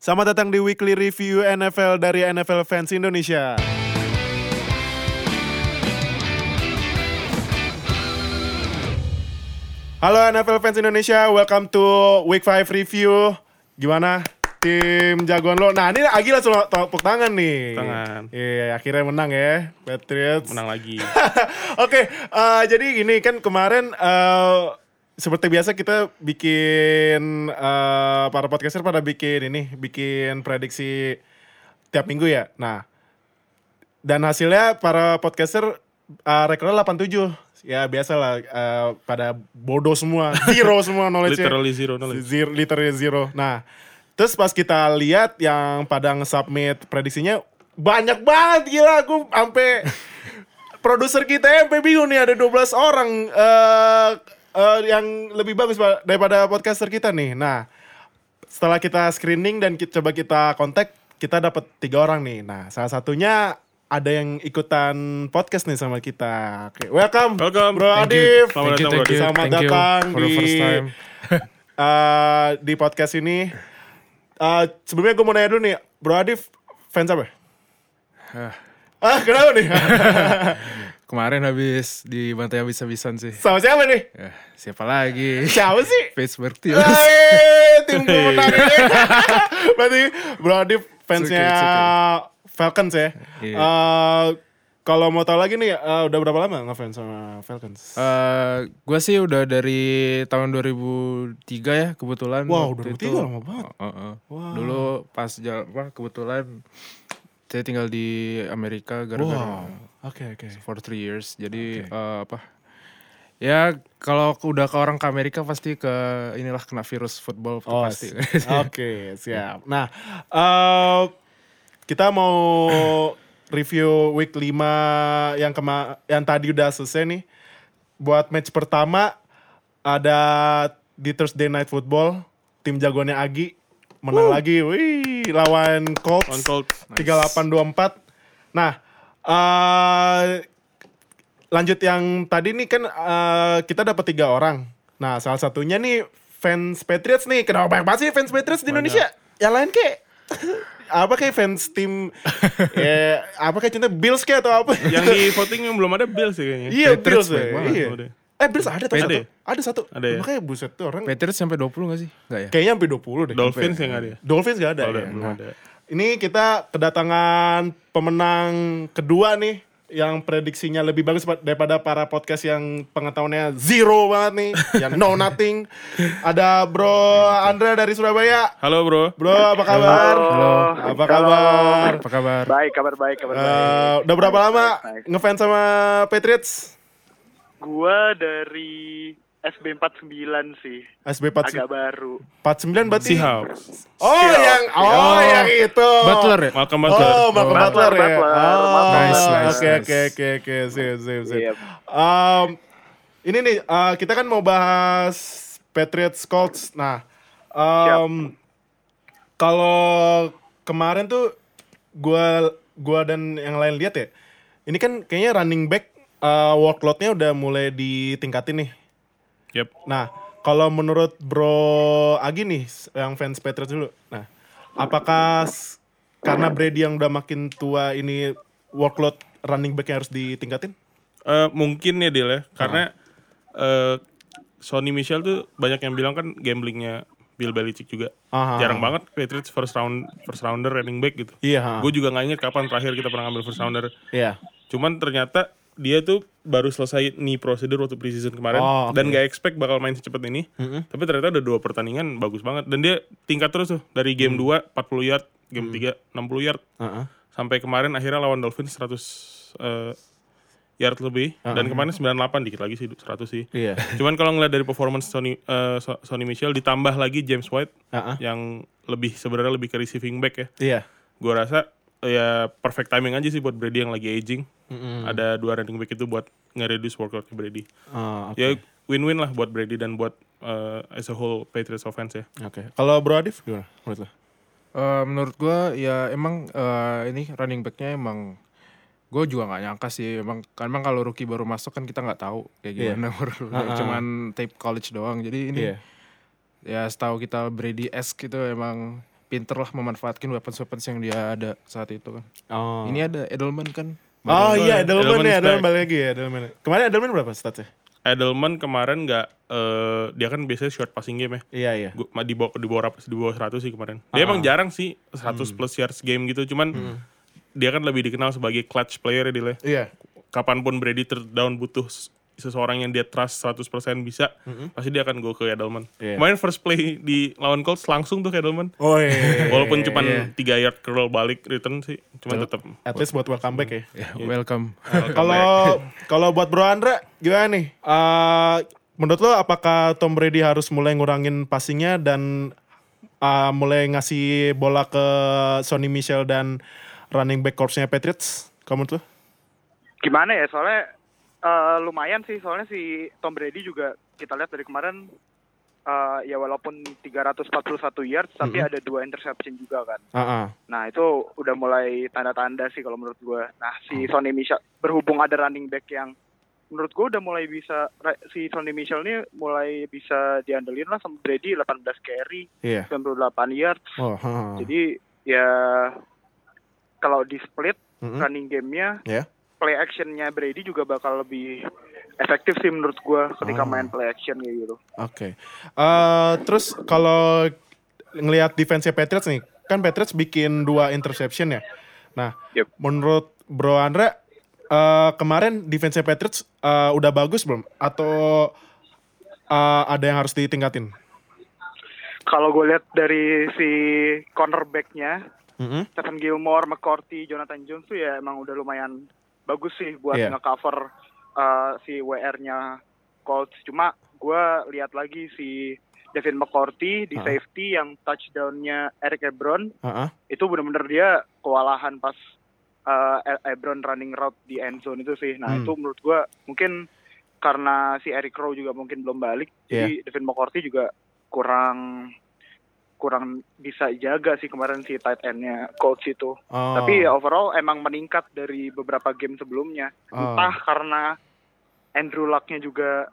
Selamat datang di Weekly Review NFL dari NFL Fans Indonesia. Halo NFL Fans Indonesia, welcome to Week 5 Review. Gimana tim jagoan lo? Nah ini Agi langsung tepuk tangan nih. Tangan. Iya, akhirnya menang ya, Patriots. menang lagi. Oke, eh, jadi gini kan kemarin eh, seperti biasa kita bikin eh, para podcaster pada bikin ini, bikin prediksi tiap minggu ya. Nah, dan hasilnya para podcaster eh, rekornya 87. Ya biasa lah eh, pada bodoh semua, zero semua knowledge Literally zero knowledge. Zero, literally zero. Nah, terus pas kita lihat yang pada nge-submit prediksinya banyak banget gila aku sampai produser kita sampai bingung nih ada 12 orang eh eh, yang lebih bagus Pak, daripada podcaster kita nih. Nah, setelah kita screening dan kita, coba kita kontak, kita dapat tiga orang nih. Nah, salah satunya ada yang ikutan podcast nih sama kita. Oke, welcome, Welcome. Bro Thank Adif. you. Selamat datang, Bro. Selamat Thank you datang for the di first time. eh, di podcast ini. Eh, sebelumnya gue mau nanya dulu nih, Bro Adif fans apa? Ah, Ah, kenapa nih? kemarin habis dibantai habis-habisan sih. sama siapa nih? Ya, siapa lagi? Siapa sih? Pittsburgh Steelers. Tim pemenang ini. Berarti Bro Adif fansnya It's okay, it's Falcons ya. Iya. Eh, kalau mau tahu lagi ih, eh, udah berapa lama ngefans sama Falcons? Eh, gue sih udah dari tahun 2003 ya kebetulan. Wow, waktu 2003 lama banget. Uh, uh, uh. Wow. Dulu pas jal- apa, kebetulan saya tinggal di Amerika gara-gara Wow. Oke oke. for three years. Jadi eh, apa? Ya kalau udah ke orang ke Amerika pasti ke inilah kena virus football Oh, pasti. Oke, siap. Nah, eh, kita mau review week 5 yang kema yang tadi udah selesai nih. Buat match pertama ada di Thursday Night Football, tim jagoannya Agi menang lagi. Wih, lawan Colts. On Colts. 3824. Nah, eh lanjut yang tadi nih kan eh, kita dapat tiga orang. Nah, salah satunya nih fans Patriots nih. Kenapa banyak banget sih fans Patriots di Indonesia? Yang lain kayak apa kayak fans tim ya apa kayak contoh Bills kayak atau apa? Yang di voting yang belum ada Bills sih kayaknya. iya Bills Patriots banyak ya. Iya. Eh Bills ada tuh Ada satu. Ada satu. Ada ya? Makanya buset tuh orang Patriots sampai 20 gak sih? Enggak ya? kayaknya sampai 20 deh. Dolphins yang ada ya? Dolphins gak ada Oh, ya. belum Nah, ada. Ini kita kedatangan pemenang kedua nih yang prediksinya lebih bagus pa- daripada para podcast yang pengetahuannya zero banget nih, yang know nothing. Ada Bro Andra dari Surabaya. Halo bro. Bro, apa kabar? Halo. Apa kabar? Apa kabar? Baik, kabar baik, kabar Eh, baik. udah berapa Baik, lama baik, baik. ngefans sama Patriots? Gua dari SB 49 sih. SB Agak 49 baru. 49 berarti. Seahawks. Oh, Seahawks. yang oh, yang itu. Butler ya? Malcolm Butler. Oh, Malcolm Oh. Butler ya. Butler, Oh, Malcolm Nice, oke nice, oke nice. oke oke, sip sip sip. Yep. Um, ini nih uh, kita kan mau bahas Patriots Colts. Nah, um, kalau kemarin tuh gua gua dan yang lain lihat ya. Ini kan kayaknya running back uh, workloadnya udah mulai ditingkatin nih. Yep. Nah, kalau menurut Bro Agi nih, yang fans Patriots dulu. Nah, apakah karena Brady yang udah makin tua ini workload running back harus ditingkatin? Eh, mungkin ya Dil ya. Karena eh, Sony Michel tuh banyak yang bilang kan gamblingnya Bill Belichick juga. Aha. Jarang banget Patriots first round first rounder running back gitu. Iya. Gue juga nggak inget kapan terakhir kita pernah ngambil first rounder. Iya. Cuman ternyata dia tuh baru selesai knee procedure waktu preseason kemarin Oh, oke. dan gak expect bakal main secepat ini. Tapi ternyata udah dua pertandingan bagus banget dan dia tingkat terus tuh dari game 2 40 yard, game 3 60 yard Heeh. sampai kemarin akhirnya lawan Dolphins 100 eh, yard lebih dan kemarin 98 dikit lagi sih 100 sih. Iya. Cuman kalau ngeliat dari performance Sony So- Sony Michel ditambah lagi James White Heeh. yang lebih sebenarnya lebih ke receiving back ya. Iya. Gue rasa ya perfect timing aja sih buat Brady yang lagi aging. Ada dua running back itu buat nge-reduce workload ke Brady. Oh, oke. Ya win-win lah buat Brady dan buat eh, as a whole Patriots offense ya. Oke. Kalau Bro Adif gimana menurut lo? Eh, menurut gua ya emang eh, ini running backnya emang gue juga nggak nyangka sih emang kan emang kalau rookie baru masuk kan kita nggak tahu kayak Iya. gimana baru Ah, ah. cuman tape college doang jadi ini Iya. ya setahu kita Brady esque itu emang pinter lah memanfaatkan weapons-weapons yang dia ada saat itu kan. Oh. Ini ada Edelman kan. Oh iya, Edelman Edelman ya, Edelman balik lagi ya, Edelman. Kemarin Edelman berapa statsnya? Edelman kemarin nggak eh, dia kan biasanya short passing game ya. Iya, iya. Gua, di bawah di bawah di bawah 100 sih kemarin. Dia emang jarang sih 100 plus yards game gitu, cuman dia kan lebih dikenal sebagai clutch player ya Dil ya. Iya. Kapan pun Brady terdown butuh s- seseorang yang dia trust 100% bisa, pasti dia akan go ke Edelman. Iya. Kemarin first play di lawan Colts langsung tuh ke Edelman. Oh iya. Walaupun cuma 3 yard curl balik return sih, cuman tetap At least buat welcome back ya. Ya, welcome. Kalau kalau buat Bro Andra gimana nih? Eh, menurut lo apakah Tom Brady harus mulai ngurangin passingnya dan eh, mulai ngasih bola ke Sonny Michel dan running back corpsnya Patriots? Kamu tuh? Gimana ya soalnya eh, lumayan sih soalnya si Tom Brady juga kita lihat dari kemarin eh, ya walaupun 341 yards tapi ada dua interception juga kan. Ah, Nah itu udah mulai tanda-tanda sih kalau menurut gue. Nah si Sonny Michel berhubung ada running back yang menurut gue udah mulai bisa si Sonny Michel ini mulai bisa diandelin lah sama Brady 18 carry, Iya. 98 yards. Oh, ha. Jadi ya kalau di split Mm-mm. running game-nya Ya. Play actionnya Brady juga bakal lebih efektif sih menurut gue ketika main play action kayak gitu. Oke. Eh, terus kalau ngelihat defense Patriots nih, kan Patriots bikin dua interception ya. Nah, Yep. menurut Bro Andra eh, kemarin defense Patriots eh, udah bagus belum? Atau eh, ada yang harus ditingkatin? Kalau gue lihat dari si cornerback-nya Mm-mm. Stephen Gilmore, McCourty, Jonathan Jones tuh ya emang udah lumayan bagus sih buat Iya. nge-cover uh, si WR-nya Colts. Cuma gue lihat lagi si Devin McCourty di Ah. safety yang touchdown-nya Eric Ebron Ah, ah. itu bener-bener dia kewalahan pas uh, Ebron running route di end zone itu sih. Nah Hmm. itu menurut gue mungkin karena si Eric Rowe juga mungkin belum balik, Iya. jadi Devin McCourty juga kurang kurang bisa jaga sih kemarin si tight end-nya coach itu. Oh. Tapi ya overall emang meningkat dari beberapa game sebelumnya. Oh. Entah karena Andrew Luck-nya juga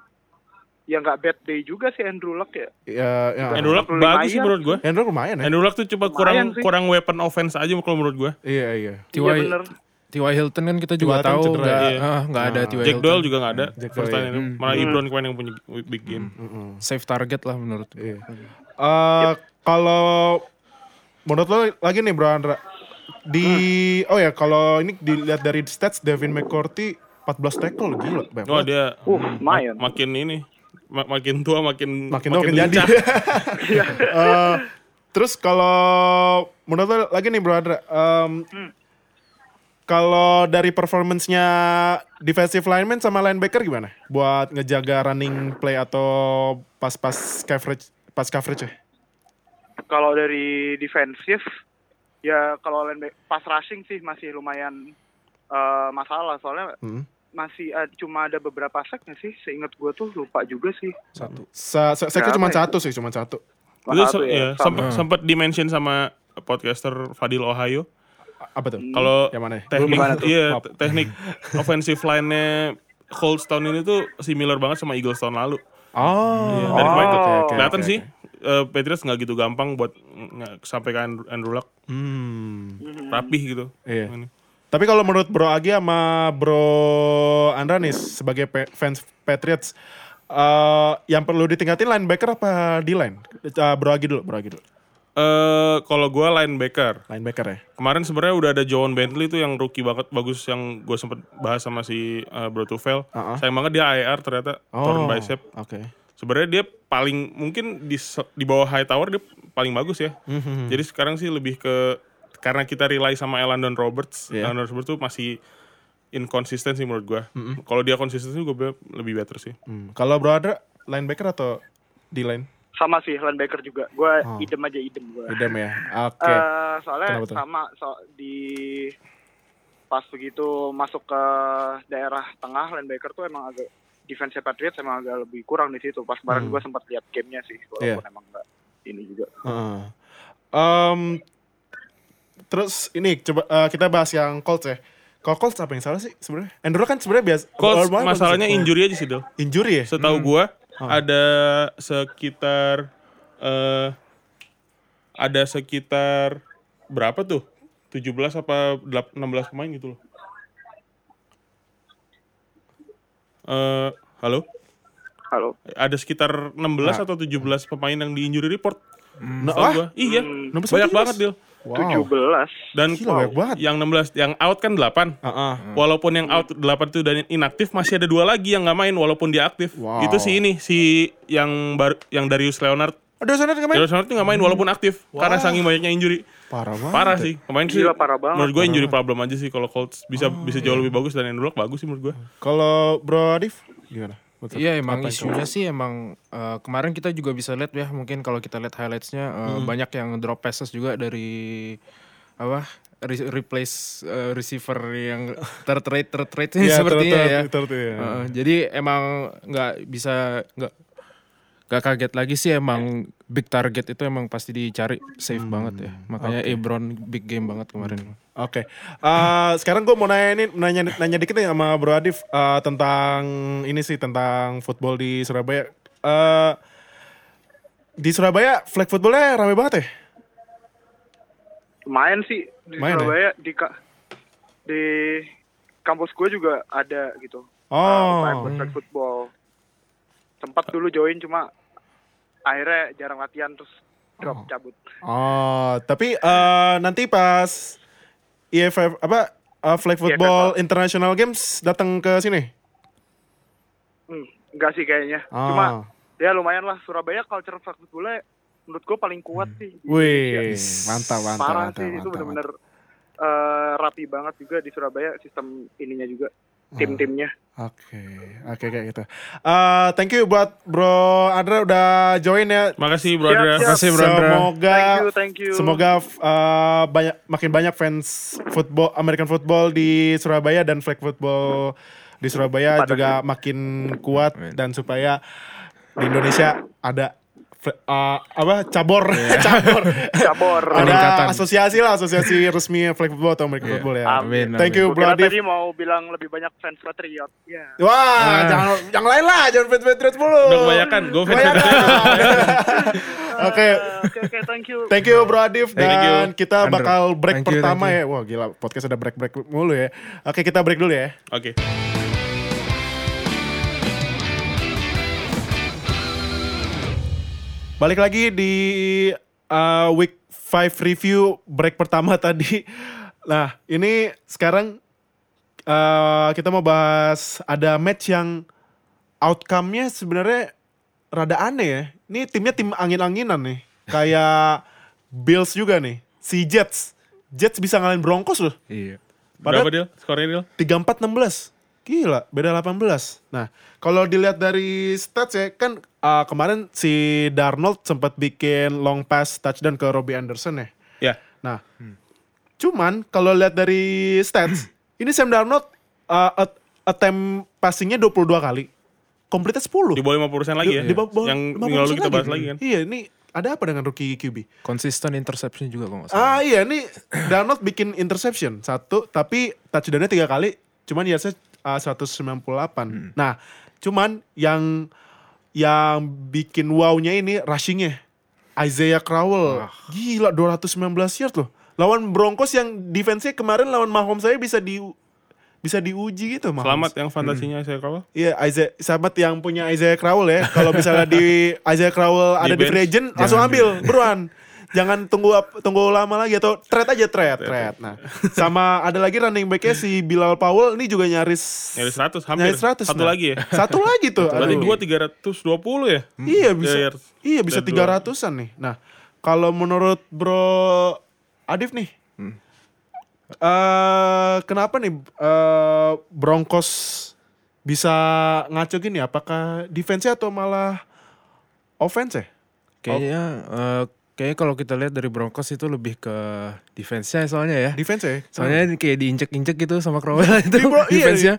ya nggak bad day juga sih Andrew Luck ya. Ya, ya. Andrew Luck Lumayan. bagus sih menurut gue. Andrew lumayan ya. Andrew Luck tuh cuma kurang sih. kurang weapon offense aja kalau menurut gue. Iya, iya. Iya bener. T.Y. Hilton kan kita juga tahu cedera, nggak iya. ah, nggak ada Nah. T.Y. Jack Hilton. Doyle juga nggak ada. Jack First time. Malah Ibron kemarin yang punya big game. Safe target lah menurut gue. Iya. Eh, Kalau menurut lo lagi nih Bro Andra di oh ya kalau ini dilihat dari stats Devin McCourty 14 tackle gila banyak Oh dia Uh, hmm, lumayan. mak- makin ini ma- makin tua makin makin tua makin jadi. lincah. Eh, terus kalau menurut lo lagi nih Bro Andra em, kalau dari performance-nya defensive lineman sama linebacker gimana? Buat ngejaga running play atau pas-pas coverage pas coverage ya? Kalau dari defensif ya kalau lineback pas rushing sih masih lumayan eh, masalah soalnya Hmm. masih ada, cuma ada beberapa sack nggak sih? Seingat gue tuh lupa juga sih. Satu. Sa sa saya Berapa cuma ya? satu sih, cuma satu. Itu se- ya, ya, sama. sempat sempat dimention sama podcaster Fadil Ohio. Apa tuh? Kalau Yang mana? teknik iya teknik offensive line-nya Colts tahun ini tuh similar banget sama Eagles tahun lalu. Oh, Iya, dari tuh oke, oke, kelihatan oke, sih. Eh, Patriots nggak gitu gampang buat sampai ke Andrew, Andrew Luck Hmm. rapih gitu. Iya. Ini. Tapi kalau menurut Bro Agi sama Bro Andra nih sebagai pe- fans Patriots, eh, yang perlu ditingkatin linebacker apa di line? Bro Agi dulu, Bro Agi dulu. Eh, kalau gue linebacker, Linebacker ya. kemarin sebenarnya udah ada Joan Bentley tuh yang rookie banget bagus yang gue sempet bahas sama si eh, Bro Tufel. Uh-uh. Sayang banget dia IR ternyata torn bicep. Oke. Sebenarnya dia paling mungkin di di bawah high tower dia paling bagus ya. Mhm. Jadi sekarang sih lebih ke karena kita rely sama Elandon Roberts. Iya. Elandon Roberts tuh masih inkonsisten sih menurut gua. Kalau dia konsisten sih gue lebih better sih. Hmm. Kalau Bro linebacker atau di line? Sama sih linebacker juga. Gue Oh. idem aja idem gue. Idem ya. Oke. Eh, soalnya Kenapa tuh? sama so, di pas begitu masuk ke daerah tengah linebacker tuh emang agak defense Patriots emang agak lebih kurang di situ. Pas kemarin Hmm. gue sempat lihat gamenya sih, walaupun emang enggak ini juga. Heeh. Em, terus ini coba eh, kita bahas yang Colts ya. Kalau Colts apa yang salah sih sebenarnya? Andrew kan sebenarnya biasa. Colts masalahnya sih. injury aja sih, Del. Injury ya? Setahu gua Oh. ada sekitar eh ada sekitar berapa tuh? 17 apa 8 16 pemain gitu loh. Eh, halo? Halo. Ada sekitar 16 atau 17 pemain yang di injury report. Nah, gua. Iya, Nomor banyak 19. banget Dil. wow. 17. Dan Gila, banyak banget. yang 16 yang out kan 8. Heeh. Walaupun yang out 8 itu dan inaktif masih ada dua lagi yang nggak main walaupun dia aktif. Wow. Itu si ini si yang baru yang Darius Leonard. Ada sana nggak main? Darius Leonard tuh nggak main walaupun aktif karena saking banyaknya injury. Parah banget. Parah sih. Kemarin sih Gila, parah banget. menurut gue injury problem aja sih kalau Colts bisa bisa jauh lebih bagus dan Andrew Luck bagus sih menurut gue. Kalau Bro Adif gimana? Iya emang isunya sih emang eh, kemarin kita juga bisa lihat ya mungkin kalau kita lihat highlightsnya eh, banyak yang drop passes juga dari apa re- replace eh, receiver yang third rate third rate Iya, sepertinya third- ya. third- third, iya. Heeh, jadi emang nggak bisa nggak nggak kaget lagi sih emang big target itu emang pasti dicari safe banget ya. Makanya Ebron big game banget kemarin. Oke, Eh, sekarang gue mau nanya ini, nanya, nanya dikit nih sama Bro Adif eh, tentang ini sih tentang football di Surabaya. Eh, di Surabaya flag footballnya rame banget ya? Lumayan sih di Lumayan ya? Surabaya di ka- di kampus gue juga ada gitu. Oh. Uh, flag football. Sempat dulu join cuma akhirnya jarang latihan terus drop cabut. Oh, tapi eh, nanti pas EFF apa eh, flag football international games datang ke sini? Hmm, enggak sih kayaknya. Ah. Cuma ya lumayan lah Surabaya culture flag footballnya menurut gue paling kuat sih. di Wih, mantap, mantap, Parah mantap, sih itu mantap, bener-bener eh, rapi banget juga di Surabaya sistem ininya juga tim-timnya. Oke, oke kayak gitu. Eh, thank you buat Bro Andra udah join ya. Makasih Bro Andra. siap. Makasih, Bro Andra. Semoga Thank you, thank you. semoga uh, banyak makin banyak fans football American football di Surabaya dan flag football di Surabaya Pada juga makin kuat dan supaya di Indonesia ada uh, apa cabor cabor Cabor. ada asosiasi lah asosiasi resmi flag football atau American Iya. football ya. Amin, Thank amin. you Gua Bro Adif. tadi mau bilang lebih banyak fans Patriot. Ya. Wah, jangan yang lain lah, jangan fans Patriots mulu. Udah kebanyakan, gue fans Kebanyakan. Oke, Oke, thank you. Thank you Bro Adif Thank you. dan kita Andrew. bakal break Thank you, pertama thank ya. Wah gila podcast ada break-break mulu ya. Oke kita break dulu ya. Oke. Balik lagi di uh, week 5 review break pertama tadi. Nah ini sekarang uh, kita mau bahas ada match yang outcome-nya sebenarnya rada aneh ya. Ini timnya tim angin-anginan nih. Kayak Bills juga nih. Si Jets. Jets bisa ngalahin Broncos loh. Iya. Berapa Padahal- Dil? Skornya Dil? 34-16. Gila, beda 18. Nah, kalau dilihat dari stats ya, kan uh, kemarin si Darnold sempat bikin long pass touchdown ke Robbie Anderson ya. Ya. Nah, cuman kalau lihat dari stats, ini Sam Darnold uh, at- attempt passingnya 22 kali. Complete 10. Di bawah 50% lagi ya. Di bawah- bawah Yang 50% minggu lalu kita bahas lagi kan. Iya, ini ada apa dengan rookie QB? Konsisten interception juga kok. Ah iya, ini Darnold bikin interception satu, tapi touchdownnya tiga kali, cuman yardsnya uh, 198. Nah, cuman yang yang bikin wow-nya ini rushingnya Isaiah Crowell. Gila 219 yard loh. Lawan Broncos yang defense-nya kemarin lawan Mahomes saya bisa di bisa diuji gitu Mahomes. Selamat yang fantasinya saya kawal. Iya, Isaiah, selamat yang punya Isaiah Crowell ya. Kalau misalnya di Isaiah Crowell ada di bench, free agent, langsung ambil, buruan. Jangan tunggu tunggu lama lagi atau trade aja trade, trade. Nah, sama ada lagi running backnya si Bilal Powell ini juga nyaris Nyaris 100 hampir. nyaris 100. Satu nah. lagi ya. Satu lagi tuh. Berarti dua 320 ya? Iya bisa. Ya, ya. Iya bisa Dan tiga ratusan nih. Nah, kalau menurut Bro Adif nih, eh kenapa nih eh Broncos bisa ngaco gini? Apakah defense atau malah offense ya? Kayaknya eh, kayaknya kalau kita lihat dari Broncos itu lebih ke defense-nya soalnya ya. Defense ya? Soalnya kayak diinjek-injek gitu sama Crowell itu Bro- iya, defense-nya.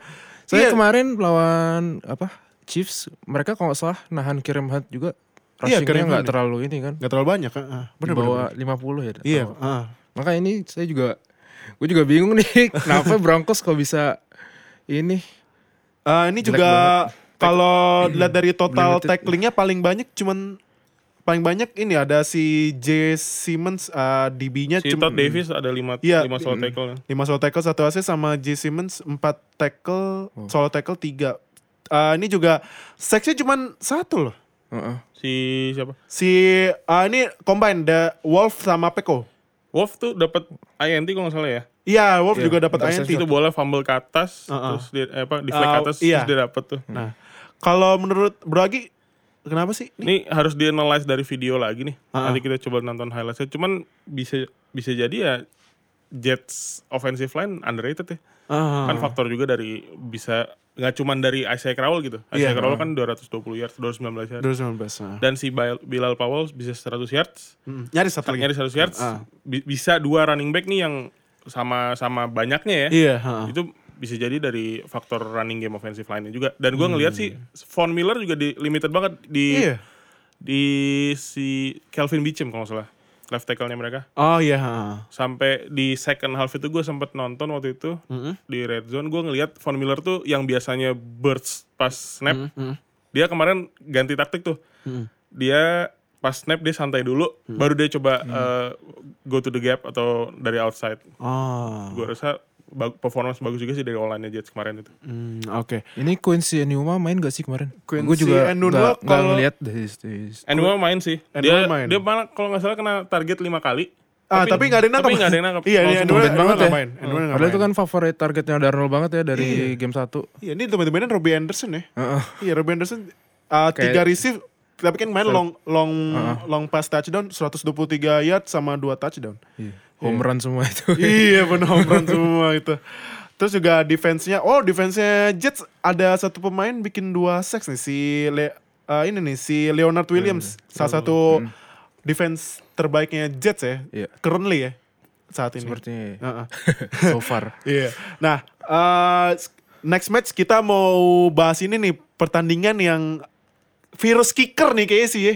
Soalnya iya. kemarin lawan apa Chiefs mereka kalau nggak salah nahan Kirim Hunt juga Iya, rushingnya nggak Hunt. terlalu ini kan. Gak terlalu banyak. Uh, Di bawah 50 ya. Iya. Oh. ah. Maka ini saya juga gue juga bingung nih kenapa Broncos kok bisa ini Eh, ini Jelek juga kalau lihat dari total tacklingnya paling banyak cuman paling banyak ini ada si J Simmons uh, DB-nya Si Todd Davis ada 5 Iya. lima solo tackle. 5 solo tackle, 1 assist sama J Simmons 4 tackle, solo tackle 3. Uh, ini juga seksnya cuman satu loh. Heeh. Si siapa? Si uh, ini combine the Wolf sama Peko. Wolf tuh dapat INT kalau nggak salah ya. Iya, Wolf juga dapat. INT. Itu bola fumble ke atas, Uh-uh. terus dia eh, apa deflect ke Uh, atas, iya. terus dia dapat tuh. Nah, kalau menurut Bro Agi kenapa sih? Ini Ini harus di analyze dari video lagi nih. Ah. Nanti kita coba nonton highlightsnya. Cuman bisa bisa jadi ya Jets offensive line underrated ya. Ah. Kan faktor juga dari bisa nggak cuman dari Isaiah Crowell gitu. Isaiah Iya. Crowell kan 220 yards, 219 yards. 2019. Nah. Dan si Bil- Bilal Powell bisa 100 yards. Mm, Nyaris satu lagi. Nyari 100 yards. Ah. Bi- bisa dua running back nih yang sama sama banyaknya ya. Iya, ha. Itu bisa jadi dari faktor running game offensive line juga. Dan gua ngelihat sih Von Miller juga di limited banget di Iya. di si Kelvin Beachum kalau salah left tackle-nya mereka Oh iya, ha. sampai di second half itu gue sempet nonton waktu itu di red zone gue ngelihat Von Miller tuh yang biasanya burst pas snap dia kemarin ganti taktik tuh dia pas snap dia santai dulu baru dia coba uh, go to the gap atau dari outside Oh. gue rasa performance bagus juga sih dari online Jets kemarin itu Hmm, oke. Ini Quincy Enuma main gak sih kemarin? Quincy Gue juga nggak nggak kalau- ngeliat dari Enuma main sih Enuma dia main. dia malah kalau nggak salah kena target lima kali Ah, tapi nggak ada yang nangkap. tapi nggak ada yang nangkap Iya, iya, Enuma- Enuma banget ya. main. Enuma Padahal itu kan favorit targetnya Darnold banget ya dari game 1 Iya, ini teman-temannya Robbie Anderson ya. Heeh. Iya, Robbie Anderson uh, Kayak- tiga receive tapi kan main long long long pass touchdown 123 yard sama 2 touchdown. Iya. Home run semua itu. iya, benar home run semua itu. Terus juga defense-nya, oh defense-nya Jets ada satu pemain bikin dua sacks nih si Le, uh, ini nih si Leonard Williams, salah satu defense terbaiknya Jets ya. Iya. Currently ya saat ini. Sepertinya ya. Heeh. so far. Iya. Nah, eh, next match kita mau bahas ini nih pertandingan yang virus kicker nih kayaknya sih ya.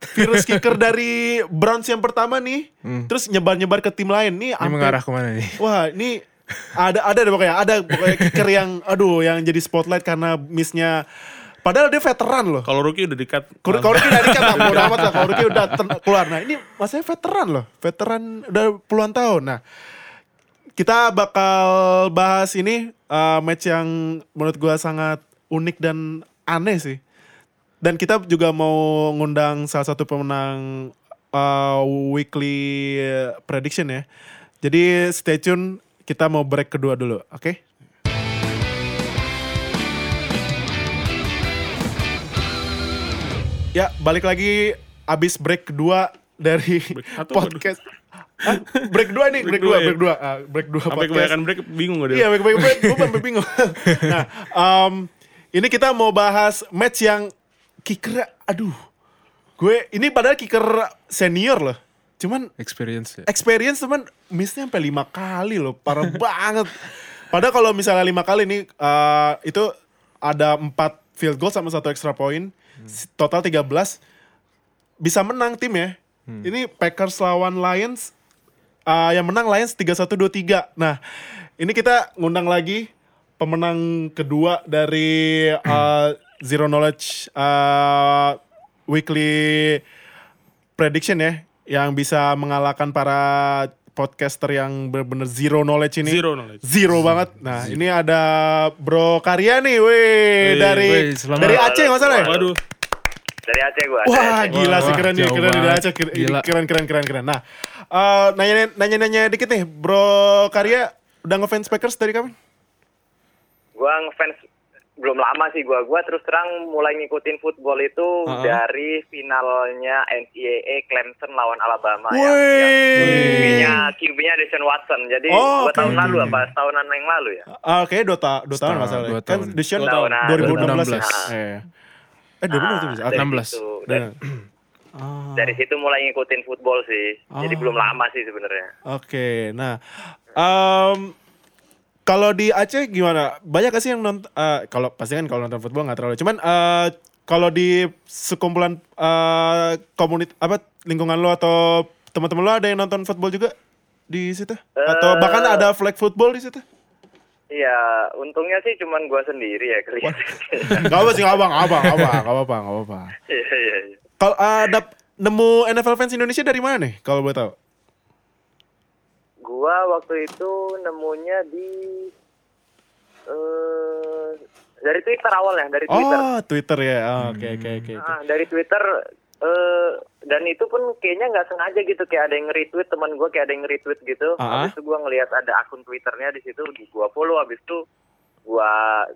Virus kicker dari Browns yang pertama nih, terus nyebar-nyebar ke tim lain nih. Ini ampe- mengarah ke mana nih? Wah, ini ada ada deh pokoknya ada pokoknya kicker yang aduh yang jadi spotlight karena missnya. Padahal dia veteran loh. kalau rookie udah dikat Kalau Rookie dari kan bodo amat lah. Kalau Rookie udah ten- keluar. Nah ini masanya veteran loh. Veteran udah puluhan tahun. Nah kita bakal bahas ini uh, match yang menurut gua sangat unik dan aneh sih. Dan kita juga mau ngundang salah satu pemenang uh, weekly prediction ya. Jadi stay tune. Kita mau break kedua dulu, oke? Ya, balik lagi abis break kedua dari satu podcast. Hah? break dua nih, break, Break dua, dua ya? break dua, Ah, break dua sampai podcast. kebanyakan break bingung gak dia Iya, break, break, break, gue sampai bingung. nah, um, ini kita mau bahas match yang kicker, aduh, gue ini padahal kicker senior loh, cuman Experience ya. experience teman missnya sampai lima kali loh, parah banget. Padahal kalau misalnya lima kali nih eh, itu ada empat field goal sama satu extra point, total 13 bisa menang tim ya. Ini Packers lawan Lions eh, yang menang Lions 31-23. Nah, ini kita ngundang lagi pemenang kedua dari eh, Zero Knowledge eh, Weekly Prediction ya yang bisa mengalahkan para podcaster yang benar-benar zero knowledge ini. Zero knowledge. Zero banget. Nah, ini ada Bro Karya nih, weh dari selamat. dari Aceh nggak salah ya? waduh Dari Aceh gua. Wah, Aceh. gila Wah, sih keren nih, keren nih dari. Aceh. Keren, keren, keren, keren. Nah, eh, nanya, nanya, nanya dikit nih, Bro Karya udah ngefans Packers dari kapan? Gua ngefans belum lama sih gua. Gua terus terang mulai ngikutin football itu Uh-uh. dari finalnya NCAA Clemson lawan Alabama ya. Wih. QB-nya QB-nya Deshaun Watson. Jadi Oh, dua tahun lalu apa tahunan yang lalu ya. Ah, Oke, dua, ta dua tahun Setahun, nggak salah. ya. dua Kan tahun. Deshaun Dua tahun, nah, 2016 ya. 2016. Eh, eh 2016 bisa. dari 16. situ, dari, Ah. dari situ mulai ngikutin football sih. Jadi Ah. belum lama sih sebenarnya. Oke, nah, em, kalau di Aceh gimana? Banyak gak sih yang nonton? eh, kalau pasti kan kalau nonton football nggak terlalu. Cuman eh, kalau di sekumpulan eh komunit apa lingkungan lo atau teman-teman lo ada yang nonton football juga di situ? Atau Eh. bahkan ada flag football di situ? Iya, untungnya sih cuman gua sendiri ya kelihatan. Gak apa sih, gak apa, gak apa, gak apa, gak apa, gak apa. Iya, iya, iya. Kalau ada nemu NFL fans Indonesia dari mana nih kalau boleh tahu? Gua waktu itu nemunya di eh dari Twitter awalnya, dari Twitter. Oh, Twitter ya. Oh, Oke, oke, oke. oke. Ah, dari Twitter eh dan itu pun kayaknya nggak sengaja gitu kayak ada yang nge-retweet teman gue kayak ada yang nge-retweet gitu. Ah. Habis itu gue ngelihat ada akun Twitternya di situ di gua follow habis itu gua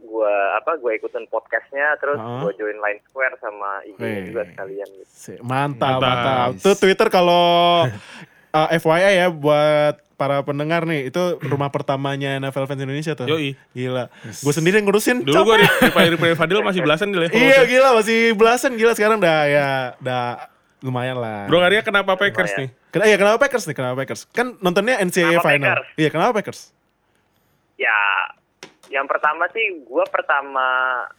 gua apa gua ikutin podcastnya terus Ah. gua join Line Square sama IG juga sekalian gitu. Si- Mantap, Mantap. mantap. Tuh Twitter kalau uh, FYI ya buat para pendengar nih, itu rumah pertamanya NFL fans Indonesia tuh. Yoi. Gila. Gue sendiri yang ngurusin. Dulu gue di, di, di Fadil masih belasan di level. Iya gila masih belasan gila sekarang udah ya udah lumayan lah. Bro Arya kenapa Packers nih? Kenapa, iya kenapa Packers nih? Kenapa Packers? Kan nontonnya NCAA Kenapa final. Packers? Iya kenapa Packers? Ya yang pertama sih gua pertama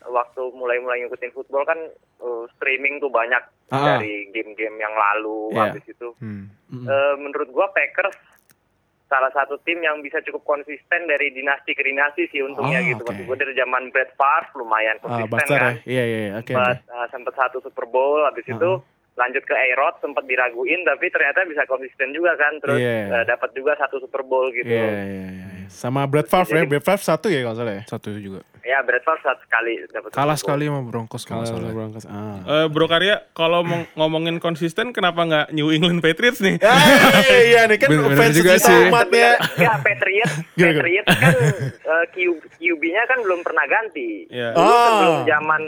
waktu mulai-mulai ngikutin football kan eh, streaming tuh banyak Ah. dari game-game yang lalu Iya. habis itu. Hmm. Eh, menurut gua Packers salah satu tim yang bisa cukup konsisten dari dinasti ke dinasti sih untungnya Oh, gitu. Maksud gua dari zaman Brett Favre lumayan Ah, konsisten Buster kan. ya. Iya iya iya. Oke. Uh, sempat satu Super Bowl habis itu lanjut ke A-Rod sempat diraguin tapi ternyata bisa konsisten juga kan terus Iya. uh, dapat juga satu Super Bowl gitu. Iya iya iya. Sama Brett Favre ya. Jadi- Brett Favre satu ya kalau salah ya. Satu juga. Ya Brett Favre satu sekali dapat Kalah sekali sama Broncos kalau Kalau salah. Broncos. Ah. Eh, Bro Karya, kalau mau ngomongin konsisten, kenapa nggak New England Patriots nih? Iya, iya nih kan Bener- bener fans juga sih. umatnya. Ya Patriots, Gimana, gimana? Patriots kan uh, Q, QB-nya kan belum pernah ganti. Iya. Dulu Ah. sebelum zaman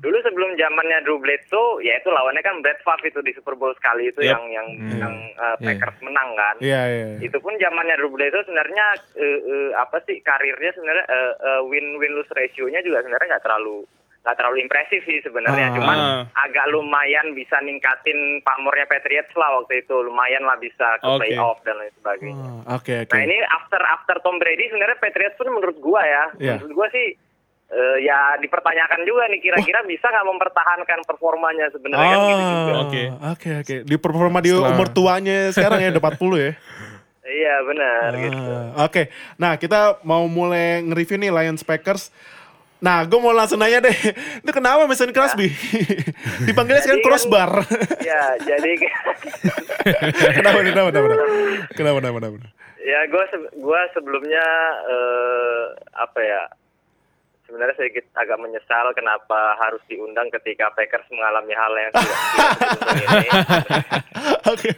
dulu sebelum zamannya Drew Bledsoe, ya itu lawannya kan Brett Favre itu di Super Bowl sekali itu Yep. yang yang yang uh, Packers menang kan. Iya iya. iya. Itu pun zamannya Drew Bledsoe sebenarnya eh, eh, apa sih karirnya sebenarnya eh, eh, win win lose ratio-nya juga sebenarnya nggak terlalu nggak terlalu impresif sih sebenarnya. Ah. Cuman Ah. agak lumayan bisa ningkatin pamornya Patriots lah waktu itu. Lumayan lah bisa ke Oke. playoff dan lain sebagainya. Ah, Oke oke. Nah ini after after Tom Brady sebenarnya Patriots pun menurut gua ya, Iya. menurut gua sih eh, ya dipertanyakan juga nih kira-kira bisa nggak mempertahankan performanya sebenarnya kan gitu juga. Oh, Oke. Oke oke. Di performa di Setelah- umur tuanya sekarang ya udah 40 ya. Iya benar gitu. Ah, Oke, nah kita mau mulai nge-review nih Lions Packers. Nah, gue mau langsung nanya deh, itu kenapa Mason Crosby? Dipanggilnya sekarang kan- crossbar. Ya jadi kenapa, kenapa, kenapa, kenapa, kenapa, kenapa, kenapa? ya gua se- gua sebelumnya eh, apa ya sebenarnya sedikit agak menyesal kenapa harus diundang ketika Packers mengalami hal yang tidak ini. Oke,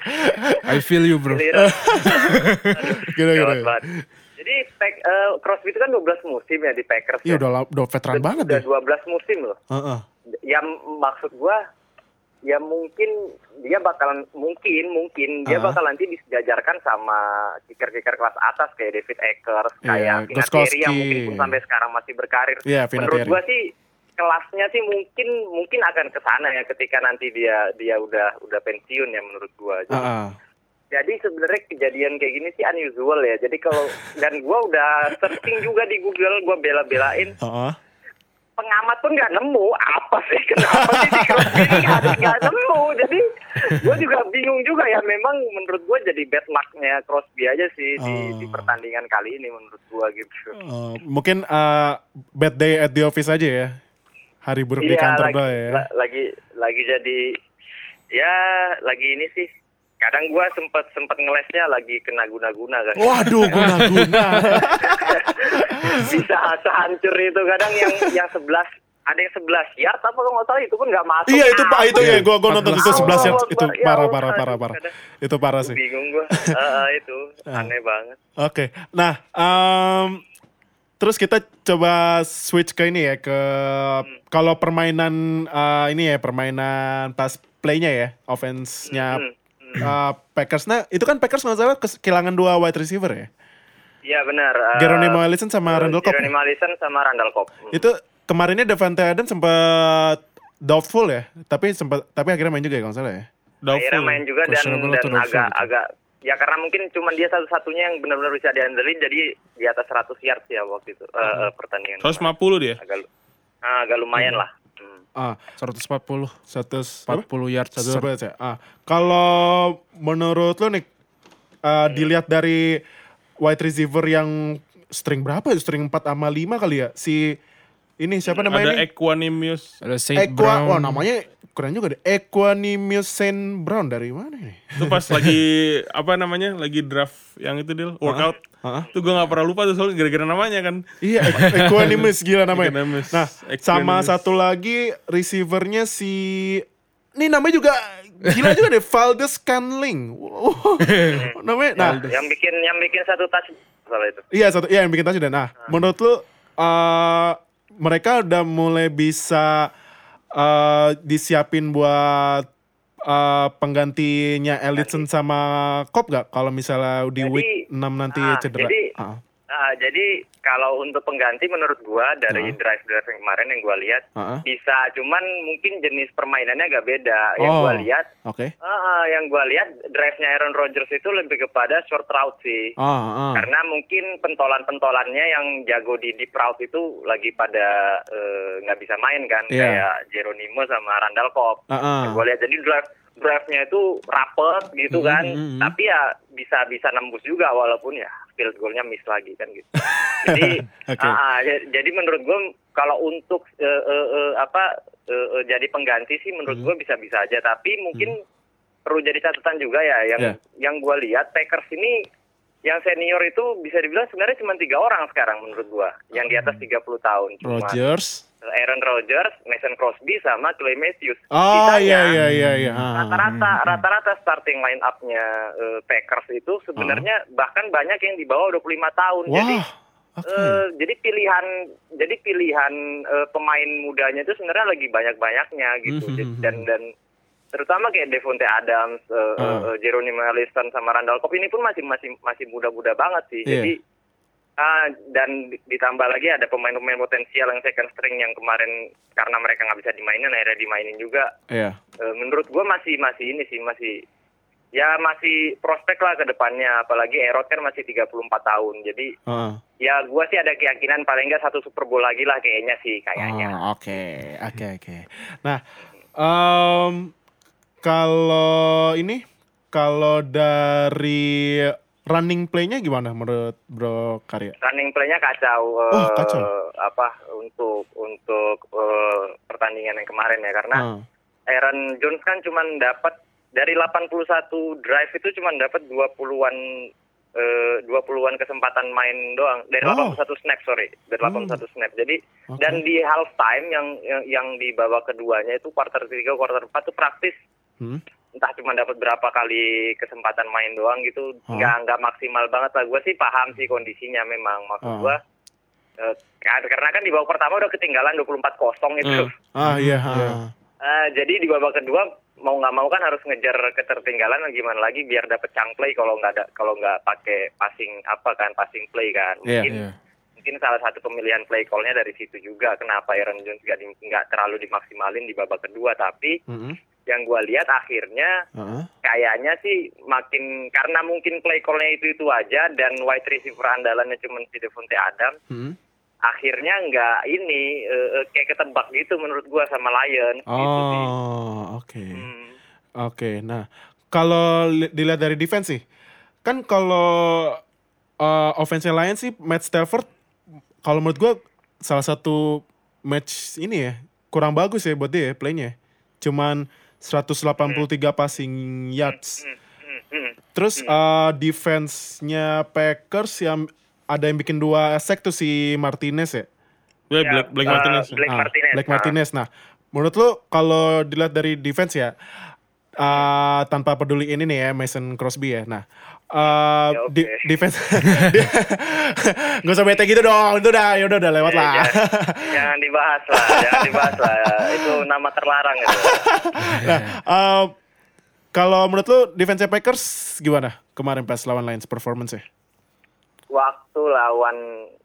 I feel you bro. Gila, gila. Jadi Pack, eh, Crosby itu kan 12 musim ya di Packers. Iya ya. udah, udah veteran banget Udah deh. 12 musim loh. Heeh. Ya m- maksud gua ya mungkin dia bakalan mungkin mungkin dia Ah. bakal nanti disejajarkan sama kicker-kicker kelas atas kayak David Akers, Iya, kayak Gostkowski. Vinatieri yang mungkin pun sampai sekarang masih berkarir. Iya, Menurut gua sih kelasnya sih mungkin mungkin akan ke sana ya ketika nanti dia dia udah udah pensiun ya menurut gua. Jadi, Heeh. jadi sebenarnya kejadian kayak gini sih unusual ya. Jadi kalau dan gua udah searching juga di Google, gua bela-belain Heeh. Pengamat pun nggak nemu. Apa sih? Kenapa sih di klub ini? Nggak nemu. Jadi gue juga bingung juga ya. Memang menurut gue jadi bad lucknya Crosby aja sih di, Oh. di pertandingan kali ini menurut gue gitu. Oh, mungkin uh, bad day at the office aja ya. Hari buruk di iya kantor lagi, ya. la- lagi lagi jadi ya lagi ini sih kadang gue sempet sempet ngelesnya lagi kena guna-guna kan Waduh, guna-guna. bisa sehancur itu. Kadang yang yang sebelas ada yang sebelas. Yard apa kalau nggak salah itu pun nggak masuk. Iya itu pak itu ya gue gue nonton itu 11 14. yards Allah itu. Akbar, ya parah parah parah parah. kadang- Itu parah sih. bingung gue itu aneh banget. Oke, nah em, terus kita coba switch ke ini ya ke kalau permainan eh, ini ya permainan pas playnya ya offense-nya Hmm, eh, Packers. Nah itu kan Packers nggak salah kehilangan dua wide receiver ya, Iya benar. Uh, Geronimo Allison sama Randall Cobb. Geronimo Allison sama Randall Cobb. Hmm. Itu kemarinnya Devante Adams sempat doubtful ya, tapi sempat tapi akhirnya main juga ya kalau salah ya. Akhirnya Doubtful. main juga dan dan agak gitu? agak ya karena mungkin cuma dia satu-satunya yang benar-benar bisa diandelin jadi di atas 100 yards ya waktu itu eh, eh, pertandingan. 150 dia. Agak ah, agak lumayan lah. Ah, 140. 100 40 yards. Satu berapa ya? Ah, kalau menurut lo nih uh, dilihat dari wide receiver yang string berapa ya? String 4 sama 5 kali ya? Si ini siapa namanya Ada? Equanimous. Ada Saint Equa, Brown. wah namanya keren juga deh. Equanimous Saint Brown dari mana nih? Itu pas lagi apa namanya? Lagi draft yang itu deal workout. Heeh. Tuh gue gak pernah lupa tuh soalnya gara-gara namanya kan. Iya, Equanimous gila namanya. Equanimous. Nah, sama Equanimous. satu lagi receivernya si ini namanya juga gila juga deh, Valdez Canling. Wow. namanya nah, Yang bikin yang bikin satu touch salah itu. Iya satu, iya yang bikin touchdown. Nah, menurut lu eh, mereka udah mulai bisa eh, disiapin buat eh, penggantinya Ellison sama Cobb gak? Kalau misalnya di Jadi, week 6 nanti ah, cedera. jadi, Ah, Ah, jadi kalau untuk pengganti menurut gua dari drive drive yang kemarin yang gua lihat ah. bisa, cuman mungkin jenis permainannya agak beda. Yang Oh. gua lihat, Oke. ah, ah, yang gua lihat drive-nya Aaron Rodgers itu lebih kepada short route sih. Ah, ah. Karena mungkin pentolan-pentolannya yang jago di deep route itu lagi pada eh, nggak bisa main kan, Iya. kayak Jeronimo sama Randall Cobb. Ah, ah. Gue lihat jadi drive drive-nya itu rapet gitu Hmm, kan, hmm, hmm. tapi ya bisa bisa nembus juga walaupun ya field goal-nya miss lagi kan gitu. jadi Oke. ah, ah, ya- jadi menurut gue kalau untuk eh, eh, eh, apa eh, eh, jadi pengganti sih menurut Hmm. gue bisa-bisa aja, tapi mungkin perlu jadi catatan juga ya yang Yeah. yang gue lihat Packers ini yang senior itu bisa dibilang sebenarnya cuma tiga orang sekarang menurut gua yang di Hmm. atas 30 tahun cuma Rogers. Aaron Rodgers, Mason Crosby sama Clay Matthews. Oh iya iya iya iya. Ah, Rata-rata rata-rata starting line up-nya eh, Packers itu sebenarnya bahkan banyak yang di bawah 25 tahun. Jadi Wah. Oke. eh, jadi pilihan jadi pilihan eh, pemain mudanya itu sebenarnya lagi banyak-banyaknya gitu. Mhm. Jadi- Dan dan terutama kayak Devonte Adams, eh, Ah. eh, Jeronimo Allison sama Randall Cobb ini pun masih masih masih muda-muda banget sih. Iya. Jadi ah, dan di- ditambah lagi ada pemain-pemain potensial yang second string yang kemarin karena mereka nggak bisa dimainin akhirnya dimainin juga. Iya. Eh, menurut gue masih masih ini sih masih ya masih prospek lah ke depannya apalagi Erod kan masih 34 tahun jadi Ah. ya gue sih ada keyakinan paling nggak satu Super Bowl lagi lah kayaknya sih kayaknya Oh, Oke, oke, oke. Nah, em, kalau ini, kalau dari running play-nya gimana menurut Bro Karya? running play-nya kacau, Oh, eh, kacau. apa untuk untuk eh, pertandingan yang kemarin ya karena Ah. Aaron Jones kan cuman dapat dari 81 drive itu cuman dapat 20-an eh, 20-an kesempatan main doang dari Oh. 81 snap sorry dari 81 snap jadi Oke. dan di half time yang, yang yang di babak keduanya itu quarter 3 quarter 4 tuh praktis Hmm? Entah cuma dapat berapa kali kesempatan main doang gitu nggak nggak maksimal banget lah gue sih paham sih kondisinya memang maksud Oh. gue eh, karena kan di babak pertama udah ketinggalan 24 kosong itu Ah iya. ah. Eh, jadi di babak kedua mau nggak mau kan harus ngejar ketertinggalan gimana lagi biar dapet chunk play kalau nggak ada kalau nggak pakai passing apa kan passing play kan Iya, mungkin iya. mungkin salah satu pemilihan play callnya dari situ juga kenapa Aaron Jones nggak nggak terlalu dimaksimalin di babak kedua tapi Mm-mm. Yang gua lihat akhirnya Ah. kayaknya sih makin karena mungkin play callnya itu itu aja dan wide receiver andalannya cuma si Devontae Adams Hmm. akhirnya nggak ini eh, eh, kayak ketebak gitu menurut gua sama Lions gitu. Oh, oke. Hmm. Oke, nah kalau li- dilihat dari defense sih, kan kalau uh, offense Lions sih Matt Stafford, kalau menurut gue salah satu match ini ya kurang bagus ya buat dia ya, playnya. Cuman 183 passing yards. Hmm. Terus uh, defense-nya Packers yang ada yang bikin dua sack tuh si Martinez ya. Ya, Ya, Black, Black eh, Martinez. Black Ah, Martinez. Black ah. Martinez. Nah, menurut lu kalau dilihat dari defense ya, uh, tanpa peduli ini nih ya Mason Crosby ya. Nah, uh, Ya, oke. di- defense nggak usah bete gitu dong. Itu udah ya udah udah lewat Eh, lah. jangan, jangan dibahas lah, jangan dibahas lah. Itu nama terlarang itu. nah, uh, kalau menurut lu defense Packers gimana kemarin pas lawan Lions performance ya? Waktu lawan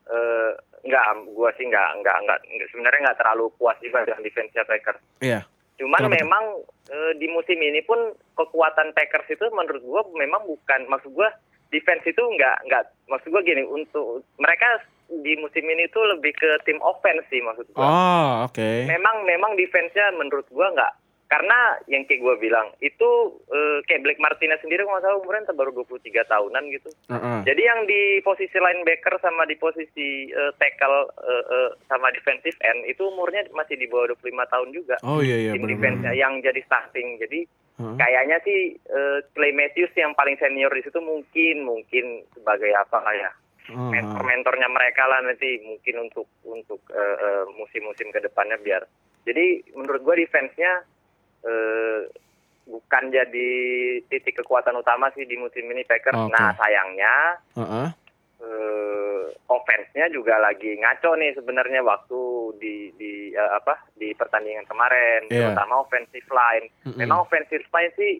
eh, enggak, gua sih enggak, enggak, enggak, enggak sebenarnya enggak terlalu puas juga dengan defense Packers. Iya. Cuman Kenapa memang eh, di musim ini pun kekuatan Packers itu menurut gua memang bukan maksud gua defense itu enggak enggak maksud gua gini untuk mereka di musim ini tuh lebih ke tim offense sih maksud gua. Oh, oke. Memang memang defense-nya menurut gua nggak karena yang kayak gue bilang itu eh, kayak Black Martinez sendiri kalau nggak salah umurnya baru 23 tahunan gitu. Heeh. Jadi yang di posisi linebacker sama di posisi eh, tackle eh, eh, sama defensive end itu umurnya masih di bawah 25 tahun juga. Oh iya iya Tim defense-nya yang jadi starting. Jadi Heeh. kayaknya sih eh, Clay Matthews yang paling senior di situ mungkin mungkin sebagai apa lah ya mentor-mentornya mereka lah nanti mungkin untuk untuk eh, eh, musim-musim ke depannya biar. Jadi menurut gue defense-nya eh, bukan jadi titik kekuatan utama sih di musim ini Packers. Oke. Nah sayangnya Heeh. eh, offense-nya juga lagi ngaco nih sebenarnya waktu di di eh, apa di pertandingan kemarin, Iya. terutama offensive line. Mm-mm. Memang offensive line sih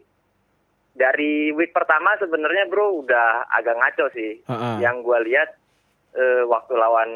dari week pertama sebenarnya bro udah agak ngaco sih. Heeh. Yang gue lihat eh, waktu lawan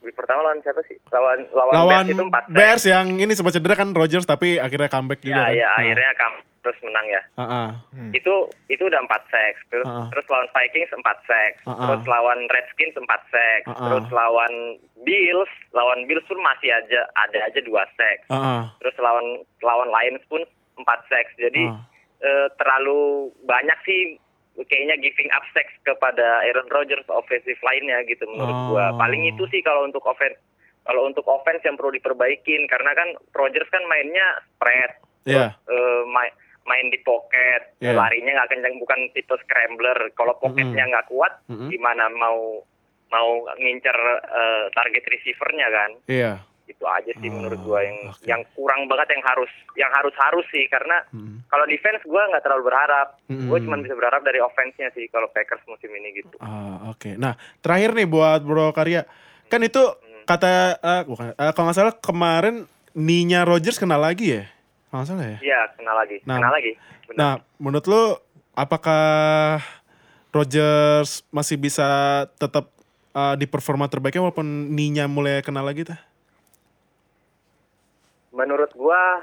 week pertama lawan siapa sih? Lawan lawan, Lawan Bears itu 4 sack. Bears yang ini sempat cedera kan Rodgers tapi akhirnya comeback juga Ya, kan. ya Heeh. akhirnya kamu terus menang ya. Heeh. Itu itu udah 4 sacks. Terus, Ah. terus lawan Vikings 4 sacks. Ah, ah. Terus lawan Redskins 4 sacks. Ah, ah. Terus lawan Bills, lawan Bills pun masih aja ada aja 2 sacks. Heeh. Terus lawan lawan Lions pun 4 sacks. Jadi Ah. eh, terlalu banyak sih kayaknya giving up sacks kepada Aaron Rodgers offensive line-nya gitu menurut Oh. gua. Paling itu sih kalau untuk offense kalau untuk offense yang perlu diperbaikin karena kan Rodgers kan mainnya spread Iya. eh, main main di pocket, Iya. larinya nggak kencang, bukan tipe scrambler. Kalau pocketnya nggak kuat, Mm-mm. gimana mau mau ngincer eh, target receivernya kan? Iya. Itu aja sih Oh, menurut gua yang oke. yang kurang banget yang harus yang harus harus sih karena Mm. kalau defense gua nggak terlalu berharap. Mm-mm. Gue cuma bisa berharap dari offense-nya sih kalau Packers musim ini gitu. Ah, oke. Nah, terakhir nih buat Bro Karya. Kan itu kata eh, bukan eh, kalau nggak salah kemarin Ninya Rodgers kena lagi ya? Kalau nggak salah ya? Iya, kenal lagi. Nah. kenal lagi. Benar. Nah, menurut lu apakah Rodgers masih bisa tetap uh, di performa terbaiknya walaupun Ninya mulai kena lagi tuh? Menurut gua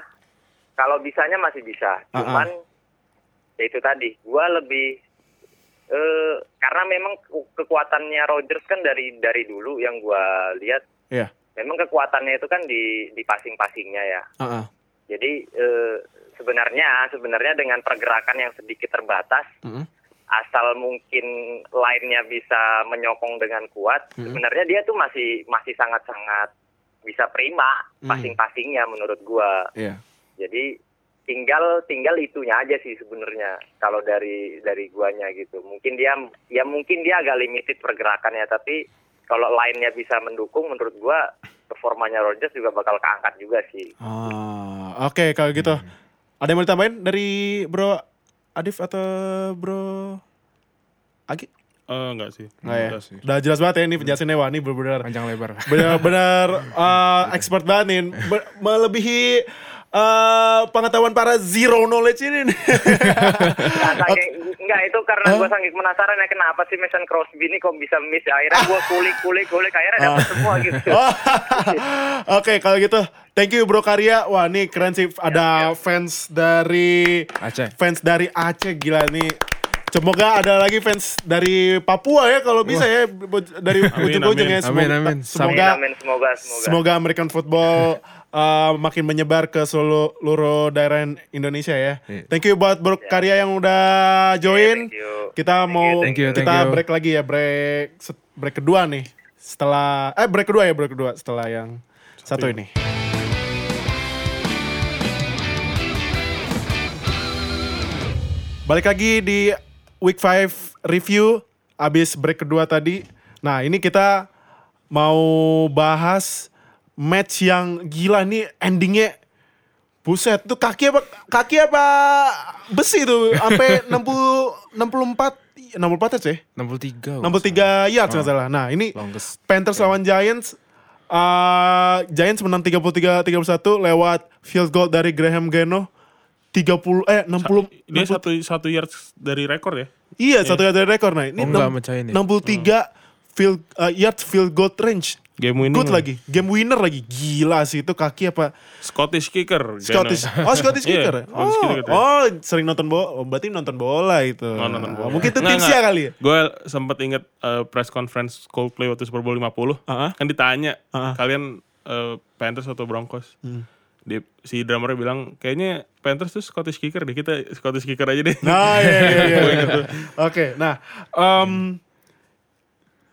kalau bisanya masih bisa. Ah, Cuman ya itu tadi, gua lebih eh karena memang ke- kekuatannya Rodgers kan dari dari dulu yang gua lihat Iya. memang kekuatannya itu kan di di passing-passingnya ya. Heeh. Jadi eh, sebenarnya sebenarnya dengan pergerakan yang sedikit terbatas Heeh. asal mungkin lainnya bisa menyokong dengan kuat, Mm-mm. sebenarnya dia tuh masih masih sangat-sangat bisa prima Mm. passing-passingnya menurut gua. Iya. Jadi tinggal tinggal itunya aja sih sebenarnya kalau dari dari guanya gitu. Mungkin dia ya mungkin dia agak limited pergerakannya tapi kalau lainnya bisa mendukung menurut gua performanya Rodgers juga bakal keangkat juga sih. Ah, oke kalau gitu. Ada yang mau ditambahin dari Bro Adif atau Bro Agi? Eh, enggak sih. Nggak ya? Enggak sih. Udah jelas banget ya ini penjelasannya wah ini benar-benar Panjang lebar. benar-benar eh, expert banget nih Be- melebihi eh, pengetahuan para zero knowledge ini nih. Nah, enggak itu karena gua saking penasaran ya kenapa sih Mason Crosby ini kok bisa miss akhirnya gua kulik kulik kulik akhirnya dapet semua gitu. Oh, Oke kalau gitu thank you Bro Karya wah ini keren sih ada fans dari Aceh. fans dari Aceh gila nih Semoga ada lagi fans dari Papua ya kalau bisa ya dari ujung ke ujung ya. amin. Semoga, Amin, amin. semoga Amin, amin, semoga semoga. Semoga American football uh, makin menyebar ke seluruh daerah Indonesia ya. Iya. Thank you buat Bro Karya yang udah join. thank you. Kita mau Thank you, thank kita you. break lagi ya, break break kedua nih. Setelah eh break kedua ya, break kedua setelah yang satu ini. Balik lagi di week 5 review abis break kedua tadi. Nah, ini kita mau bahas match yang gila nih endingnya Buset, tuh kaki apa kaki apa besi tuh sampai 60 64 64 aja ya? 63. 63 yards nggak salah. Nah, ini Longest. Panthers lawan Giants uh, Giants menang 33 31 lewat field goal dari Graham Geno 30 eh 60 Dia 60 satu satu yards dari rekor ya. Iya, satu dari rekor nah. Ini Oh, enggak, enam- mecahin ya? 63 field uh, yards field goal range. Game winning. Good lagi. Game winner lagi. Gila sih itu kaki apa? Scottish kicker. Scottish. Oh, Scottish Iya, kicker. Scottish Oh, kicker. oh, sering nonton bola. Oh, berarti nonton bola itu. Oh, nonton bola. Mungkin itu tipsnya nggak. kali ya. Gue sempet inget eh, press conference Coldplay waktu Super Bowl 50. Ah, ah. Kan ditanya, Ah, ah. kalian eh, Panthers atau Broncos? Hmm. Dia, si drummernya bilang kayaknya Panthers tuh Scottish kicker deh kita Scottish kicker aja deh. Nah, iya, iya, iya, iya. Oke, nah, em,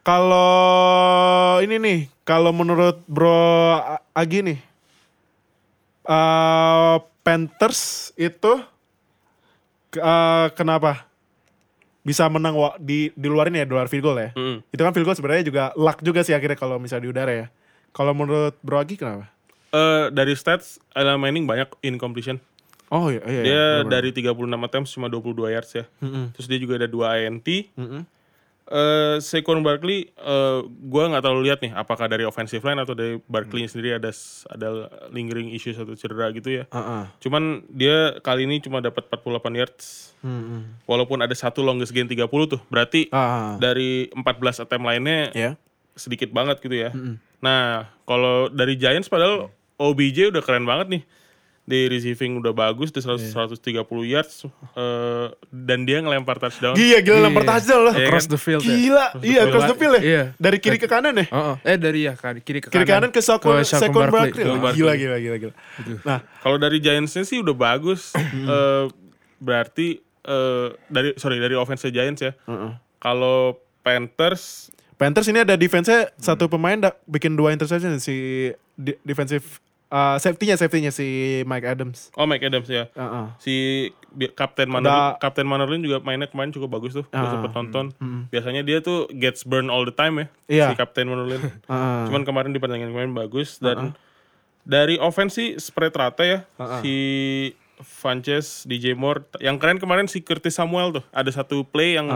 kalau ini nih, kalau menurut Bro Agi nih, eh, Panthers itu eh, kenapa bisa menang di di luar ini ya, di luar field goal ya? Mm. Itu kan field goal sebenarnya juga luck juga sih akhirnya kalau misalnya di udara ya. Kalau menurut Bro Agi kenapa? Eh, dari stats Ella Manning banyak incompletion. Oh iya, iya. Dia benar-benar. dari 36 attempts cuma 22 yards ya. Mm-mm. Terus dia juga ada 2 INT. Mm-mm. Eh Saquon Barkley, eh gua nggak terlalu lihat nih apakah dari offensive line atau dari Barkley sendiri ada ada lingering issue satu cedera gitu ya. Ah, ah. Cuman dia kali ini cuma dapat 48 yards. Mm-mm. Walaupun ada satu longest gain 30 tuh. Berarti ah. dari 14 attempt lainnya Ya. sedikit banget gitu ya. Nah, kalau dari Giants padahal OBJ udah keren banget nih. Di receiving udah bagus di 100, 130 yards eh, dan dia ngelempar touchdown. Gila, gila lempar touchdown loh. Iya Cross kan? the field ya. Gila, iya field. cross the field ya. Iya. Dari kiri ke kanan ya. Oh, oh. Eh dari ya kan kiri ke Kiri kanan ke Saquon Saquon Saquon Barkley. Gila, gila, gila, gila. Nah, Kalau dari Giants-nya sih udah bagus. Eh, berarti eh, dari sorry dari offense Giants ya. Kalau Panthers Panthers ini ada defense-nya satu pemain da- bikin dua interception si di- defensive uh, safety-nya safety-nya si Mike Adams. Oh Mike Adams ya. Heeh. Si Kapten Mannerlin, Kapten Mannerlin juga mainnya kemarin cukup bagus tuh. Gue Ah. sempet nonton. Biasanya dia tuh gets burn all the time ya. Iya. Si Kapten Mannerlin. Heeh. Cuman kemarin di pertandingan kemarin bagus dan dari offense sih spread rata ya. Uh-uh. Si Funches, DJ Moore, yang keren kemarin si Curtis Samuel tuh. Ada satu play yang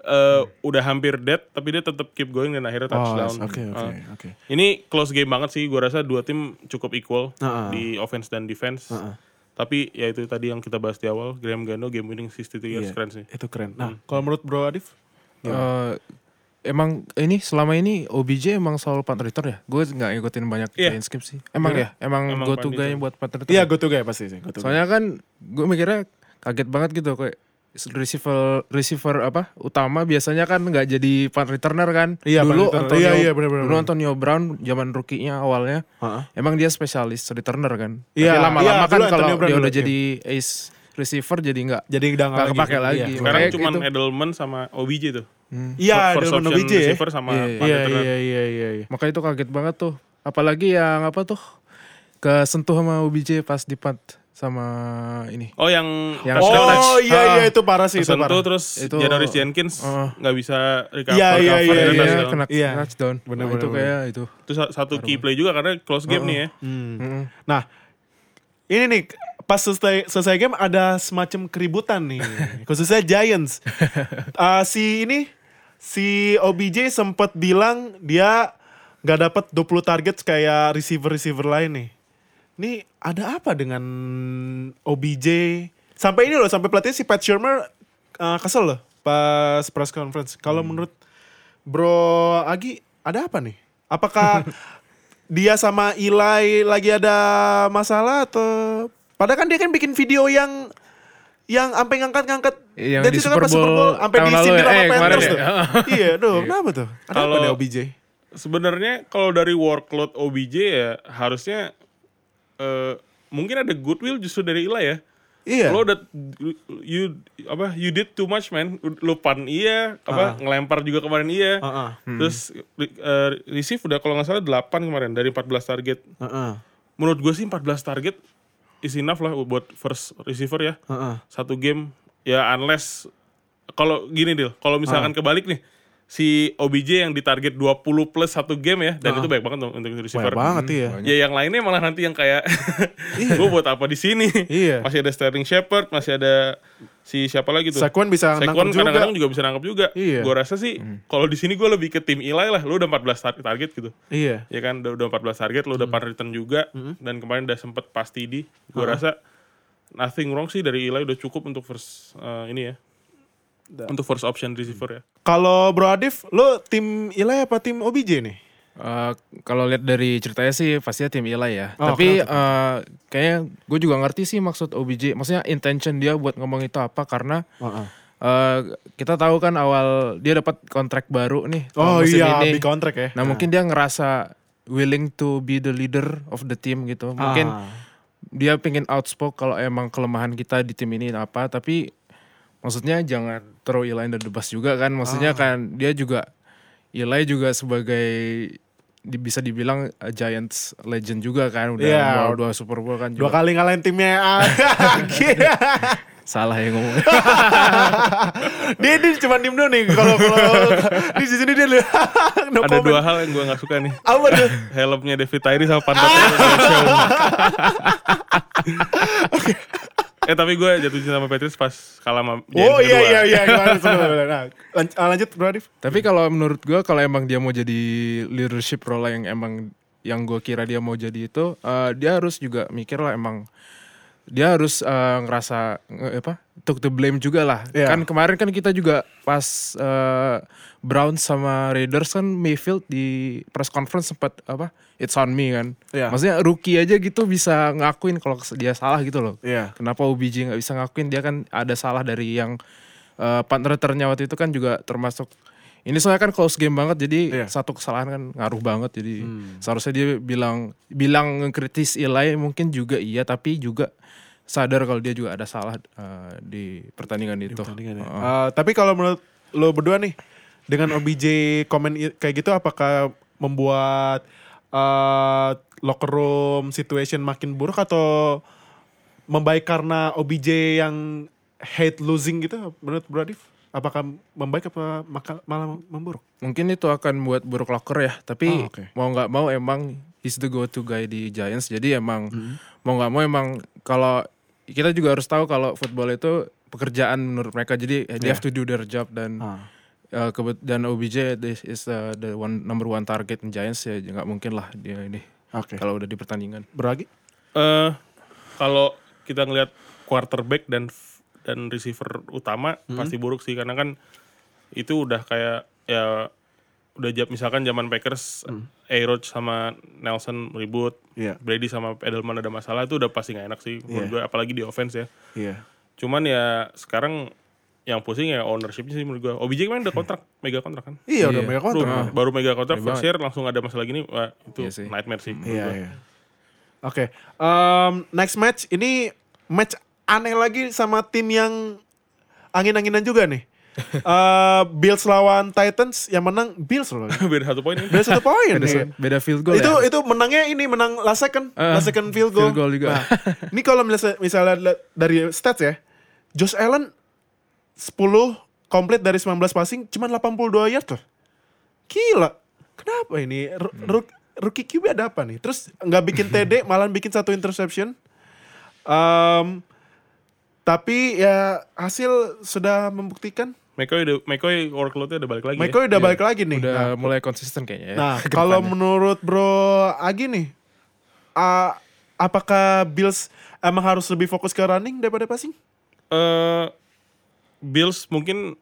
Eh, udah hampir dead tapi dia tetap keep going dan akhirnya Oh, touchdown. oke oke Ah. oke. Ini close game banget sih. Gua rasa dua tim cukup equal Uh-uh. di offense dan defense. Uh-uh. Tapi ya itu tadi yang kita bahas di awal, Graham Gano game winning 62 yards Iya, keren sih. Itu keren. Nah, kalau menurut Bro Adif? Eh, emang ini selama ini OBJ emang selalu punt return ya? Gue nggak ngikutin banyak. Giants game sih. Emang ya? Emang, Emang go to guy buat punt return. Iya, gue tuh kayak pasti sih. Go to Soalnya kan gue mikirnya kaget banget gitu kayak receiver receiver apa utama biasanya kan nggak jadi punt returner kan Iya, punt dulu returner. Antonio Iya, iya, benar-benar. dulu Antonio Brown zaman rookie-nya awalnya Heeh. emang dia spesialis returner kan Iya, tapi lama-lama iya, kan kalau Brown dia dulu, udah iya. jadi ace receiver jadi nggak Jadi udah nggak kepake lagi Iya. Sekarang Makanya cuma itu- Edelman sama OBJ tuh. Iya, First Delman option OBJ ya. receiver sama Iya, punt Iya, returner. iya, iya, iya, iya. makanya itu kaget banget tuh apalagi yang apa tuh kesentuh sama OBJ pas di punt sama ini Oh yang, Yang touch. Oh, iya, iya, Ah. itu parah sih, itu tersentuh parah. terus Itu- Janoris Jenkins nggak bisa recover, Iya, iya, recover, iya, iya. touchdown. kena Iya. touchdown Bener, Nah, bener, itu bener. kayak itu Itu sa- satu key play juga karena close game nih ya. Hmm. Nah, ini nih pas selesai, selesai game ada semacam keributan nih, khususnya Giants. Uh, si ini si OBJ sempat bilang dia nggak dapat 20 target kayak receiver-receiver lain nih. Ini ada apa dengan OBJ? Sampai ini loh, sampai pelatih si Pat Shermer uh, kesel loh pas press conference. Kalau menurut Bro Agi ada apa nih? Apakah dia sama Eli lagi ada masalah atau padahal kan dia kan bikin video yang yang sampai ngangkat-ngangkat Yang dan di kan pas Super Bowl sampai disindir ya? sama Eh, Panthers ya? tuh. iya, duh, kenapa tuh? Ada apa Kalau- deh OBJ? Sebenarnya kalau dari workload OBJ ya harusnya eh, mungkin ada goodwill justru dari Eli ya. Iya. Lo udah you apa you did too much man. Lo pan iya, apa ngelempar juga kemarin iya. Heeh. Terus eh, receive udah kalau nggak salah 8 kemarin dari 14 target. Heeh. Menurut gue sih 14 target is enough lah buat first receiver ya. Heeh. Satu game ya unless kalau gini deal, kalau misalkan kebalik nih si OBJ yang ditarget 20 plus satu game ya dan itu baik banget untuk receiver. Banyak banget iya. Ya yang lainnya malah nanti yang kayak gue buat apa di sini? Iya. Masih ada Sterling Shepard, masih ada si siapa lagi tuh? Saquon bisa Saquon nangkep juga. kadang-kadang juga bisa nangkep juga. Iya. Gue rasa sih kalau di sini gue lebih ke tim Eli lah. Lu udah 14 tar- target gitu. Iya. Ya kan udah, udah 14 target, lu udah punt return juga dan kemarin udah sempet pas TD. Gue rasa nothing wrong sih dari Eli udah cukup untuk first uh, ini ya. Untuk first option receiver ya. Kalau Bro Adif, lo tim Eli apa tim OBJ nih? Eh, kalau lihat dari ceritanya sih pastinya tim Eli ya. Oh, Tapi eh, kayaknya gue juga ngerti sih maksud OBJ. Maksudnya intention dia buat ngomong itu apa karena Heeh. eh, kita tahu kan awal dia dapat kontrak baru nih. Oh musim iya, ini. big contract ya. Nah mungkin dia ngerasa willing to be the leader of the team gitu. Mungkin Ah. dia pengen outspoke kalau emang kelemahan kita di tim ini apa tapi maksudnya jangan throw Eli under the bus juga kan. Maksudnya kan dia juga Eli juga sebagai di- bisa dibilang uh, Giants legend juga kan. Udah Iya. bawa dua Super Bowl kan Dua juga. kali ngalahin timnya. Salah ya ngomong. Dia dia cuma diem doang nih. Kalau kalau di sini dia lihat. No Ada comment. dua hal yang gue gak suka nih. apa tuh? Helmnya David Tyree sama pantatnya Show. Eh tapi gue jatuh cinta sama Patriots pas kalah sama Giants oh iya kedua. iya iya sebentar, nah, lan- ah, lanjut bro Adif Tapi kalau menurut gua kalau emang dia mau jadi leadership role yang emang yang gue kira dia mau jadi itu, eh, dia harus juga mikir lah emang dia harus eh, ngerasa nge- apa took the blame juga lah. Iya. Kan kemarin kan kita juga pas eh, Browns sama Raiders kan Mayfield di press conference sempat apa it's on me kan. Iya. Maksudnya rookie aja gitu bisa ngakuin kalau dia salah gitu loh. Iya. Kenapa OBJ nggak bisa ngakuin dia kan ada salah dari yang eh, partner returnnya waktu itu kan juga termasuk ini soalnya kan close game banget jadi Iya. satu kesalahan kan ngaruh banget jadi seharusnya dia bilang bilang ngekritis Eli mungkin juga iya tapi juga sadar kalau dia juga ada salah eh, di pertandingan itu. Pertandingan ya. Heeh. Eh, tapi kalau menurut lo berdua nih dengan OBJ komen kayak gitu apakah membuat eh, locker room situation makin buruk atau membaik karena OBJ yang hate losing gitu menurut Bro Adif? Apakah membaik apa maka- malah memburuk? Mungkin itu akan buat buruk locker ya, tapi Oh, oke. mau nggak mau emang he's the go to guy di Giants. Jadi emang Hmm. mau nggak mau emang kalau kita juga harus tahu kalau football itu pekerjaan menurut mereka. Jadi they have to do their job dan Ah. uh, dan OBJ this is uh, the one number one target in Giants ya nggak mungkin lah dia ini Oke. kalau udah di pertandingan. Beragi? Eh, kalau kita ngelihat quarterback dan dan receiver utama Hmm. pasti buruk sih karena kan itu udah kayak ya udah jam misalkan zaman Packers A-Rod sama Nelson ribut, Hmm. Iya. Brady sama Edelman ada masalah itu udah pasti nggak enak sih menurut Iya. gue apalagi di offense ya. Iya. Cuman ya sekarang yang pusing ya ownershipnya sih menurut gue. OBJ kemarin udah kontrak, mega kontrak kan. Iya, udah Iya. mega kontrak. baru mega kontrak first year langsung ada masalah gini, wah itu sih. nightmare sih. menurut Iya, gua. iya. Oke, em, next match ini match aneh lagi sama tim yang angin-anginan juga nih. Eh, Bills lawan Titans yang menang Bills loh. Beda satu poin ini. Beda satu poin Beda, beda field goal Itu ya. itu menangnya ini menang last second, Eh, last second field goal. field goal juga. Nah, ini kalau misalnya, misalnya dari stats ya, Josh Allen 10 komplit dari 19 passing cuma 82 yard loh. Gila. Kenapa ini? R- ru- rookie QB ada apa nih? Terus nggak bikin TD, malah bikin satu interception. Em, tapi ya hasil sudah membuktikan. McCoy udah McCoy workload-nya udah balik lagi ya. Michael udah balik lagi nih. Udah Nah, mulai konsisten kayaknya ya. Nah, kalau menurut Bro Agi nih, uh, apakah Bills emang harus lebih fokus ke running daripada passing? Eh, Bills mungkin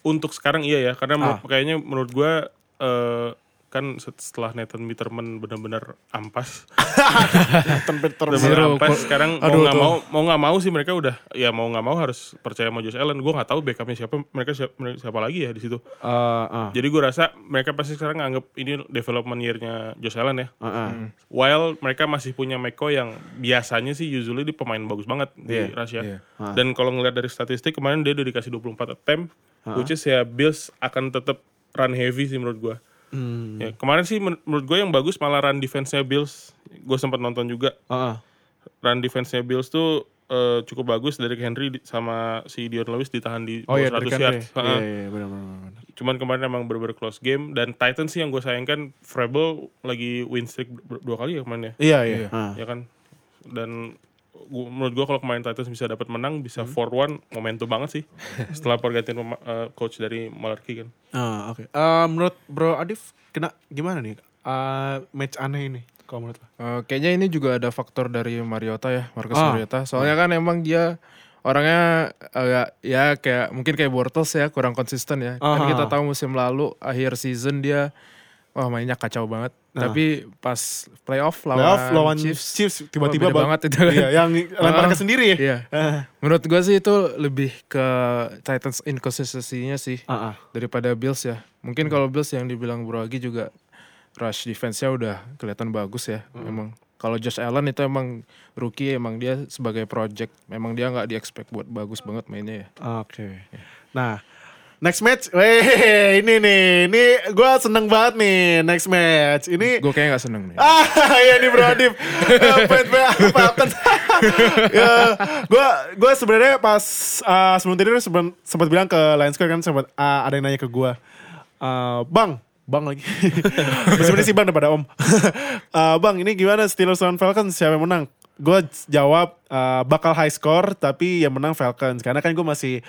untuk sekarang iya ya karena menurut- Ah. kayaknya menurut gua eh, kan set- setelah Nathan Peterman benar-benar ampas. Benar-benar Zero. ampas. sekarang mau Aduh, nggak tuh. mau mau nggak mau sih mereka udah ya mau nggak mau harus percaya sama Josh Allen. Gua nggak tahu backupnya siapa mereka siapa, siapa lagi ya di situ. Uh, jadi gua rasa mereka pasti sekarang nganggap ini development year-nya Josh Allen ya. Uh, While mereka masih punya McCoy yang biasanya sih usually di pemain bagus banget di Iya, Rusia. iya. Dan kalau ngeliat dari statistik kemarin dia udah dikasih 24 attempt, which is ya Bills akan tetap run heavy sih menurut gua. Hmm. Ya, kemarin sih men- menurut gue yang bagus malah run defense-nya Bills. Gue sempat nonton juga. Run defense-nya Bills tuh eh, cukup bagus dari Henry sama si Dion Lewis ditahan di Oh bawah iya, 100 Derrick yard. Henry. Heeh. Iya, iya, benar, benar, benar. Cuman kemarin emang bener-bener close game dan Titans sih yang gue sayangkan Vrabel lagi win streak ber- dua kali ya kemarin ya. Iya, iya. Ah. ya kan dan gua, menurut gua kalau kemarin Titans bisa dapat menang bisa Hmm. 4-1 momentum banget sih setelah pergantian eh, coach dari Malarkey kan Ah, oke. Eh, menurut Bro Adif, kena gimana nih? Eh, match aneh ini kalau menurut lo? Eh, kayaknya ini juga ada faktor dari Mariota ya, Marcus Ah. Mariota. Soalnya kan emang dia orangnya agak ya kayak mungkin kayak Bortles ya, kurang konsisten ya. Kan Aha. kita tahu musim lalu akhir season dia wah mainnya kacau banget. Nah. Tapi pas playoff lawan, Playoff lawan Chiefs, Chiefs, tiba-tiba bang- banget itu. Iya, yang lempar ke sendiri ya. Iya. Ah, Menurut gua sih itu lebih ke Titans inconsistency-nya sih ah, ah. daripada Bills ya. Mungkin kalau Bills yang dibilang Bro Agi juga rush defense-nya udah kelihatan bagus ya. Emang Kalau Josh Allen itu emang rookie, emang dia sebagai project, memang dia nggak di expect buat bagus banget mainnya ya. Oke. Nah, next match. Weh, ini nih. Ini gue seneng banget nih next match. Ini Gue kayaknya nggak seneng nih. Ah, ya nih Bro Adif. Pet apa ya, gue gue sebenarnya pas uh, sebelum tidur sempat bilang ke Lions Square kan sempat uh, ada yang nanya ke gue, uh, bang, bang lagi. Sebenarnya sih bang daripada om. Uh, bang, ini gimana Steelers lawan Falcons siapa yang menang? Gue jawab uh, bakal high score tapi yang menang Falcons karena kan gue masih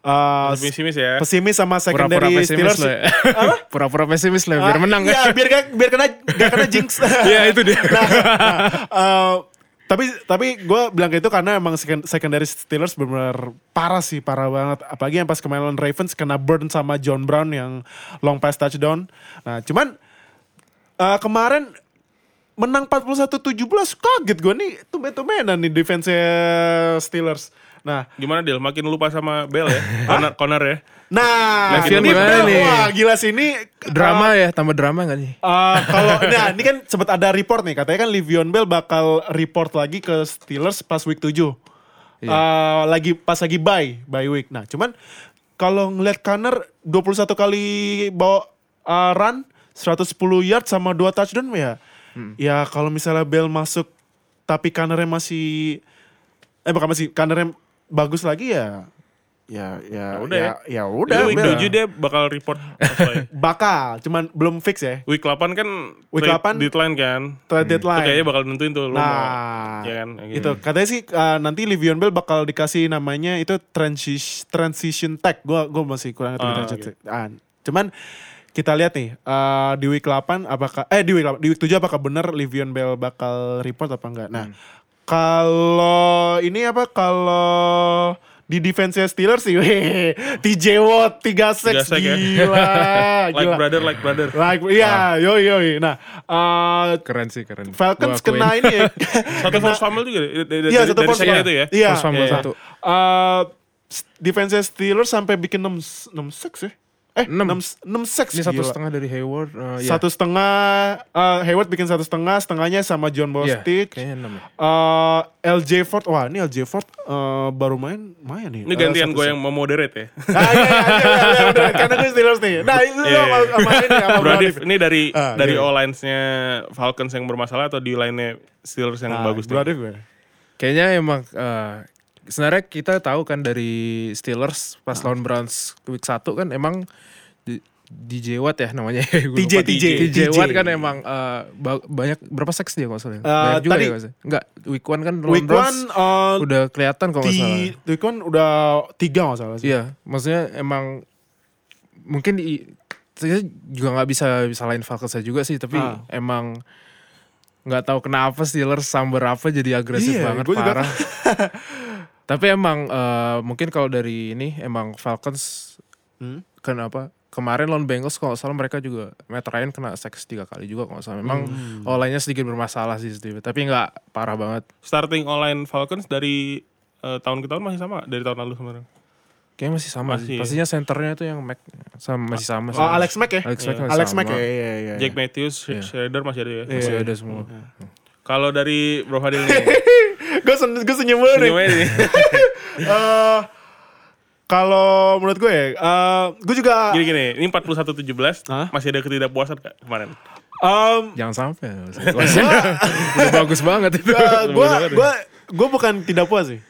uh, Pesimis ya. pesimis sama Pura-pura secondary pesimis Steelers. lah. ya. Pura-pura pesimis lah biar Ah, menang Iya, kan. biar gak, biar kena gak kena jinx. Iya, itu dia. Nah, nah, eh, tapi tapi gue bilang kayak itu karena emang second- secondary Steelers benar parah sih, parah banget. Apalagi yang pas kemarin lawan Ravens kena burn sama John Brown yang long pass touchdown. Nah, cuman eh, kemarin menang 41-17 kaget gue nih tumben-tumbenan nih defense Steelers. Nah, Gimana Dil? Makin lupa sama Bell ya? Connor, Connor ya? nah, Le'Veon ini Bell, nih? Wah, gila sih ini Drama ya, tambah drama gak nih? Eh, kalau nah ini kan sempat ada report nih katanya kan Livion Bell bakal report lagi ke Steelers pas week 7. Iya. Eh, lagi pas lagi bye, bye week. Nah, cuman kalau ngeliat Connor 21 kali bawa eh, run 110 yard sama 2 touchdown ya. Hmm. Ya kalau misalnya Bell masuk tapi Connornya masih eh bukan masih Connornya bagus lagi ya ya ya udah ya, ya udah Udah, week. 7 dia bakal report. ya. bakal cuman belum fix ya Week 8 kan Week trade 8 deadline kan. trade Itu deadline kayaknya bakal nentuin tuh lo mau. Nah, Ya kan? Gitu. itu katanya sih uh, nanti Livion Bell bakal dikasih namanya itu transition transition tag. Gua gua masih kurang ngerti Ah, transition. Ah, cuman kita lihat nih uh, di week 8 apakah eh di week 8, di week 7 apakah benar Livion Bell bakal report apa enggak. Nah, Hmm. kalau ini apa kalau di defense Steelers sih, weh, TJ Watt 3 sacks, Tiga sack ya. gila, Like gila. brother, like brother. Like, iya, yoi yoi. Nah, uh, Keren sih, keren. Falcons Gua kena ini ya. Satu force fumble juga Iya, satu force fumble. itu ya. Iya. Force fumble iya. satu. Uh, s- defense Steelers sampai bikin 6 6 sacks ya. Eh, 6 Enam. 6 sacks. Ini satu gila. setengah dari Hayward. eh, ya. Satu setengah uh, Hayward bikin satu setengah, setengahnya sama John Iya, Bostic. kayaknya enam ya. Uh, LJ Ford, wah ini LJ Ford uh, baru main, main nih. Ini Uh, gantian satu gue yang mau moderate ya. Ah, iya, iya, iya, iya, iya, karena gue Steelers nih. Nah, itu Iya, sama, iya. sama ini sama Bro Bro Adif, Adif. ini dari Ah, dari iya. O-lines-nya Falcons yang bermasalah atau di line-nya Steelers yang Nah, bagus Bro nih? Adif gue. Kayaknya emang eh, sebenarnya kita tahu kan dari Steelers pas lawan Browns week 1 kan emang di- DJ Watt ya namanya. Lupa. TJ. TJ Watt kan emang eh, ba- banyak berapa seks dia kalau salah. Eh, banyak juga tadi- ya kalau. Enggak, week 1 kan Week Browns one uh, udah kelihatan kalau nggak salah. di week one udah tiga nggak salah sih. Iya, maksudnya emang mungkin di saya juga nggak bisa bisa lain Falcons juga sih, tapi Ah. emang nggak tahu kenapa Steelers sambar apa jadi agresif Iya, banget parah. tapi emang eh, mungkin kalau dari ini emang Falcons Hmm? kenapa kemarin lawan Bengals kalau salah mereka juga Matt Ryan kena seks tiga kali juga kalau salah. Memang Hmm. olanya sedikit bermasalah sih Steve, tapi nggak parah banget. Starting O-line Falcons dari eh, tahun ke tahun masih sama dari tahun lalu sebenarnya. Kayaknya masih sama Masih sih. ya? Pastinya senternya itu yang Mac sama masih sama sih. Oh, Alex Mack ya? Alex Mack masih Alex sama. Mack ya, iya, iya. Jack Matthews, Iya. Schrader masih ada ya. Masih Iya. ada semua. Kalau dari Bro Fadil nih, gue sen gue senyum banget nih. senyum aja nih. Eh, kalau menurut gue ya, eh, gue juga Gini-gini, ini 41-17, Hah? masih ada ketidakpuasan kak kemarin? em, Jangan sampai. Udah bagus banget itu. gue banget ya. gue gue bukan tidak puas sih,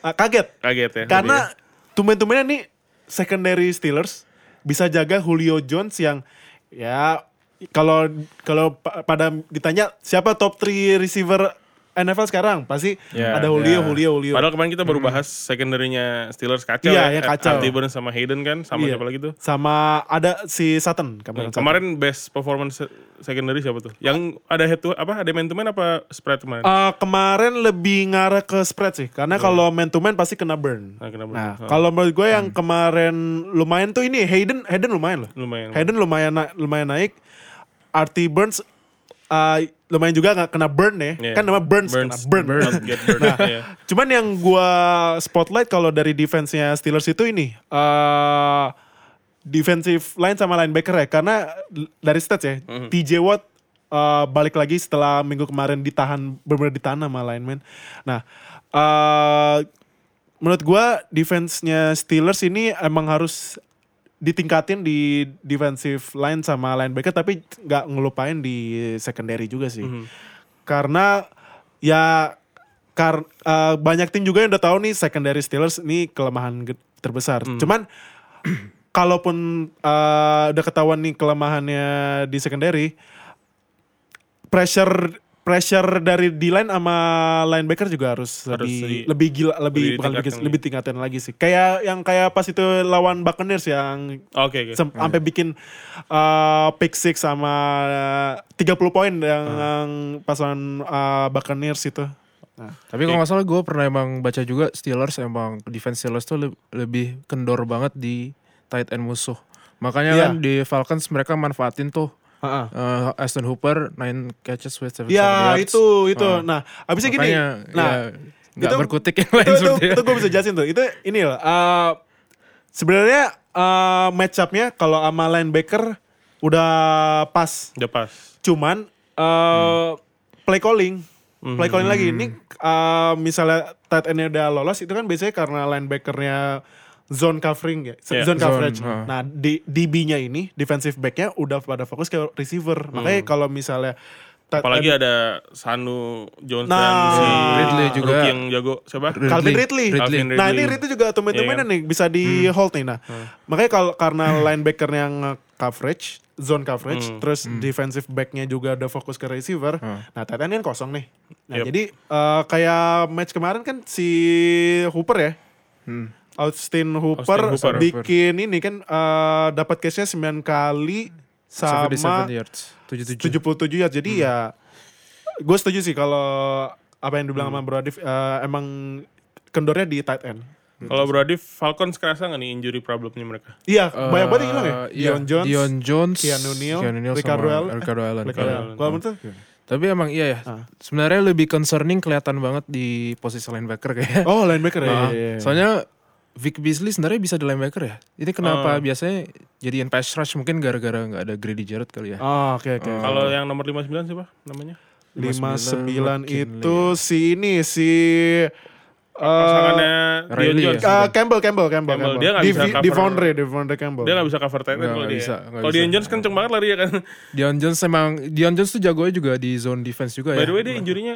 Eh, kaget Kaget ya. karena tumben-tumbennya nih secondary Steelers bisa jaga Julio Jones yang ya kalau kalau pa- pada ditanya siapa top 3 receiver NFL sekarang pasti Ya, ada Julio, ya. Julio, Julio. Padahal kemarin kita baru bahas secondary-nya Steelers kacau Iya, ya. yang kacau. Antiburn sama Hayden kan, sama Iya. siapa lagi tuh? Sama ada si Sutton kemarin. Kemarin best performance secondary siapa tuh? Yang ada head to apa? Ada man to man apa spread kemarin? Eh, kemarin lebih ngarah ke spread sih, karena kalau man to man pasti kena burn. Ah, kena burn. Nah, Oh. kalau menurut gue yang kemarin lumayan tuh ini Hayden, Hayden lumayan loh. Lumayan. Hayden lumayan na- lumayan naik. RT Burns eh, lumayan juga nggak kena burn ya. Iya. Kan nama Burns, kena burn. Get burned. Nah, Iya. Cuman yang gua spotlight kalau dari defense-nya Steelers itu ini eh defensive line sama linebacker ya karena dari stats ya Mhm. TJ Watt eh, balik lagi setelah minggu kemarin ditahan benar-benar ditahan sama lineman. Nah, eh menurut gua defense-nya Steelers ini emang harus ditingkatin di defensive line sama linebacker tapi nggak ngelupain di secondary juga sih. Karena ya kar eh, banyak tim juga yang udah tahu nih secondary Steelers ini kelemahan terbesar. Cuman kalaupun eh, udah ketahuan nih kelemahannya di secondary pressure pressure dari D-line sama linebacker juga harus, Harus lebih di- lebih gila lebih lebih bukan lebih, lebih tingkatin lagi sih. Kayak yang kayak pas itu lawan Buccaneers yang Oke, oke. sem- sampai bikin uh, pick six sama uh, 30 poin yang, yang pas lawan uh, Buccaneers itu. Nah, Tapi kalau nggak salah gue pernah emang baca juga Steelers emang defense Steelers tuh le- lebih kendor banget di tight end musuh. Makanya Iya. kan di Falcons mereka manfaatin tuh uh-uh. uh, Aston Hooper 9 catches with 77 Ya yards. itu itu. Ah. Nah, abisnya gini. Makanya, Nah, ya, nggak itu- berkutik yang lain itu, itu, itu gue bisa jelasin tuh. Itu ini loh. uh, Sebenarnya uh, match up-nya kalau sama linebacker udah pas. Udah pas. Cuman uh, play calling, play calling lagi ini uh, misalnya tight end-nya udah lolos itu kan biasanya karena linebackernya zone covering ya, Yeah. zone coverage. Zone, uh. Nah, di DB-nya ini defensive back-nya udah pada fokus ke receiver. Makanya kalau misalnya Apalagi ada Sanu Jones Nah, dan si Ridley juga. rookie yang jago siapa? Ridley. Calvin Ridley. Ridley. Calvin Nah ini Ridley. Ridley juga temen-temennya Iya kan? nih bisa di hold nih. Nah makanya kalau karena linebacker yang coverage, zone coverage, Hmm. terus defensive backnya juga udah fokus ke receiver. Hmm. Nah tight end kan kosong nih. Nah Yep. jadi eh, kayak match kemarin kan si Hooper ya. Hmm. Austin Hooper, Austin Hooper. bikin ini kan eh, dapat case-nya 9 kali sama 77 yards. 77. 77 yards. Jadi Hmm. ya gue setuju sih kalau apa yang dibilang Hmm. sama Bro Adif eh, emang kendornya di tight end. Kalau Brady Falcons kerasa nggak nih injury problemnya mereka? Iya, banyak banget yang hilang ya. Iya, Dion Jones, Dion Jones, Keanu Neal, Neal Ricardo sama Allen. Ricardo Allen. Ricardo Allen. Allen. Kalau menurut lu? Tapi emang iya ya. Ah. Sebenarnya lebih concerning kelihatan banget di posisi linebacker kayaknya. Oh, linebacker ya. Ah, iya, iya. Soalnya Vic Beasley sebenarnya bisa di linebacker ya. Ini kenapa Ah. biasanya jadiin pass rush mungkin gara-gara nggak ada Grady Jarrett kali ya. Oh, oke oke. Kalau yang nomor 59 siapa namanya? 59 McKinley. itu si ini si eh Pasangannya Riley Jones. ya? eh, Campbell, Campbell, Campbell, Campbell. Dia nggak bisa Divi- cover. Devondre, Devondre Campbell. Dia nggak bisa cover tight end Nggak, kalau dia. Kalau. Dion Jones kenceng banget lari ya kan. Dion Jones emang Dion Jones tuh jagonya juga di zone defense juga By ya. the way dia injurinya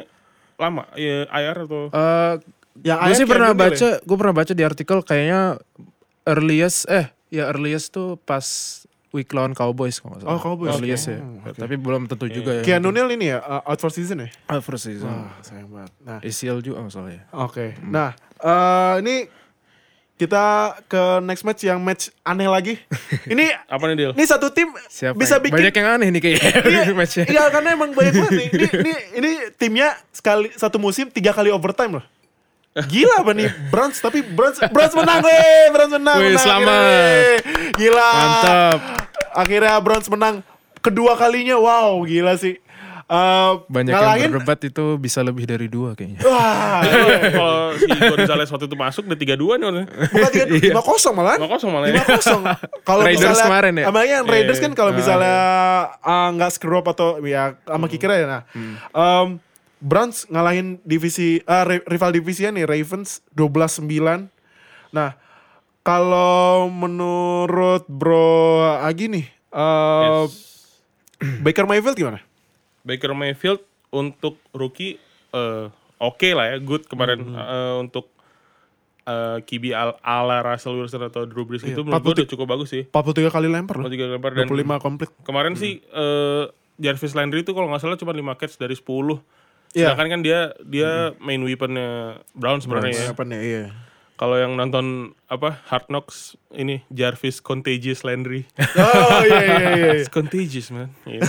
lama, ya IR atau Eh, Yang gue sih pernah ya? baca, gue pernah baca di artikel kayaknya earliest eh ya earliest tuh pas week lawan Cowboys kalau nggak salah. Oh, Cowboys. Earliest ya. Oh, oke. Tapi belum tentu juga ya. Keanu Neal ini ya uh, out for season ya? Ah, first season. Wah, sayang banget. Nah, ACL juga masalah ya. Oke. Nah, eh ini kita ke next match yang match aneh lagi. ini apa nih deal? ini satu tim Siapa bisa yang- bikin banyak yang aneh nih kayaknya Iya, matchnya. iya karena emang banyak banget nih. Ini, ini, ini timnya sekali satu musim tiga kali overtime loh. Gila apa nih Browns tapi Browns Browns menang weh Browns menang Wih, menang, selamat. akhirnya. Gila Mantap. Akhirnya Browns menang kedua kalinya Wow gila sih Eh, Banyak ngalahin, yang berdebat itu bisa lebih dari dua kayaknya. Wah Kalau si Gonzalez waktu itu masuk udah 3-2 nih orangnya. Bukan tiga lima kosong malah 5-0 malah ya. lima kosong. Kalau Raiders misalnya kemarin ya? Emangnya yang Raiders Iya, kan kalau iya. misalnya ah, nggak screw up atau ya sama kicker ya nah. Em, Browns ngalahin divisi ri- rival divisinya nih Ravens 12-9. Nah, kalau menurut Bro Agi nih eh, Baker Mayfield gimana? Baker Mayfield untuk rookie eh, oke lah ya, good kemarin Hmm. Eh, untuk eh, QB al ala Russell Wilson atau Drew Brees Iya, itu menurut gue 43 udah cukup bagus sih. 43 kali lempar loh. Kalau tiga lempar dan 25 komplit. kemarin sih eh, Jarvis Landry itu kalau nggak salah cuma 5 catch dari 10. Iya. Sedangkan kan dia dia main weaponnya Brown sebenarnya ya. Nih? Iya. Kalau yang nonton apa Hard Knocks ini Jarvis Contagious Landry. Oh iya iya iya. It's contagious man. Iya.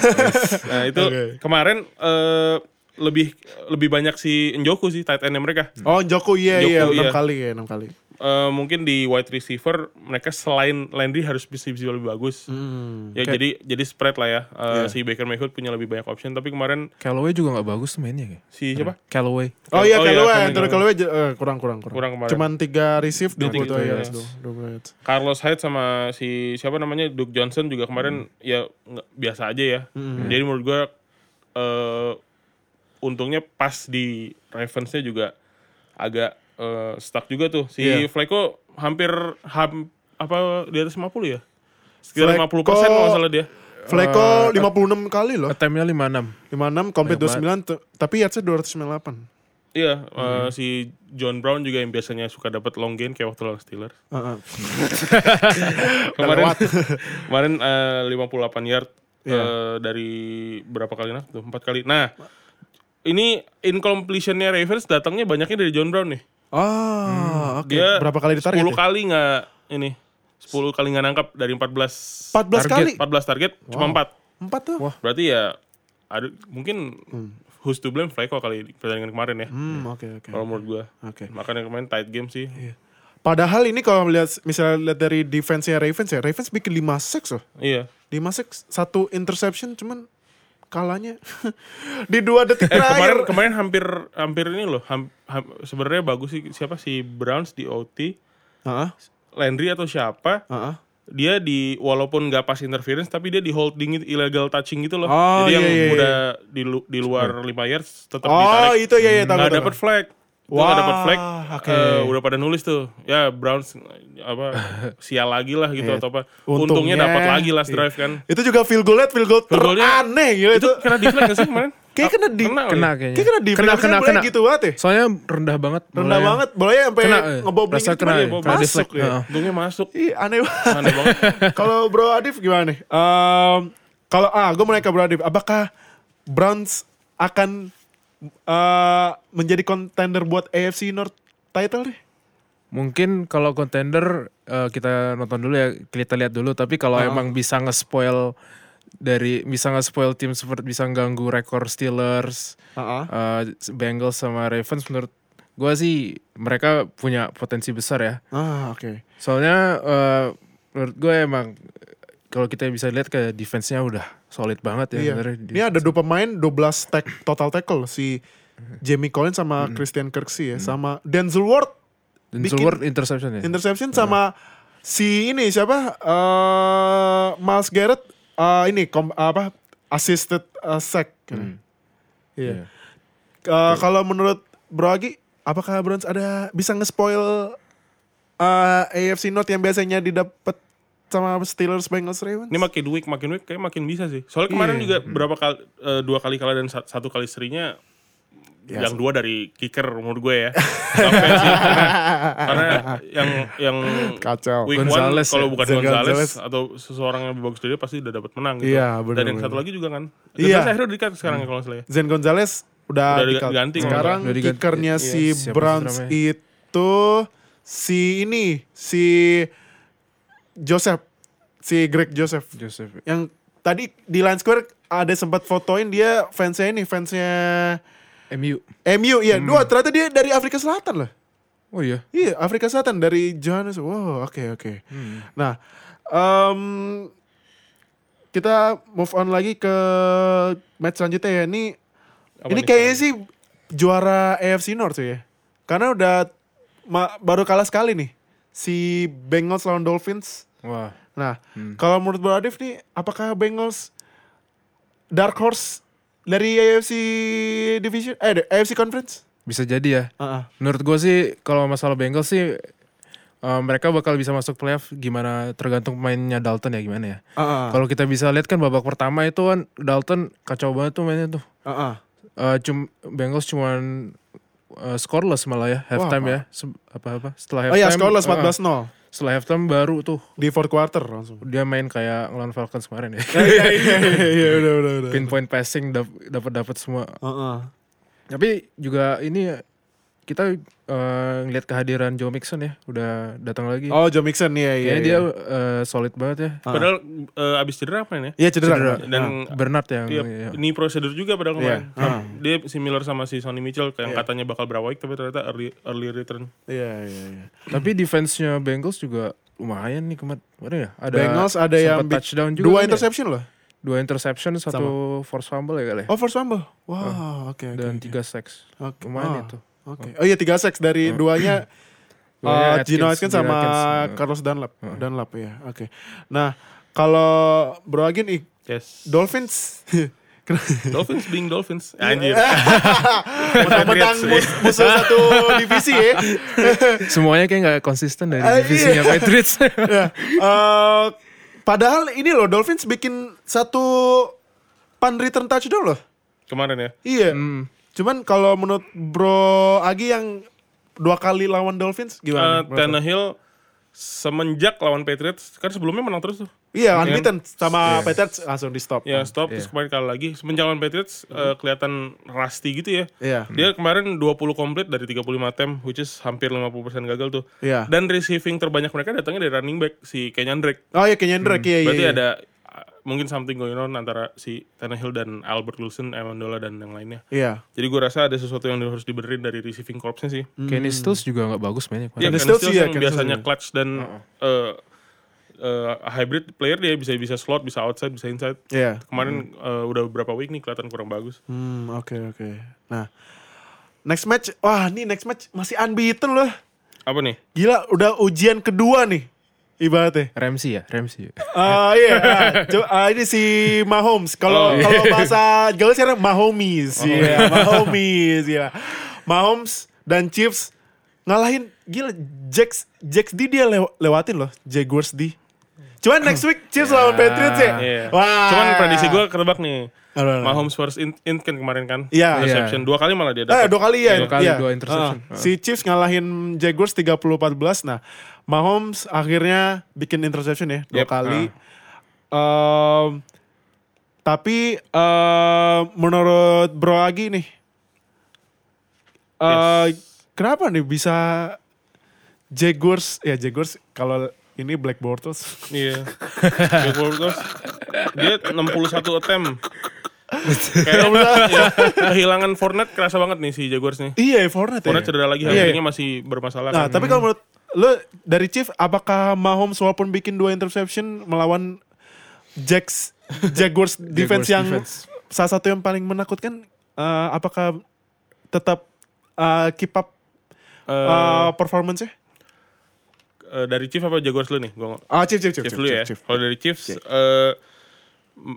nah itu Oke. kemarin eh, lebih lebih banyak si Njoku sih tight end mereka. Oh Joko iya iya Njoku, 6 iya. kali ya 6 kali. Eh, mungkin di wide receiver mereka selain Landry harus bisa, bisa lebih bagus. Hmm. Ya Kayak- jadi jadi spread lah ya. Eh, Iya. Si Baker Mayfield punya lebih banyak option tapi kemarin Callaway juga nggak bagus mainnya kayak. si siapa? Callaway. Oh iya Oh iya, Callaway, Callaway. Anthony Callaway eh, kurang kurang kurang. Kurang kemarin. Cuman 3 receive Dia 22 tiga- yards iya. doang. 22 yards. Carlos Hyde sama si siapa namanya Duke Johnson juga kemarin Hmm. ya nggak- biasa aja ya. Jadi menurut gua eh untungnya pas di Ravens-nya juga agak eh, stuck juga tuh. Si Iya. Flacco hampir ham, apa di atas 50 ya? Sekitar Flacco- 50 persen kalau nggak salah dia. Flacco 56 kali loh. Attempt-nya 56. 56, complete Banyak 29, t- tapi yardsnya 298. Iya, Hmm. eh, si John Brown juga yang biasanya suka dapat long gain kayak waktu lawan Steelers. Heeh. kemarin kemarin eh, 58 yard Iya. eh, dari berapa kali nah tuh empat kali nah ini incompletionnya Ravens datangnya banyaknya dari John Brown nih Ah, oke. dia Berapa kali ditarget? 10 ya? kali nggak ini 10 kali nggak nangkap dari 14 14 kali. 14 target cuma 4 Empat tuh. berarti ya ada mungkin who's to blame Flacco kali di pertandingan kemarin ya Hmm, oke oke. kalau menurut gua Oke. makanya kemarin tight game sih Padahal ini kalau melihat misalnya lihat dari defense-nya Ravens ya, Ravens bikin 5 sacks loh. iya 5 sacks, satu interception cuman kalahnya di dua detik Eh kemarin terakhir. kemarin hampir hampir ini loh. Ham, ham- sebenarnya bagus sih siapa si Browns di OT, Heeh, Landry atau siapa? heeh. Dia di walaupun nggak pas interference tapi dia di holding it, illegal touching gitu loh. Oh, Jadi yang iya, iya, iya. udah di lu- di luar 5 yards tetap Oh, ditarik. itu ya ya tahu. Nggak tahu. dapat flag. Itu Wah, nggak dapat flag. oke. eh, udah pada nulis tuh. Ya Browns apa sial lagi lah gitu Iya. atau apa. Untungnya, Untungnya, dapat lagi last drive kan. Itu juga field goal field goal teraneh gitu. Itu kena di flag nggak sih kemarin? Kayak kena di Kena, Kena ya? kayaknya. Kayak kena di kena, kena, kena. gitu banget ya. Soalnya rendah banget. Rendah bolanya. banget, bolanya sampai Kena, eh. ngebobbling Rasa gitu kena, ya. Kena masuk ya. Untungnya masuk. Ih, aneh banget. Aneh banget. kalau Bro Adif gimana nih? Ehm, kalau ah, gue mau nanya ke Bro Adif, apakah Browns akan eh, menjadi contender buat AFC North title nih? Mungkin kalau contender eh, kita nonton dulu ya, kita lihat dulu. Tapi kalau emang bisa nge-spoil dari bisa nge-spoil tim seperti bisa ganggu rekor Steelers, Heeh. eh, Bengals sama Ravens menurut gua sih mereka punya potensi besar ya. Ah, oke. Soalnya eh, menurut gue emang kalau kita bisa lihat ke defense-nya udah solid banget ya Iya. Ini ada dua pemain 12 tack, total tackle si Jamie Collins sama Christian Kirksey ya, sama Denzel Ward Denzel bikin- Ward interception ya. interception sama si ini siapa? eh Miles Garrett eh, ini kom- apa assisted eh, sack. Iya. Eh, kalau menurut Bro Agi, apakah Browns ada bisa nge-spoil eh, AFC North yang biasanya didapat sama Steelers, Bengals, Ravens? Ini makin week, makin week kayak makin bisa sih. Soalnya kemarin Iya. juga berapa kali eh, dua kali kalah dan sa- satu kali serinya Ya, yang dua dari kicker menurut gue ya. Sampai sih, karena, karena yang yang Kacau. week Gonzalez one kalau ya. bukan Zen Gonzalez, Gonzalez. atau seseorang yang lebih bagus dari dia pasti udah dapat menang gitu. Iya, benar, Dan yang benar. satu lagi juga kan. Iya. Dan akhirnya dikat sekarang ya kalau nggak salah ya. Zen Gonzalez udah, Udah diganti kalau Sekarang. Udah diganti. kickernya Iya, si Browns itu si ini si Joseph si Greg Joseph Joseph. yang tadi di Line Square ada sempat fotoin dia fansnya ini fansnya MU. MU iya Hmm. dua ternyata dia dari Afrika Selatan loh Oh iya. iya Afrika Selatan dari Johannes wow oke oke Hmm. nah em, kita move on lagi ke match selanjutnya ya ini Apa ini kayaknya sih juara AFC North sih ya. Karena udah ma- baru kalah sekali nih. Si Bengals lawan Dolphins. Wah. Nah, Hmm. kalau menurut Bro Adif nih, apakah Bengals dark horse dari AFC Division? Eh, AFC Conference? Bisa jadi ya. Heeh. Menurut gue sih kalau masalah Bengals sih eh, mereka bakal bisa masuk playoff gimana tergantung pemainnya Dalton ya gimana ya. Heeh. Kalau kita bisa lihat kan babak pertama itu kan Dalton kacau banget tuh mainnya tuh. Heeh. Eh, cum Bengals cuman eh, scoreless malah ya halftime ya. Se- apa-apa setelah Oh halftime ya, scoreless eh, 14-0 setelah halftime baru tuh. Di fourth quarter langsung. dia main kayak ngelawan Falcons kemarin ya. Iya, iya, iya, iya, udah, udah, udah. pinpoint passing dapat dapat semua. Heeh. tapi juga ini kita eh, ngeliat kehadiran Joe Mixon ya udah datang lagi Oh, Joe Mixon, iya, iya. kayaknya iya. dia eh, solid banget ya Padahal eh, abis cedera apa ya? Iya, cedera. Cedera. Dan Bernard yang Iya, iya. ini prosedur juga padahal Iya. kemarin. Sam- Dia similar sama si Sonny Mitchell yang Iya. katanya bakal berapa week tapi ternyata early early return. Iya, iya, iya. tapi defense-nya Bengals juga lumayan nih kemarin ya ada Bengals ada yang touchdown juga Dua kan ya? interception loh. dua interception satu force fumble ya kali ya? Oh, first fumble. Wow, oke, oke. dan oke. tiga sacks Oke. lumayan Ah, itu Oke. Oh iya tiga seks dari duanya uh, Gino Atkins Atkins, sama Atkins, uh. Carlos Dunlap. Dunlap ya. Oke. Nah, kalau Bro Agin ih, Yes. Dolphins Dolphins being Dolphins. Anjir. Menang-menang Patriots, mus- musuh satu divisi ya. Semuanya kayak nggak konsisten dari Ah, divisinya iya. Patriots. Ya. Eh, padahal ini loh Dolphins bikin satu punt return touchdown loh. Kemarin ya. Iya. Hmm. Cuman kalau menurut Bro Agi yang dua kali lawan Dolphins Eh, gimana? nih? Tannehill semenjak lawan Patriots kan sebelumnya menang terus tuh. Iya, unbeaten sama Patriots langsung di stop. Ya stop terus kemarin kalah lagi. Semenjak lawan Patriots eh, kelihatan rusty gitu ya. Iya. Dia kemarin 20 komplit dari 35 attempt which is hampir 50% gagal tuh. Iya. Dan receiving terbanyak mereka datangnya dari running back si Kenyan Drake. Oh iya Kenyan Drake iya iya. Berarti iya. ada uh, mungkin something going on antara si Tannehill dan Albert Wilson, Amendola dan yang lainnya. Iya. Jadi gue rasa ada sesuatu yang harus dibenerin dari receiving corpsnya sih. Kenny Stills juga nggak bagus mainnya. Iya, Kenny Stills Stills sih ya, yang Kenny biasanya Stills clutch dan eh, eh, hybrid player dia bisa bisa slot, bisa outside, bisa inside. Iya. Kemarin eh, udah beberapa week nih kelihatan kurang bagus. Hmm, oke oke. Nah, next match, wah ini next match masih unbeaten loh. Apa nih? Gila, udah ujian kedua nih ibaratnya. Ramsey ya, Ramsey. Ah iya, nah, coba, ah, ini si Mahomes. Kalau Oh, iya. kalau bahasa Gaul sekarang Mahomes, iya, Mahomes, ya. Mahomes dan Chiefs ngalahin gila Jax Jax D dia lew- lewatin loh Jaguars D. Cuman next week Chiefs lawan Patriots ya. Iya. Wah. Cuman prediksi gue ketebak nih. Mahomes first in, in kan kemarin kan. Iya. Interception dua kali malah dia Eh, dapat. dua kali ya. Dua kali, iya. dua interception. Ah, si Chiefs ngalahin Jaguars 30-14. Nah, Mahomes akhirnya bikin interception ya dua Yep. kali. Em, tapi em, menurut Bro Agi nih, eh, kenapa nih bisa Jaguars ya Jaguars kalau ini Black Bortles Iya. Black Bortles. Dia 61 attempt. Kayak ya, kehilangan Fournette kerasa banget nih si Jaguars nih. iya Fournette ya. Fournette cedera lagi, Iya, handlingnya masih bermasalah Nah, kan. tapi kalau menurut lo dari Chief, apakah Mahomes walaupun bikin dua interception melawan Jacks Jaguars defense yang defense. salah satu yang paling menakutkan, eh, apakah tetap eh, keep up Eh, eh, performance-nya? dari Chief apa Jaguars lu nih? Gua Ah, Chief, Chief, Chief, Chief Chief, ya. Chief, Chief. Kalau dari Chiefs eh, m-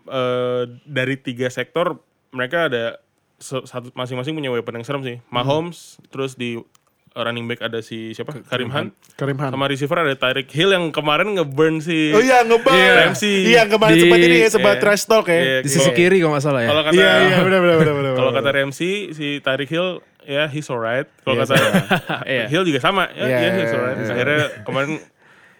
eh, dari tiga sektor mereka ada satu masing-masing punya weapon yang serem sih. Mahomes, terus di running back ada si siapa? Karim Hunt. Karim Hunt. Sama receiver ada Tyreek Hill yang kemarin ngeburn si Oh iya, ngebar. Iya, Ramsey. Iya, kemarin sempat ini ya, sempat iya. trash talk ya. Iya, Di sisi kiri kalau nggak salah ya. Kalau kata Iya, iya, benar, benar, benar, benar. kalau kata Ramsey si Tyreek Hill ya he's alright. Kalau Iya, kata Iya. Hill juga sama ya, Iya, ya he's iya, alright. iya. Akhirnya kemarin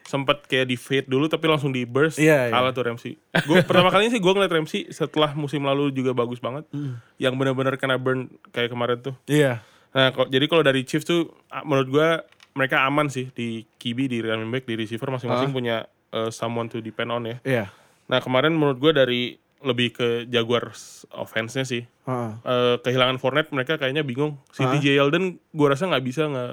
sempat kayak di fade dulu tapi langsung di burst Iya, iya. kalah tuh Ramsey. Gue pertama kalinya sih gue ngeliat Ramsey setelah musim lalu juga bagus banget. Hmm. Yang benar-benar kena burn kayak kemarin tuh. Iya. Nah, kok jadi kalau dari Chiefs tuh menurut gue mereka aman sih di QB, di running back, di receiver masing-masing punya uh, someone to depend on ya. Iya. Nah kemarin menurut gue dari lebih ke Jaguars offense-nya sih. Heeh. Eh, kehilangan Fournette mereka kayaknya bingung. Si Ah. TJ Yeldon gue rasa nggak bisa nge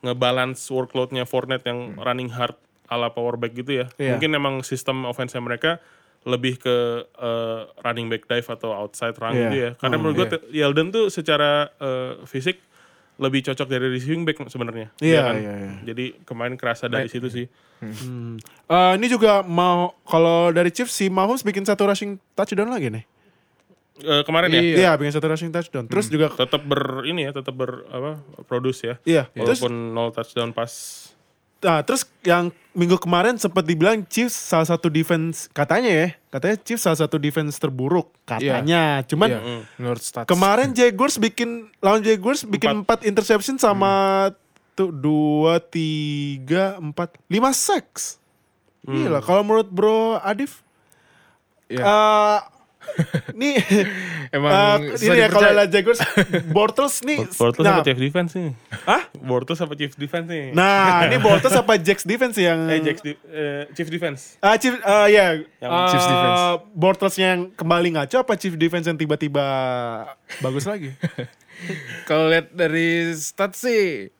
ngebalance workload-nya Fournette yang running hard ala power back gitu ya. Hmm. Iya. Mungkin emang sistem offense mereka lebih ke eh, running back dive atau outside run Iya. gitu ya. Karena Hmm, menurut gue Yeldon tuh secara eh, fisik lebih cocok dari receiving back sebenarnya. Iya, Ya kan? iya, iya. Jadi kemarin kerasa dari situ sih. Eh, ini juga mau kalau dari Chiefs si Mahomes bikin satu rushing touchdown lagi nih. Eh, kemarin ya Iya, bikin satu rushing touchdown. Terus juga tetap ber ini ya tetap ber apa produce ya. iya, terus Walaupun nol touchdown pas Nah, terus yang minggu kemarin sempat dibilang Chiefs salah satu defense katanya ya, katanya Chiefs salah satu defense terburuk katanya. Cuman Iya, menurut stats. kemarin Jaguars bikin lawan Jaguars bikin empat interception sama tuh dua tiga empat lima sacks. Gila, kalau menurut Bro Adif, Iya. eh nih Emang susah ini ya kalau lah Jaguars Bortles nih. Bortles nah, apa Chiefs defense nih? Hah? Bortles apa Chiefs defense nih? Nah, ini Bortles apa Jacks defense yang eh Jacks di, eh, Chiefs defense. Ah, Chief, ah, ya. Yang Ah, Chiefs defense. Bortles yang kembali ngaco apa Chief defense yang tiba-tiba bagus lagi? Kalau lihat dari stats sih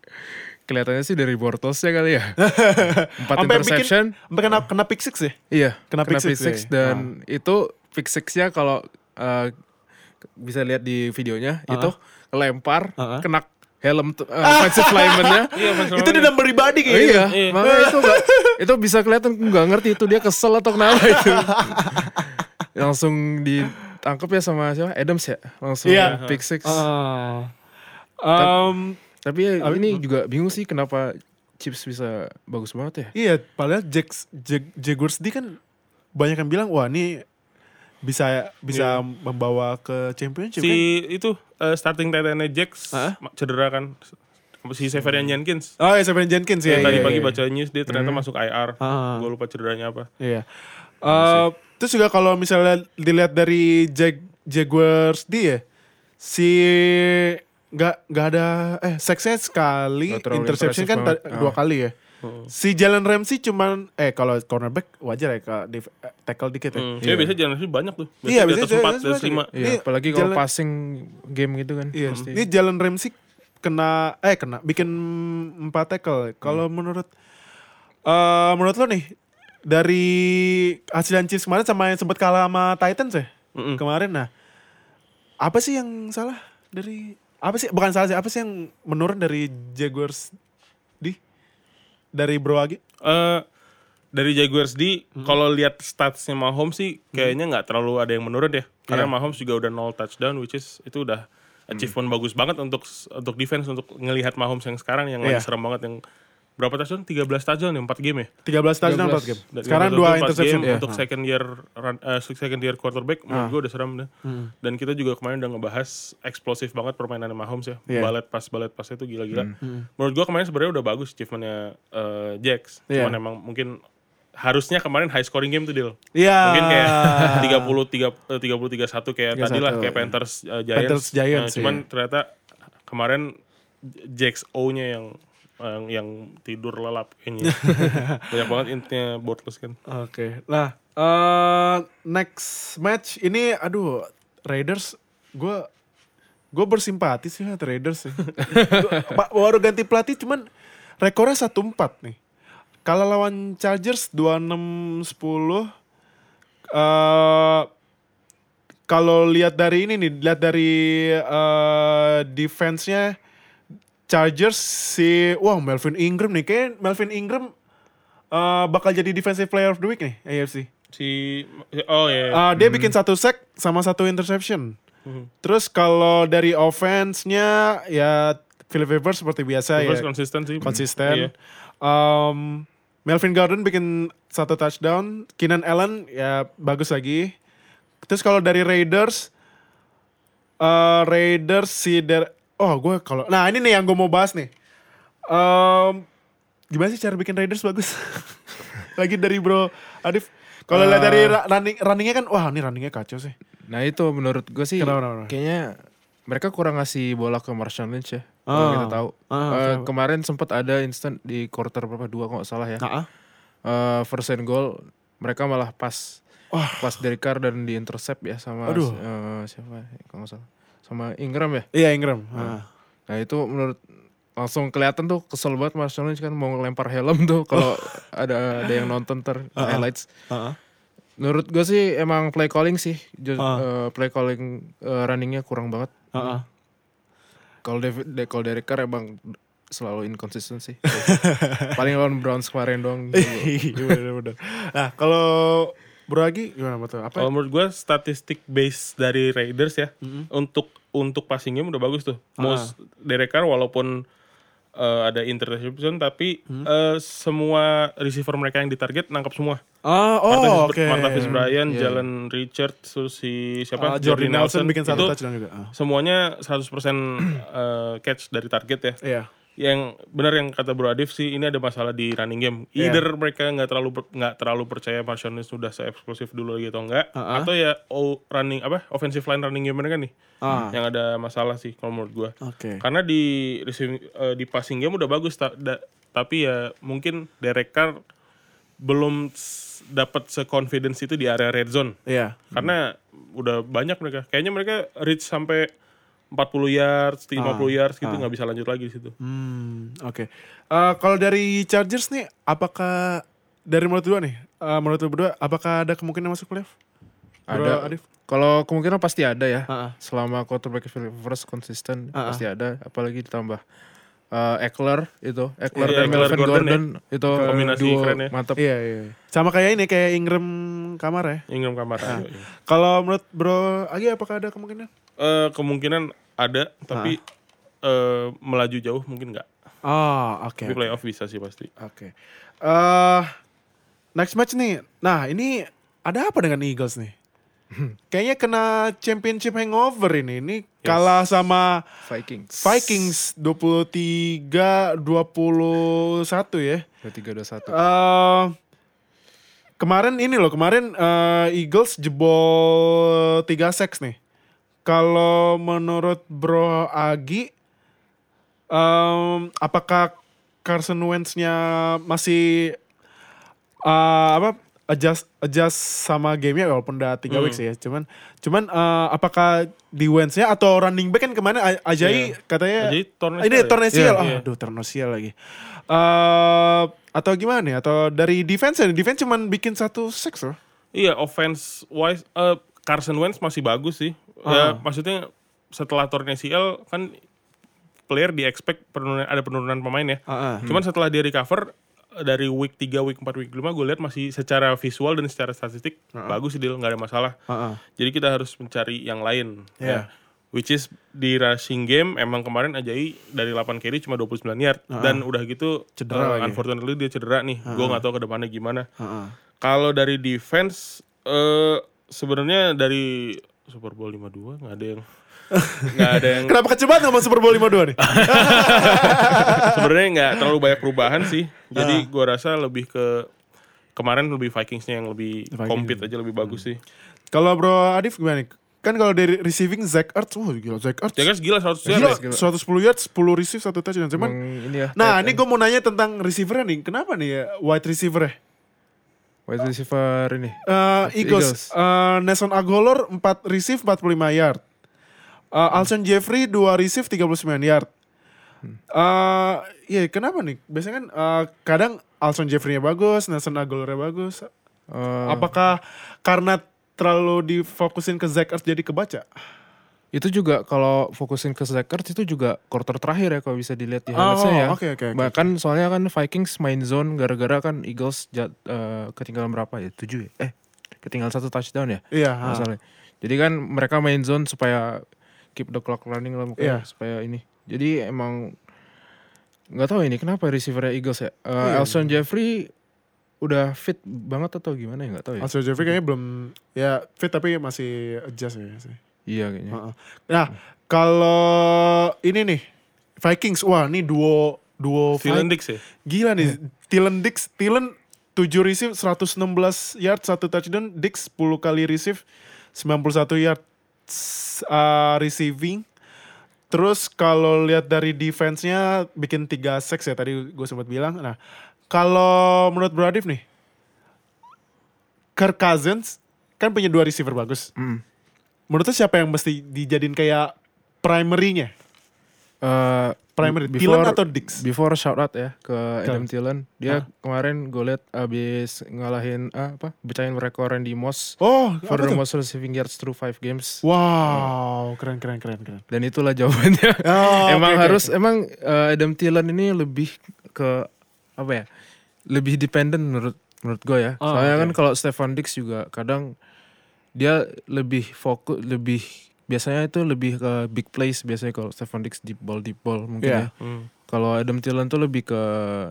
kelihatannya sih dari Bortles ya kali ya. Empat bikin, interception. sampai kena, kena pick six ya? Iya, Kena kena, pick pick six six, ya? dan itu pick six-nya kalau uh, bisa lihat di videonya itu lempar Uh-huh. kena helm tuh, uh, offensive lineman-nya. Iya, Itu di number pribadi Oh, kayaknya. iya, Iya. makanya itu gak, itu bisa kelihatan nggak ngerti itu dia kesel atau kenapa itu. Langsung di ditangkap ya sama siapa? Adams ya? Langsung Iya. pick six. Ah. Um, Tapi ya, Abi- ini juga bingung sih kenapa Chips bisa bagus banget ya. Iya, padahal Jax Jag, Jaguars D kan banyak yang bilang wah ini bisa bisa membawa ke championship Si kan. itu eh, starting tight-endnya Jax ma- cedera kan. Si Severian Jenkins. Oh ya Seven Jenkins ya. Yang tadi iya, pagi iya. baca news dia ternyata masuk IR. Ah. Gue lupa cederanya apa. Iya. Eh, terus juga kalau misalnya dilihat dari Jag Jaguars D ya, si nggak nggak ada eh seksnya sekali, interception kan banget. dua Ah. kali ya. Si Jalen Ramsey cuman eh kalau cornerback wajar ya ke dif- eh, tackle dikit ya. Hmm. Dia biasanya jalan sih banyak tuh. Iya, Biasanya di biasanya atas 4, jalan- di atas 5. Iya, Ini apalagi kalau jalan- passing game gitu kan. Iya, pasti. ini Jalen Ramsey kena eh kena bikin empat tackle. Kalau menurut eh menurut lo nih dari hasil Chiefs kemarin sama yang sempat kalah sama Titans ya Mm-mm. kemarin nah apa sih yang salah dari apa sih bukan salah sih apa sih yang menurun dari Jaguars di dari Bro Agi? Eh, dari Jaguars di Hmm. kalau lihat statsnya Mahomes sih kayaknya nggak terlalu ada yang menurun ya. Karena Iya. Mahomes juga udah nol touchdown which is itu udah achievement bagus banget untuk untuk defense untuk ngelihat Mahomes yang sekarang yang Iya. lagi serem banget yang berapa touchdown? 13 touchdown ya 4 game ya. 13 touchdown 4 game. Sekarang 13 dua touchdown, empat interception game ya. untuk second year run- eh, second year quarterback menurut gue udah serem deh. Dan kita juga kemarin udah ngebahas eksplosif banget permainan Mahomes ya. Iya. Balet pas balet pasnya itu gila-gila. Menurut gue kemarin sebenarnya udah bagus achievementnya eh, Jax. Iya. Cuman emang mungkin harusnya kemarin high scoring game tuh deal. Iya. Mungkin kayak 30 3 eh, 30 31 kayak tadi lah 31. kayak Panthers eh, Giants. Panthers, Giants, Nah, cuman iya. ternyata kemarin Jax O-nya yang yang, yang tidur lelap kayaknya. Banyak banget intinya Bortles kan. Oke. Nah, eh next match ini aduh Raiders gue gue bersimpati sih sama Raiders sih. Gua- Pak baru ganti pelatih cuman rekornya 1-4 nih. Kalau lawan Chargers 26-10 eh kalau lihat dari ini nih, lihat dari eh defense-nya Chargers si wah Melvin Ingram nih kayak Melvin Ingram eh, bakal jadi defensive player of the week nih AFC. Si oh ya. Eh, dia bikin satu sack sama satu interception. Terus kalau dari offense-nya ya Philip Rivers seperti biasa Terus ya konsisten sih. konsisten. Iya. Um, Melvin Gordon bikin satu touchdown, Keenan Allen ya bagus lagi. Terus kalau dari Raiders, eh Raiders si Der oh gue kalau nah ini nih yang gue mau bahas nih. Um, gimana sih cara bikin Raiders bagus? lagi dari Bro Adif. Kalau lihat dari ra- running runningnya kan, wah ini runningnya kacau sih. Nah itu menurut gue sih Kenapa, kenapa? kayaknya mereka kurang ngasih bola ke Marshawn Lynch ya. Kalau kita tahu. Ah, Eh, kenapa? kemarin sempat ada instant di quarter berapa dua kalau nggak salah ya. Nah, Eh, first and goal mereka malah pas Wah. pas Derek Carr dan di intercept ya sama Aduh. eh, siapa ya, kalau nggak salah sama Ingram ya. iya Ingram. Ah. Nah itu menurut langsung kelihatan tuh kesel banget Marshawn Lynch kan mau ngelempar helm tuh kalau ada ada yang nonton ter highlights. Ah, ah. Menurut gue sih emang play calling sih, Ah. eh, play calling eh, runningnya kurang banget. Kalau David, de, kalau Derek Carr emang selalu inconsistent sih. Paling lawan Browns kemarin doang. Iya bener-bener. Nah kalau Bro Agi gimana betul? Apa? Kalau menurut gue statistik base dari Raiders ya untuk untuk passing game udah bagus tuh. Most Derek Carr walaupun eh, ada interception tapi eh, semua receiver mereka yang ditarget nangkap semua. Ah, oh oke. Martavis Bryant, Iya. Jalen Richard, terus si siapa? Ah, Jordi Nelson bikin satu itu touchdown juga. Ah. Semuanya 100% eh, catch dari target ya. Iya. Yang benar yang kata Bro Adif sih ini ada masalah di running game. Iya. Either mereka nggak terlalu nggak terlalu percaya Marshawn Lynch sudah se eksklusif dulu lagi atau enggak, ah. atau ya oh, running apa offensive line running game mereka nih Ah. yang ada masalah sih kalau menurut gua. Oke. Karena di receiving eh, di passing game udah bagus ta- da- tapi ya mungkin Derek Carr belum dapat se-confidence itu di area red zone. Iya. Karena udah banyak mereka. Kayaknya mereka reach sampai 40 yards, 50 yards gitu nggak bisa lanjut lagi di situ. Hmm, oke. Eh, kalau dari Chargers nih, apakah dari menurut dua nih, eh, menurut berdua, apakah ada kemungkinan masuk playoff? Ada. Adif? Kalau kemungkinan pasti ada ya. Ah, ah. Selama quarterback Philip Rivers konsisten Ah, ah. pasti ada. Apalagi ditambah eh, Eckler itu, Eckler Iya, dan Melvin Gordon Gordon, itu Kombinasi duo keren ya. mantap. Iya, iya. Sama kayak ini, kayak Ingram kamar ya. Ingram kamar. Nah. iya. Kalau menurut Bro Agi apakah ada kemungkinan? Eh, kemungkinan ada, tapi eh, melaju jauh mungkin nggak. Oh, oke. Tapi playoff bisa sih pasti. Oke. Eh next match nih. Nah, ini ada apa dengan Eagles nih? Kayaknya kena championship hangover ini. Ini kalah sama Vikings. Vikings 23 21 ya. 23 21. Eh kemarin ini loh, kemarin eh, Eagles jebol 3 sacks nih. Kalau menurut Bro Agi em, apakah Carson Wentz-nya masih eh, apa adjust adjust sama gamenya walaupun udah tiga Hmm. weeks ya cuman cuman eh, apakah di Wentz-nya atau running back kan ke mana A- Ajay katanya torn ini ya? torn ACL. Iya, Ah, iya. aduh torn ACL lagi eh atau gimana nih atau dari defense ya defense cuman bikin satu six loh Iya, offense wise eh, Carson Wentz masih bagus sih. Ya, maksudnya setelah torn ACL kan player di expect penurunan ada penurunan pemain ya. Ah, ah. Cuman setelah dia recover dari week 3, week 4, week 5 gue lihat masih secara visual dan secara statistik bagus sih dia nggak ada masalah. Ah, ah. Jadi kita harus mencari yang lain. Iya. Ya. Which is di rushing game emang kemarin Ajay dari 8 carry cuma 29 yard dan udah gitu Cedera lagi. unfortunately dia cedera nih. Gue nggak tahu ke depannya gimana. Ah, ah. Kalau dari defense eh sebenarnya dari Super Bowl 52 nggak ada yang nggak ada yang kenapa kecebat ngomong Super Bowl 52 nih sebenarnya nggak terlalu banyak perubahan sih. Ah. Jadi gua rasa lebih ke kemarin lebih Vikingsnya yang lebih Vikings. compete aja lebih bagus sih. kalau Bro Adif gimana nih kan kalau dari receiving Zach Ertz wah gila Zach Ertz Ya guys gila 100 Gila, yard. gila. 110 yards, 10 receive, 1 touchdown. Cuman, Emang ini ya. nah ini gue mau nanya tentang receiver nih. Kenapa nih ya wide receiver ya? wide receiver ini. Eh, Eagles, Eagles. eh, Nelson Aguilar 4 receive 45 yard. Eh, Alshon Jeffrey 2 receive 39 yard. Eh, Iya kenapa nih? Biasanya kan eh, kadang Alshon Jeffrey-nya bagus, Nelson Aguilar-nya bagus. Eh, Apakah karena terlalu difokusin ke Zach Ertz jadi kebaca? itu juga kalau fokusin ke Zach Ertz itu juga quarter terakhir ya kalau bisa dilihat di Oh, highlights-nya ya. oke, oke, oke. Bahkan soalnya kan Vikings main zone gara-gara kan Eagles jat, eh, ketinggalan berapa ya? 7 ya? Eh, ketinggalan satu touchdown ya? Iya. Salah. Jadi kan mereka main zone supaya keep the clock running lah mungkin Iya. supaya ini. Jadi emang nggak tahu ini kenapa receivernya Eagles ya. Eh, Iya. Alshon Jeffrey udah fit banget atau gimana ya nggak tahu ya. Alshon Jeffrey kayaknya belum ya fit tapi masih adjust ya sih. Iya kayaknya. Heeh. Nah, kalau ini nih Vikings, wah ini duo duo Thielen Vi- Dix ya. Gila nih, Thielen Dix, Thielen 7 receive 116 yard, 1 touchdown, Dix 10 kali receive 91 yard uh, receiving. Terus kalau lihat dari defense-nya bikin 3 sacks ya tadi gue sempat bilang. Nah, kalau menurut Bradif nih Kirk Cousins kan punya dua receiver bagus. Mm. Menurut siapa yang mesti dijadiin kayak primary-nya? Eh, Primary, be- Thielen atau Dix? Before shout out ya ke Adam Thielen. Dia kemarin gue liat abis ngalahin ah, apa? Becahin rekor Randy Moss Oh, for the most receiving yards through 5 games. Wow, keren keren keren keren. Dan itulah jawabannya. Oh, emang oke, harus oke. emang eh, Adam Thielen ini lebih ke apa ya? Lebih dependent menurut menurut gue ya. Oh, Soalnya oke. kan kalau Stefan Dix juga kadang dia lebih fokus lebih biasanya itu lebih ke big plays biasanya kalau Stefan Dix deep ball deep ball mungkin Iya. ya. Hmm. Kalau Adam Thielen tuh lebih ke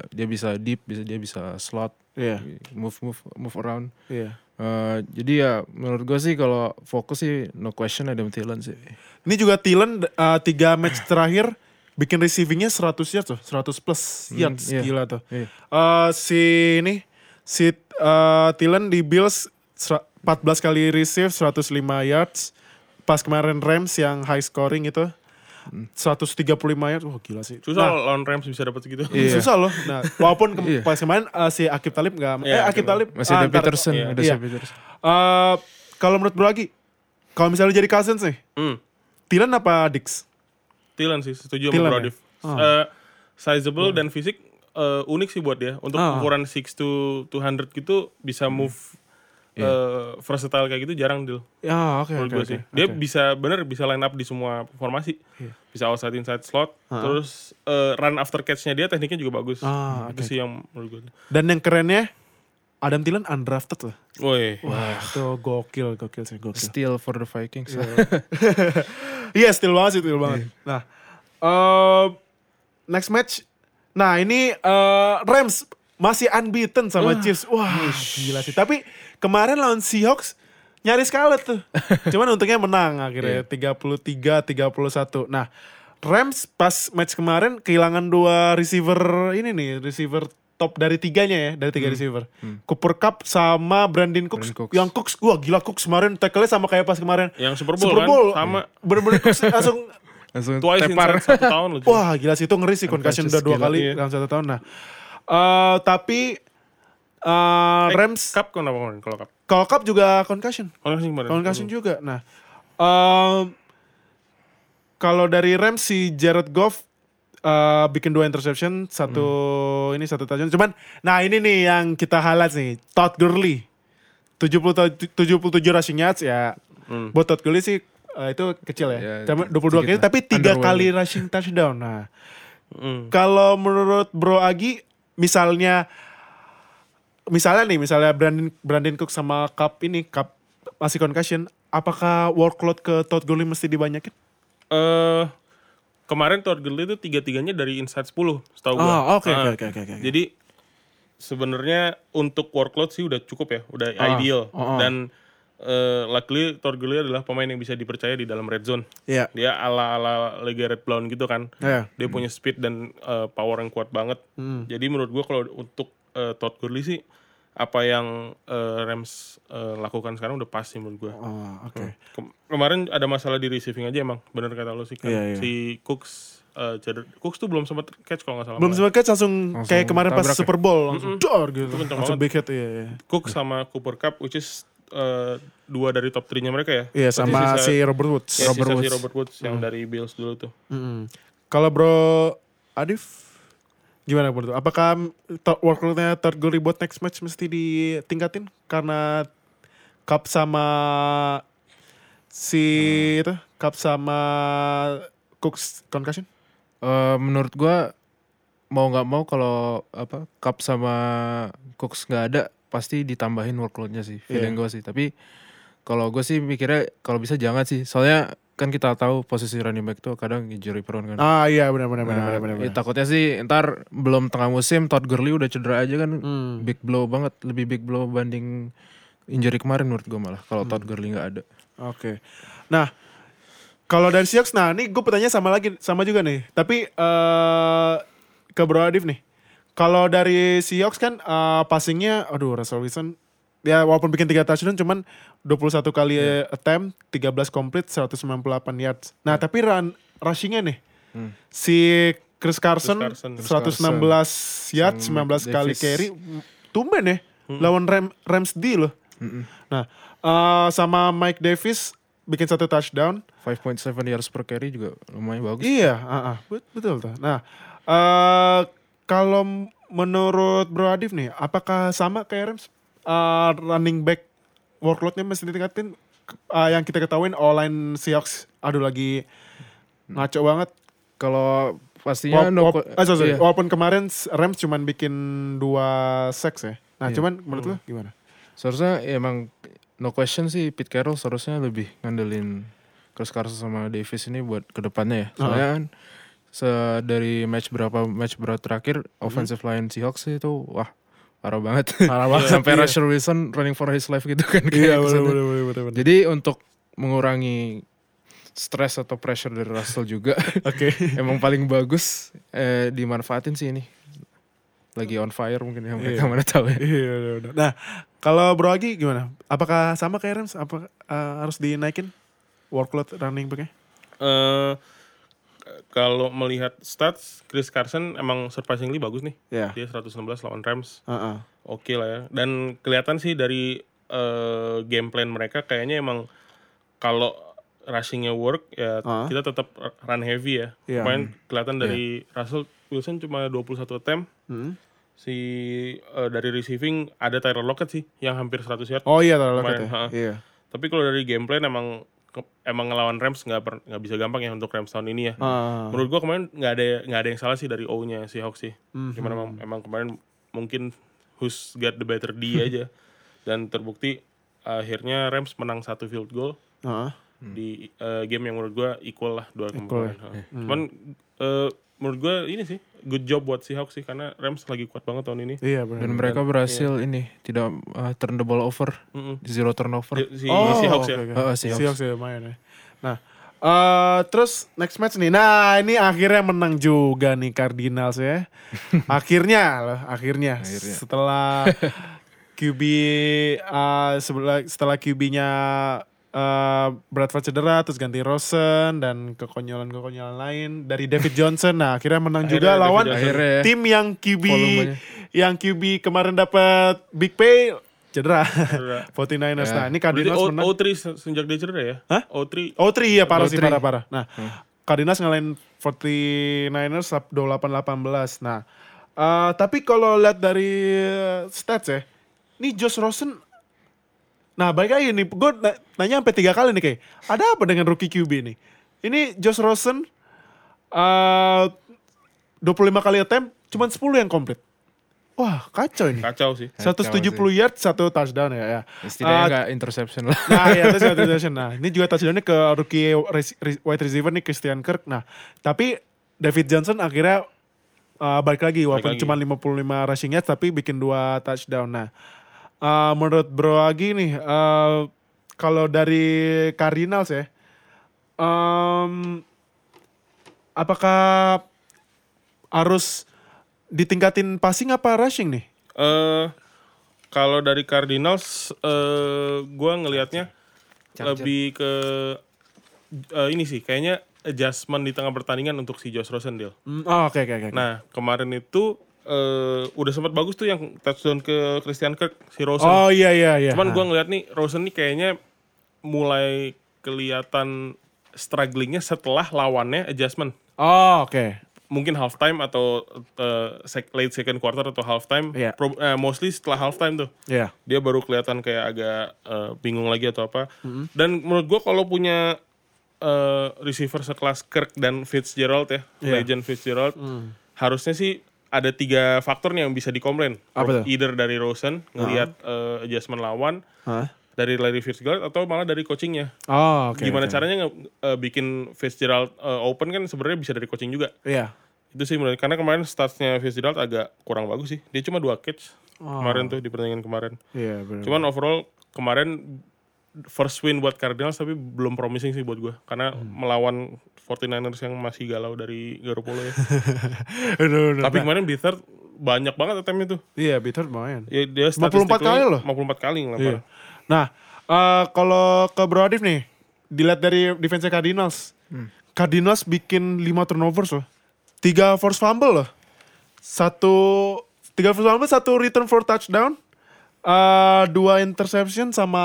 dia bisa deep, bisa dia bisa slot, Iya, move move move around. iya. Eh, jadi ya menurut gue sih kalau fokus sih no question Adam Thielen sih. Ini juga Thielen uh, tiga match terakhir bikin receivingnya 100 yards tuh, 100 plus yards, iya. gila tuh. Iya. Uh, si ini si uh, Thielen di Bills sera- 14 kali receive 105 yards. Pas kemarin Rams yang high scoring itu 135 yards. Wah gila sih. Susah Nah, lawan Rams bisa dapat segitu. Iya. Susah loh. Nah, walaupun ke- Iya. pas kemarin uh, si Akib Talib nggak, eh Iya, Akib Akib. Talib Masih ah, ada ntar- Peterson, iya. ada Iya. si Peterson. Uh, kalau menurut Bro lagi, kalau misalnya jadi Cousins nih, Hmm. Thielen apa Dix? Thielen sih setuju Thielen sama ya? Brodif. Oh. Eh, sizable dan fisik eh, unik sih buat dia. Untuk Ah. ukuran 6 to 200 gitu bisa move eh, versatile kayak gitu jarang deal Ya, oke menurut oke gue oke. sih. Dia bisa bener bisa line up di semua formasi. Iya. Bisa outside inside slot. Terus eh, run after catch-nya dia tekniknya juga bagus. Ah, Itu oke. sih yang menurut gue. Dan yang kerennya Adam Thielen undrafted loh. Woi. Wah, itu gokil, gokil sih, gokil. Still for the Vikings. Iya, still banget sih, still banget. Nah, eh, next match. Nah, ini eh, Rams masih unbeaten sama Chiefs. Wah, gila sih. Tapi kemarin lawan Seahawks nyaris kalah tuh. Cuman untungnya menang akhirnya 33-31. Nah, Rams pas match kemarin kehilangan dua receiver ini nih, receiver top dari tiganya ya, dari tiga receiver. Cooper Cup sama Brandon Cooks. Brandon Cooks. Yang Cooks, wah gila Cooks kemarin tackle-nya sama kayak pas kemarin. Yang Super Bowl, Super Bowl. kan sama Bener-bener Cooks langsung Langsung twice tepar. satu tahun loh. Wah gila sih itu ngeri sih concussion udah dua kali iya. dalam satu tahun. Nah, eh, tapi eh, Eh, Rams Cup kenapa kemarin kalau Cup? kalau Cup juga concussion, Concussion kemarin. concussion juga. Nah, em, kalau dari Rams si Jared Goff eh, bikin dua interception, satu ini satu touchdown. Cuman, nah ini nih yang kita highlight nih, Todd Gurley. 70 77 rushing yards ya. Hmm. Buat Todd Gurley sih eh, itu kecil ya. Ya, Cuma 22 kali tapi tiga kali rushing touchdown. Nah, Hmm. kalau menurut Bro Agi, misalnya, misalnya nih, misalnya Brandon Brandon Cook sama Cup ini, Cup masih concussion, apakah workload ke Todd Gurley mesti dibanyakin? Eh kemarin Todd Gurley itu tiga-tiganya dari inside 10 setahu gua. Ah, oke, Ah, oke, oke, oke. Jadi sebenarnya untuk workload sih udah cukup ya, udah ideal. oh, oh. Dan eh luckily Todd Gurley adalah pemain yang bisa dipercaya di dalam red zone. Iya. Dia ala-ala Legarrette Blount gitu kan. Iya. Dia punya speed dan eh, power yang kuat banget. Hmm. Jadi menurut gua kalau untuk eh, Todd Gurley sih apa yang eh, Rams eh, lakukan sekarang udah pas sih menurut gua. Oh, oke. Kem- kemarin ada masalah di receiving aja emang bener kata lo sih kan Iya, iya. si Cooks eh, ceder Cooks tuh belum sempat catch kalau nggak salah Belum sempat catch langsung, Langsung kayak kemarin pas ya? Super Bowl langsung dor gitu. kenceng Langsung banget. big hit iya, iya. Cooks sama Cooper Cup which is eh, dua dari top 3 nya mereka ya Iya Berarti sama sisa- si Robert Woods. ya, Robert sisa si Woods. Robert Woods yang dari Bills dulu tuh Mm-mm. Kalau Bro Adif gimana menurut? Apakah to- workloadnya Todd Gurley buat next match mesti ditingkatin? Karena Cup sama si itu Cup sama Cooks concussion? Eh, menurut gua mau nggak mau kalau apa Cup sama Cooks nggak ada pasti ditambahin workloadnya sih feeling gua sih. Tapi kalau gue sih mikirnya kalau bisa jangan sih. Soalnya kan kita tahu posisi running back tuh kadang injury prone kan Ah iya benar benar benar Nah, benar benar. ya takutnya sih ntar belum tengah musim Todd Gurley udah cedera aja kan Hmm. big blow banget lebih big blow banding injury kemarin menurut gue malah kalau Todd Gurley nggak ada Oke. Nah, kalau dari Seahawks, nah ini gue pertanyaan sama lagi, sama juga nih. Tapi eh ke Bro Adif nih. Kalau dari Seahawks kan eh, passingnya, aduh Russell Wilson, ya walaupun bikin 3 touchdown, cuman 21 kali attempt, 13 complete, 198 yards. Nah, tapi run rushingnya nih, si Chris Carson, Chris Carson. 116 yards, 19 kali Davis. carry, tumben ya, lawan Ram, Rams D loh. Nah, eh, sama Mike Davis bikin satu touchdown. 5.7 yards per carry juga lumayan bagus Iya, ah, ah, bet- betul tuh. Nah, eh kalau menurut Bro Adif nih, apakah sama kayak Rams? Eh, running back workloadnya mesti ditingkatin? Eh, yang kita ketahuin online Seahawks, aduh lagi ngaco banget. kalau pastinya Wal- no eh, sorry, sorry. iya. Walaupun kemarin Rams cuman bikin dua sacks ya. Nah, Iya. cuman menurut lu gimana? seharusnya ya emang no question sih Pete Carroll seharusnya lebih ngandelin Chris Carson sama Davis ini buat ke depannya ya soalnya kan se- dari match berapa match berapa terakhir offensive line Seahawks itu wah parah banget Parah banget, sampai iya. Russell Wilson running for his life gitu kan Iya, kayak kesannya. bener, bener, bener, bener. jadi untuk mengurangi stres atau pressure dari Russell juga Oke. emang paling bagus eh, dimanfaatin sih ini lagi on fire mungkin ya mereka Iya. mana tahu ya Iya, udah, udah. Nah, kalau Bro Agi gimana? Apakah sama kayak Rams? Apa eh, harus dinaikin workload running backnya? Eh, kalau melihat stats Chris Carson emang surprisingly bagus nih Ya. dia 116 lawan Rams Heeh. oke lah ya dan kelihatan sih dari eh, game plan mereka kayaknya emang kalau rushingnya work ya Ah. kita tetap run heavy ya Iya. Kemarin kelihatan dari Russell Wilson cuma 21 attempt Hmm. si eh, dari receiving ada Tyler Lockett sih yang hampir 100 yard. Oh iya terlalu Kemarin, ya. Iya. Tapi kalau dari gameplay emang ke- emang ngelawan Rams nggak per- nggak bisa gampang ya untuk Rams tahun ini ya. Ah. Menurut gua kemarin nggak ada nggak ada yang salah sih dari O-nya si Hawks sih. Mhm. Cuman emang, emang kemarin mungkin who's got the better D aja dan terbukti akhirnya Rams menang satu field goal Ah. di eh, game yang menurut gua equal lah dua kemarin. Ha. Cuman eh, menurut gua ini sih good job buat si Hawks sih karena Rams lagi kuat banget tahun ini. Iya benar. Dan mereka berhasil ini tidak uh, turn the ball over, Mm-mm. zero turnover. Si, si, Oh, si Hawks ya. oke, oke. Oh, si Hawks. Seahawks ya lumayan ya. Nah, eh terus next match nih. Nah, ini akhirnya menang juga nih Cardinals ya. akhirnya loh, akhirnya. Setelah QB sebelah setelah QB-nya eh, Bradford cedera terus ganti Rosen dan kekonyolan-kekonyolan lain dari David Johnson. Nah, akhirnya menang juga Akhirnya David lawan. Akhirnya ya. tim yang QB Volumenya. yang QB kemarin dapat big pay cedera. 49ers. Nah, ini Berarti Cardinals O- menang. O3 se- sejak dia cedera ya? Hah? O3 Oh, tri iya parah sih Oh, tri. parah parah. Nah, Cardinals ngalahin 49ers 28-18. Nah, eh, tapi kalau lihat dari eh, stats ya, ini Josh Rosen Nah, baik lagi nih, gue nanya sampai tiga kali nih kayak, ada apa dengan rookie QB nih? Ini Josh Rosen eh 25 kali attempt, cuman 10 yang komplit. Wah, kacau ini. kacau sih. 170 yard, satu touchdown ya. ya. Setidaknya Eh, nggak interception lah. Nah, ya itu touchdown. Nah, ini juga touchdownnya ke rookie wide receiver nih Christian Kirk. Nah, tapi David Johnson akhirnya uh, balik lagi walaupun cuma 55 rushing yards tapi bikin dua touchdown. Nah, uh, menurut Bro Agi nih uh, kalau dari Cardinals ya um, apakah harus ditingkatin passing apa rushing nih? Eh kalau dari Cardinals eh gua ngelihatnya lebih ke eh, ini sih kayaknya adjustment di tengah pertandingan untuk si Josh Rosen deal. Hmm, oh, oke oke oke. Nah, kemarin itu eh udah sempat bagus tuh yang touchdown ke Christian Kirk si Rosen. Oh iya iya iya. Cuman gua ngeliat nih Rosen nih kayaknya mulai kelihatan strugglingnya setelah lawannya adjustment. Oh oke. Mungkin halftime atau eh, sec- late second quarter atau halftime. Iya. Pro- eh, mostly setelah halftime tuh. Iya. Dia baru kelihatan kayak agak eh, bingung lagi atau apa. Mm-hmm. Dan menurut gua kalau punya eh, receiver sekelas Kirk dan Fitzgerald ya, Iya. legend Fitzgerald, harusnya sih ada tiga faktor nih yang bisa dikomplain. Apa tuh? Either dari Rosen ngelihat eh, adjustment lawan, Hah? dari Larry Fitzgerald atau malah dari coachingnya. Oh oke. Gimana oke. caranya nge- eh, bikin Fitzgerald eh, open kan sebenarnya bisa dari coaching juga. Iya. Itu sih menurut karena kemarin statsnya Fitzgerald agak kurang bagus sih. Dia cuma dua catch Oh. kemarin tuh di pertandingan kemarin. Iya benar. Cuman overall kemarin first win buat Cardinals tapi belum promising sih buat gue karena Hmm. melawan 49ers yang masih galau dari Garoppolo ya. Aduh, aduh. tapi kemarin Beathard banyak banget attempt-nya tuh. Iya, Bitter lumayan. Ya, dia 54 statistically kali loh. 54 kali ngelempar. Iya. Nah, eh, kalau ke Bro Adif nih, dilihat dari defense Cardinals. Cardinals bikin 5 turnovers loh. 3 force fumble loh. Satu 3 force fumble, satu return for touchdown. Eh dua interception sama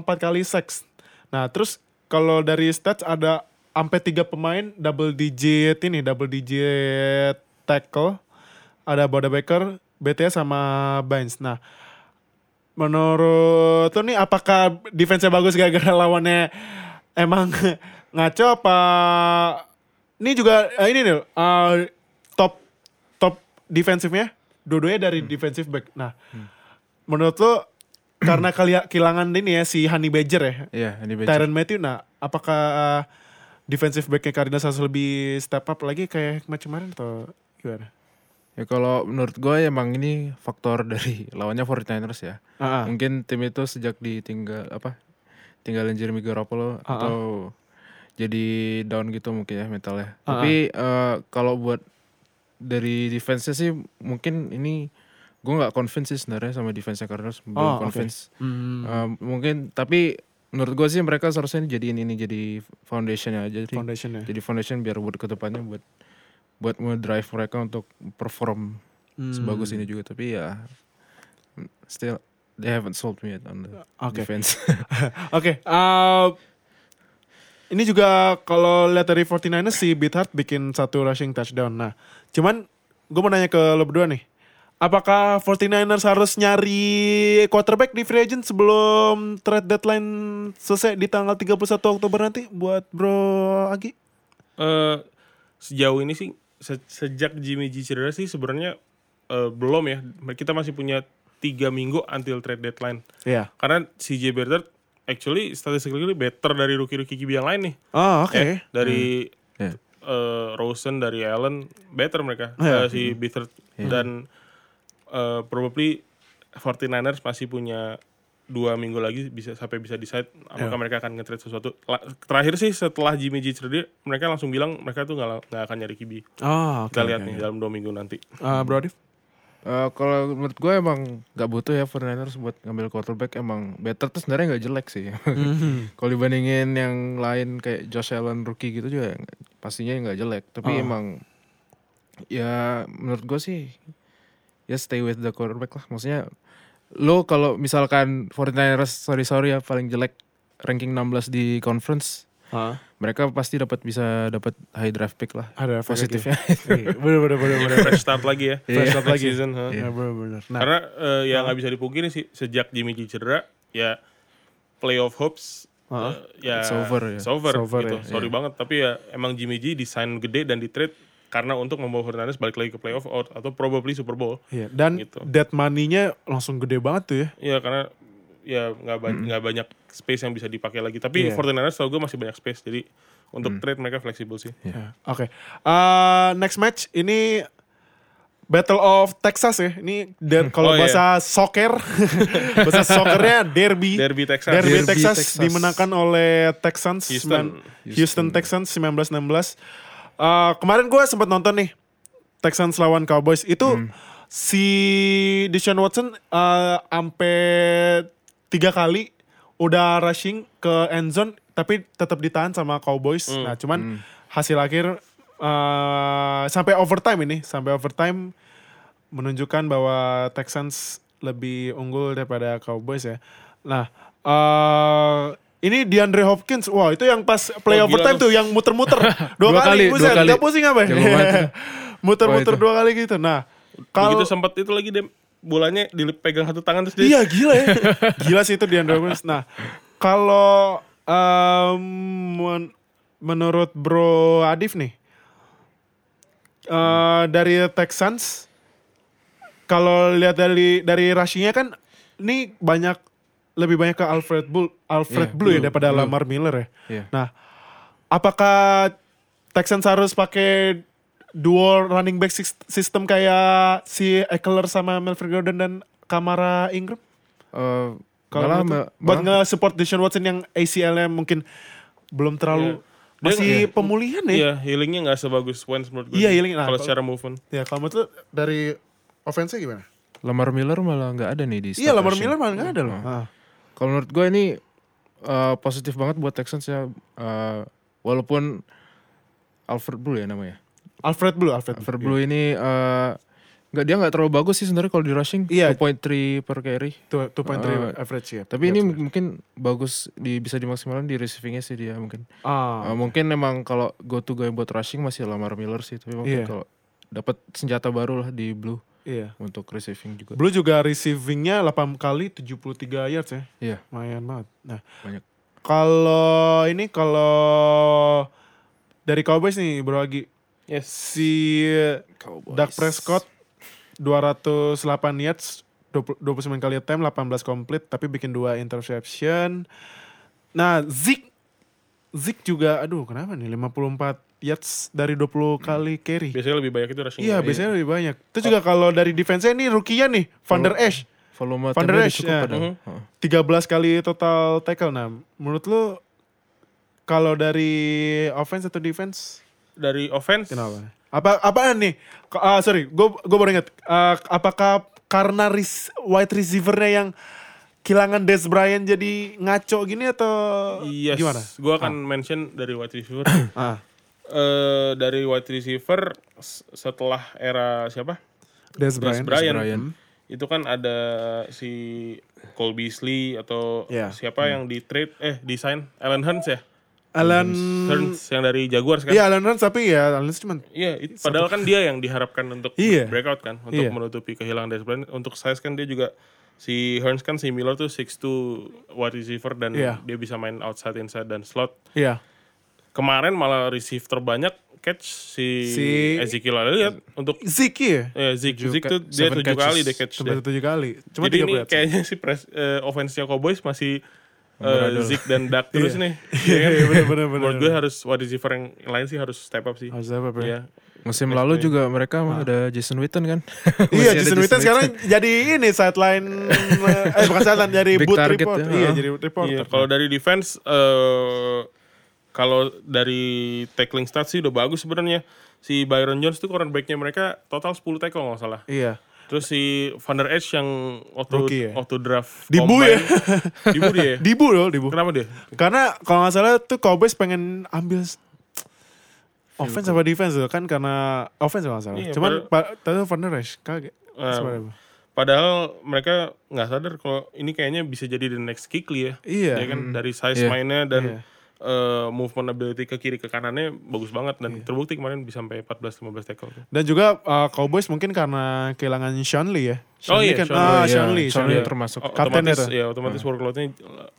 empat kali sacks. Nah, terus kalau dari stats ada sampai tiga pemain double digit ini, double digit tackle. Ada Boda Baker, BTS sama Baines. Nah, menurut tuh nih apakah defense-nya bagus gara-gara lawannya emang ngaco apa ini juga eh, ini nih eh, top top defensifnya dua-duanya dari defensive back. Nah, menurut lo karena kali kehilangan ini ya si Honey Badger ya, Iya, ini Badger. Tyron Matthew. Nah, apakah eh, defensive backnya Cardinals harus lebih step up lagi kayak macam kemarin atau gimana? Ya kalau menurut gue emang ini faktor dari lawannya 49ers ya. Ah. Mungkin tim itu sejak ditinggal apa? Tinggalin Jeremy Garoppolo Ah, atau jadi down gitu mungkin ya mentalnya. Ah, Tapi eh, kalau buat dari defense sih mungkin ini gue nggak convince sih sebenarnya sama defense Cardinals belum Oh, convince. Hmm, Eh, mungkin tapi menurut gue sih mereka seharusnya jadiin ini jadi foundationnya aja. Jadi, foundation ya. jadi foundation biar buat ke depannya buat buat drive mereka untuk perform Hmm. sebagus ini juga tapi ya still they haven't sold me yet on the Oke. defense. Oke, uh, ini juga kalau lihat dari 49ers si Beathard bikin satu rushing touchdown. Nah, cuman gue mau nanya ke lo berdua nih. Apakah 49ers harus nyari quarterback di free agent sebelum trade deadline selesai di tanggal 31 Oktober nanti buat Bro Agi? Eh, sejauh ini sih se- sejak Jimmy G cedera sih sebenarnya eh, belum ya. Kita masih punya tiga minggu until trade deadline. Iya. Karena CJ Beathard actually statistically better dari rookie-rookie QB yang lain nih. Oh, oke. Ya, dari Iya. eh, Rosen, dari Allen, better mereka. Iya. Eh, si Beathard dan eh, probably 49ers masih punya dua minggu lagi bisa sampai bisa decide apakah mereka akan nge-trade sesuatu. La- terakhir sih setelah Jimmy G cedera, mereka langsung bilang mereka tuh nggak nggak akan nyari QB. Oh, oke. Kita lihat oke, nih oke. dalam dua minggu nanti. Ah, Bro Adif? Eh, kalau menurut gue emang nggak butuh ya 49ers buat ngambil quarterback emang better tuh sebenarnya nggak jelek sih. kalau dibandingin yang lain kayak Josh Allen rookie gitu juga pastinya nggak jelek. Tapi Oh. emang ya menurut gue sih ya stay with the quarterback lah. Maksudnya lo kalau misalkan 49ers sorry sorry ya paling jelek ranking 16 di conference Hah? mereka pasti dapat bisa dapat high draft pick lah. Ada Positifnya. Iya, Bener bener bener bener. Fresh start lagi ya. Fresh start lagi. season. ha. Iya bener bener. Nah, Karena eh, ya nggak bisa dipungkiri sih sejak Jimmy G cedera ya playoff hopes Hah? eh, ya It's over ya. it's over, It's over gitu. ya, Sorry banget tapi ya emang Jimmy G desain gede dan di trade karena untuk membawa Fernandes balik lagi ke playoff or, atau probably Super Bowl. iya. Dan Gitu. dead money-nya langsung gede banget tuh ya. Iya karena ya nggak ba- nggak banyak space yang bisa dipakai lagi. Tapi Iya. 49ers tau gue masih banyak space jadi untuk trade mereka fleksibel sih. Ya, Oke. Eh, next match ini Battle of Texas ya. Ini der- kalau Oh, iya. bahasa soccer, bahasa soccernya derby. Derby Texas. Derby, Derby Texas, Texas. dimenangkan oleh Texans Houston. sembilan- Houston Texans 19-16. Eh, kemarin gue sempat nonton nih Texans lawan Cowboys itu si Deshaun Watson eh, sampai tiga kali udah rushing ke end zone tapi tetap ditahan sama Cowboys. Nah cuman hasil akhir eh, sampai overtime ini sampai overtime menunjukkan bahwa Texans lebih unggul daripada Cowboys ya. Nah, eh ini DeAndre Hopkins, wah itu yang pas play Oh, overtime tuh. yang muter-muter dua, Dua kali, kali, buset, dua kali. nggak pusing apa? Tuh. muter-muter itu. dua kali gitu. Nah, kalau Begitu sempat itu lagi dia bolanya dipegang satu tangan terus dia Iya gila ya. gila sih itu DeAndre Hopkins. Nah, kalau men- menurut Bro Adif nih eh, dari Texans kalau lihat dari dari rushingnya kan ini banyak lebih banyak ke Alfred Bull Alfred Iya, Blue ya daripada Blue. Lamar Miller ya. Iya. Nah, apakah Texans harus pakai dual running back sys- system kayak si Eckler sama Melvin Gordon dan Kamara Ingram? Eh, Kalau buat nge-support Deshaun Watson yang ACL-nya mungkin belum terlalu Iya. Dia- masih iya. pemulihan ya. Iya, healingnya nggak sebagus Wentz menurut gue. Iya, healing. Nah, kalau kalau- secara movement. Ya kalau menurut dari offense gimana? Lamar Miller malah nggak ada nih di Iya, Lamar. Miller malah nggak ada loh. Nah. Ah. Kalau menurut gue ini eh, positif banget buat Texans ya. Eh, walaupun Alfred Blue ya namanya. Alfred Blue, Alfred, Alfred Blue ini eh, nggak dia nggak terlalu bagus sih sebenarnya kalau di rushing. Iya. 2.3 per carry. Two, 2.3 Ah. average ya. Tapi ini mungkin bagus di bisa dimaksimalkan di receivingnya sih dia mungkin. ah. Eh, mungkin emang kalau go to guy buat rushing masih Lamar Miller sih. Tapi mungkin Iya. kalau dapat senjata baru lah di Blue iya. untuk receiving juga. Blue juga receivingnya 8 kali 73 yards ya. Iya Lumayan banget. Nah, banyak. kalau ini kalau dari Cowboys nih Bro Agi. Yes. Si Dak Prescott 208 yards 20 29 kali attempt 18 complete tapi bikin dua interception. Nah, Zeke Zeke juga aduh kenapa nih 54 yards dari 20 kali carry. Biasanya lebih banyak itu rushing. Iya, biasanya lebih banyak. Itu juga kalau dari defense-nya ini rookie-nya nih, Van der Esch. Volume Van der Esch, cukup ya. padahal. Mhm. Heeh. 13 kali total tackle. Nah, menurut lu kalau dari offense atau defense Dari offense. kenapa? Apa apaan nih? Ah, sorry, gue gue baru ingat. Ah, apakah karena res- wide receiver-nya yang kehilangan Des Bryant jadi ngaco gini atau Yes. gimana? Gue akan mention dari wide receiver. Ah, Eh, dari wide receiver setelah era siapa? Des Des Bryant. Bryant. Bryant. Itu kan ada si Cole Beasley atau Iya. siapa yang di trade eh desain Allen Hurns ya. Alan Hearns yang dari Jaguars kan. Iya Alan Hearns tapi ya Alan Hearns cuman Iya, it- padahal kan dia yang diharapkan untuk Iya. breakout kan, untuk Iya. menutupi kehilangan Dez Bryant. Untuk size kan dia juga si Hearns kan si Miller tuh 6'2 wide receiver dan Iya. dia bisa main outside, inside dan slot. Iya. Kemarin malah receive terbanyak catch si, Si- Ezekiel Elliott untuk Ziki ya ya Tujuh Zeke ca- tuh dia tujuh catches. kali deh catch sampai dia. tujuh kali. Cuma Jadi ini berat. kayaknya si pres, eh, offense-nya Cowboys masih eh, Amburadul. Zeke dan Dak terus nih. Iya, Iya kan? iya, bener, bener, bener, Menurut gue harus wide receiver yang lain sih harus step up sih. Harus apa, Bro? Iya. Musim lalu juga mereka ada Jason Witten kan. Iya, Jason Witten sekarang jadi ini sideline eh bukan sideline jadi boot report. ya. Iya, Heeh. jadi reporter. Iya, kalau dari defense eh kalau dari tackling stats sih udah bagus sebenarnya. Si Byron Jones tuh cornerback-nya mereka total 10 tackle nggak salah. Iya. Terus si Van Der Esch yang waktu Rookie ya? waktu draft Dibu ya? combine- Dibu dia. ya? Dibu loh, Dibu. Kenapa dia? Karena kalau nggak salah tuh Cowboys pengen ambil offense apa defense tuh kan karena offense kalau nggak salah. Iya, Cuman tadi Van Der Esch kaget. Sebenarnya. Padahal mereka nggak sadar kalau ini kayaknya bisa jadi the next Kikli ya. Iya. Ya kan dari size Iya. mainnya dan Iya. Eh, movement ability ke kiri ke kanannya bagus banget dan Iya. terbukti kemarin bisa sampai 14 15 tackle. Dan juga uh, Cowboys mungkin karena kehilangan Sean Lee ya. Oh Sean iya, Lee kan, Sean ah, Lee, Sean iya. Lee. Sean Lee Lee. termasuk. O- Kaptennya otomatis tuh. ya otomatis workloadnya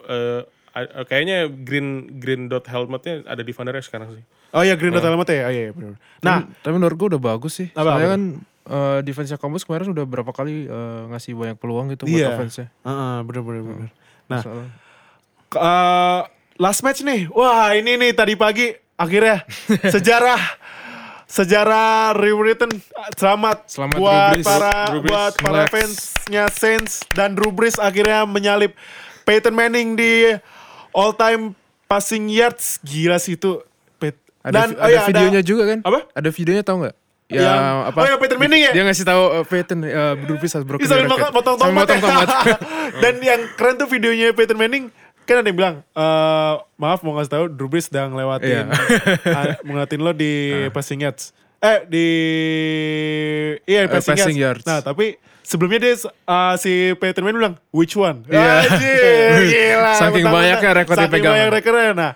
eh, a- kayaknya green green dot helmetnya ada di Van Der Esch sekarang sih. Oh iya Green Dot Helmet ya. Oh iya, iya benar. Nah, Tapi- tapi menurut gue udah bagus sih. Apa, Soalnya apa? kan eh, defense-nya Cowboys kemarin udah berapa kali eh, ngasih banyak peluang gitu buat Iya. offense-nya. Heeh, bener bener bener. Nah, Soalnya- uh, last match nih. Wah, ini nih tadi pagi akhirnya sejarah sejarah rewritten selamat, Selamat, buat Drew Brees. para Drew Brees. buat para Relax. fansnya Saints dan Drew Brees akhirnya menyalip Peyton Manning di all time passing yards. Gila sih itu. Ada, Dan oh ada iya, videonya juga kan? Apa? Ada videonya tau nggak? Ya Yang- apa? oh, yang Peyton Manning ya? Dia ngasih tahu uh, Peyton uh, Drew Brees has broken Bisa motong, tomat. tomat. Dan yang keren tuh videonya Peyton Manning kan ada yang bilang eh maaf mau ngasih tahu Drew Brees udah ngelewatin Iya. ah, ngelewatin lo di passing yards. Eh di iya Eh, passing, passing yards. yards. Nah, tapi sebelumnya dia uh, si Manning bilang which one? Iya. Anjir, gila. Saking banyaknya rekor Saking dipegang. banyak rekornya. Nah,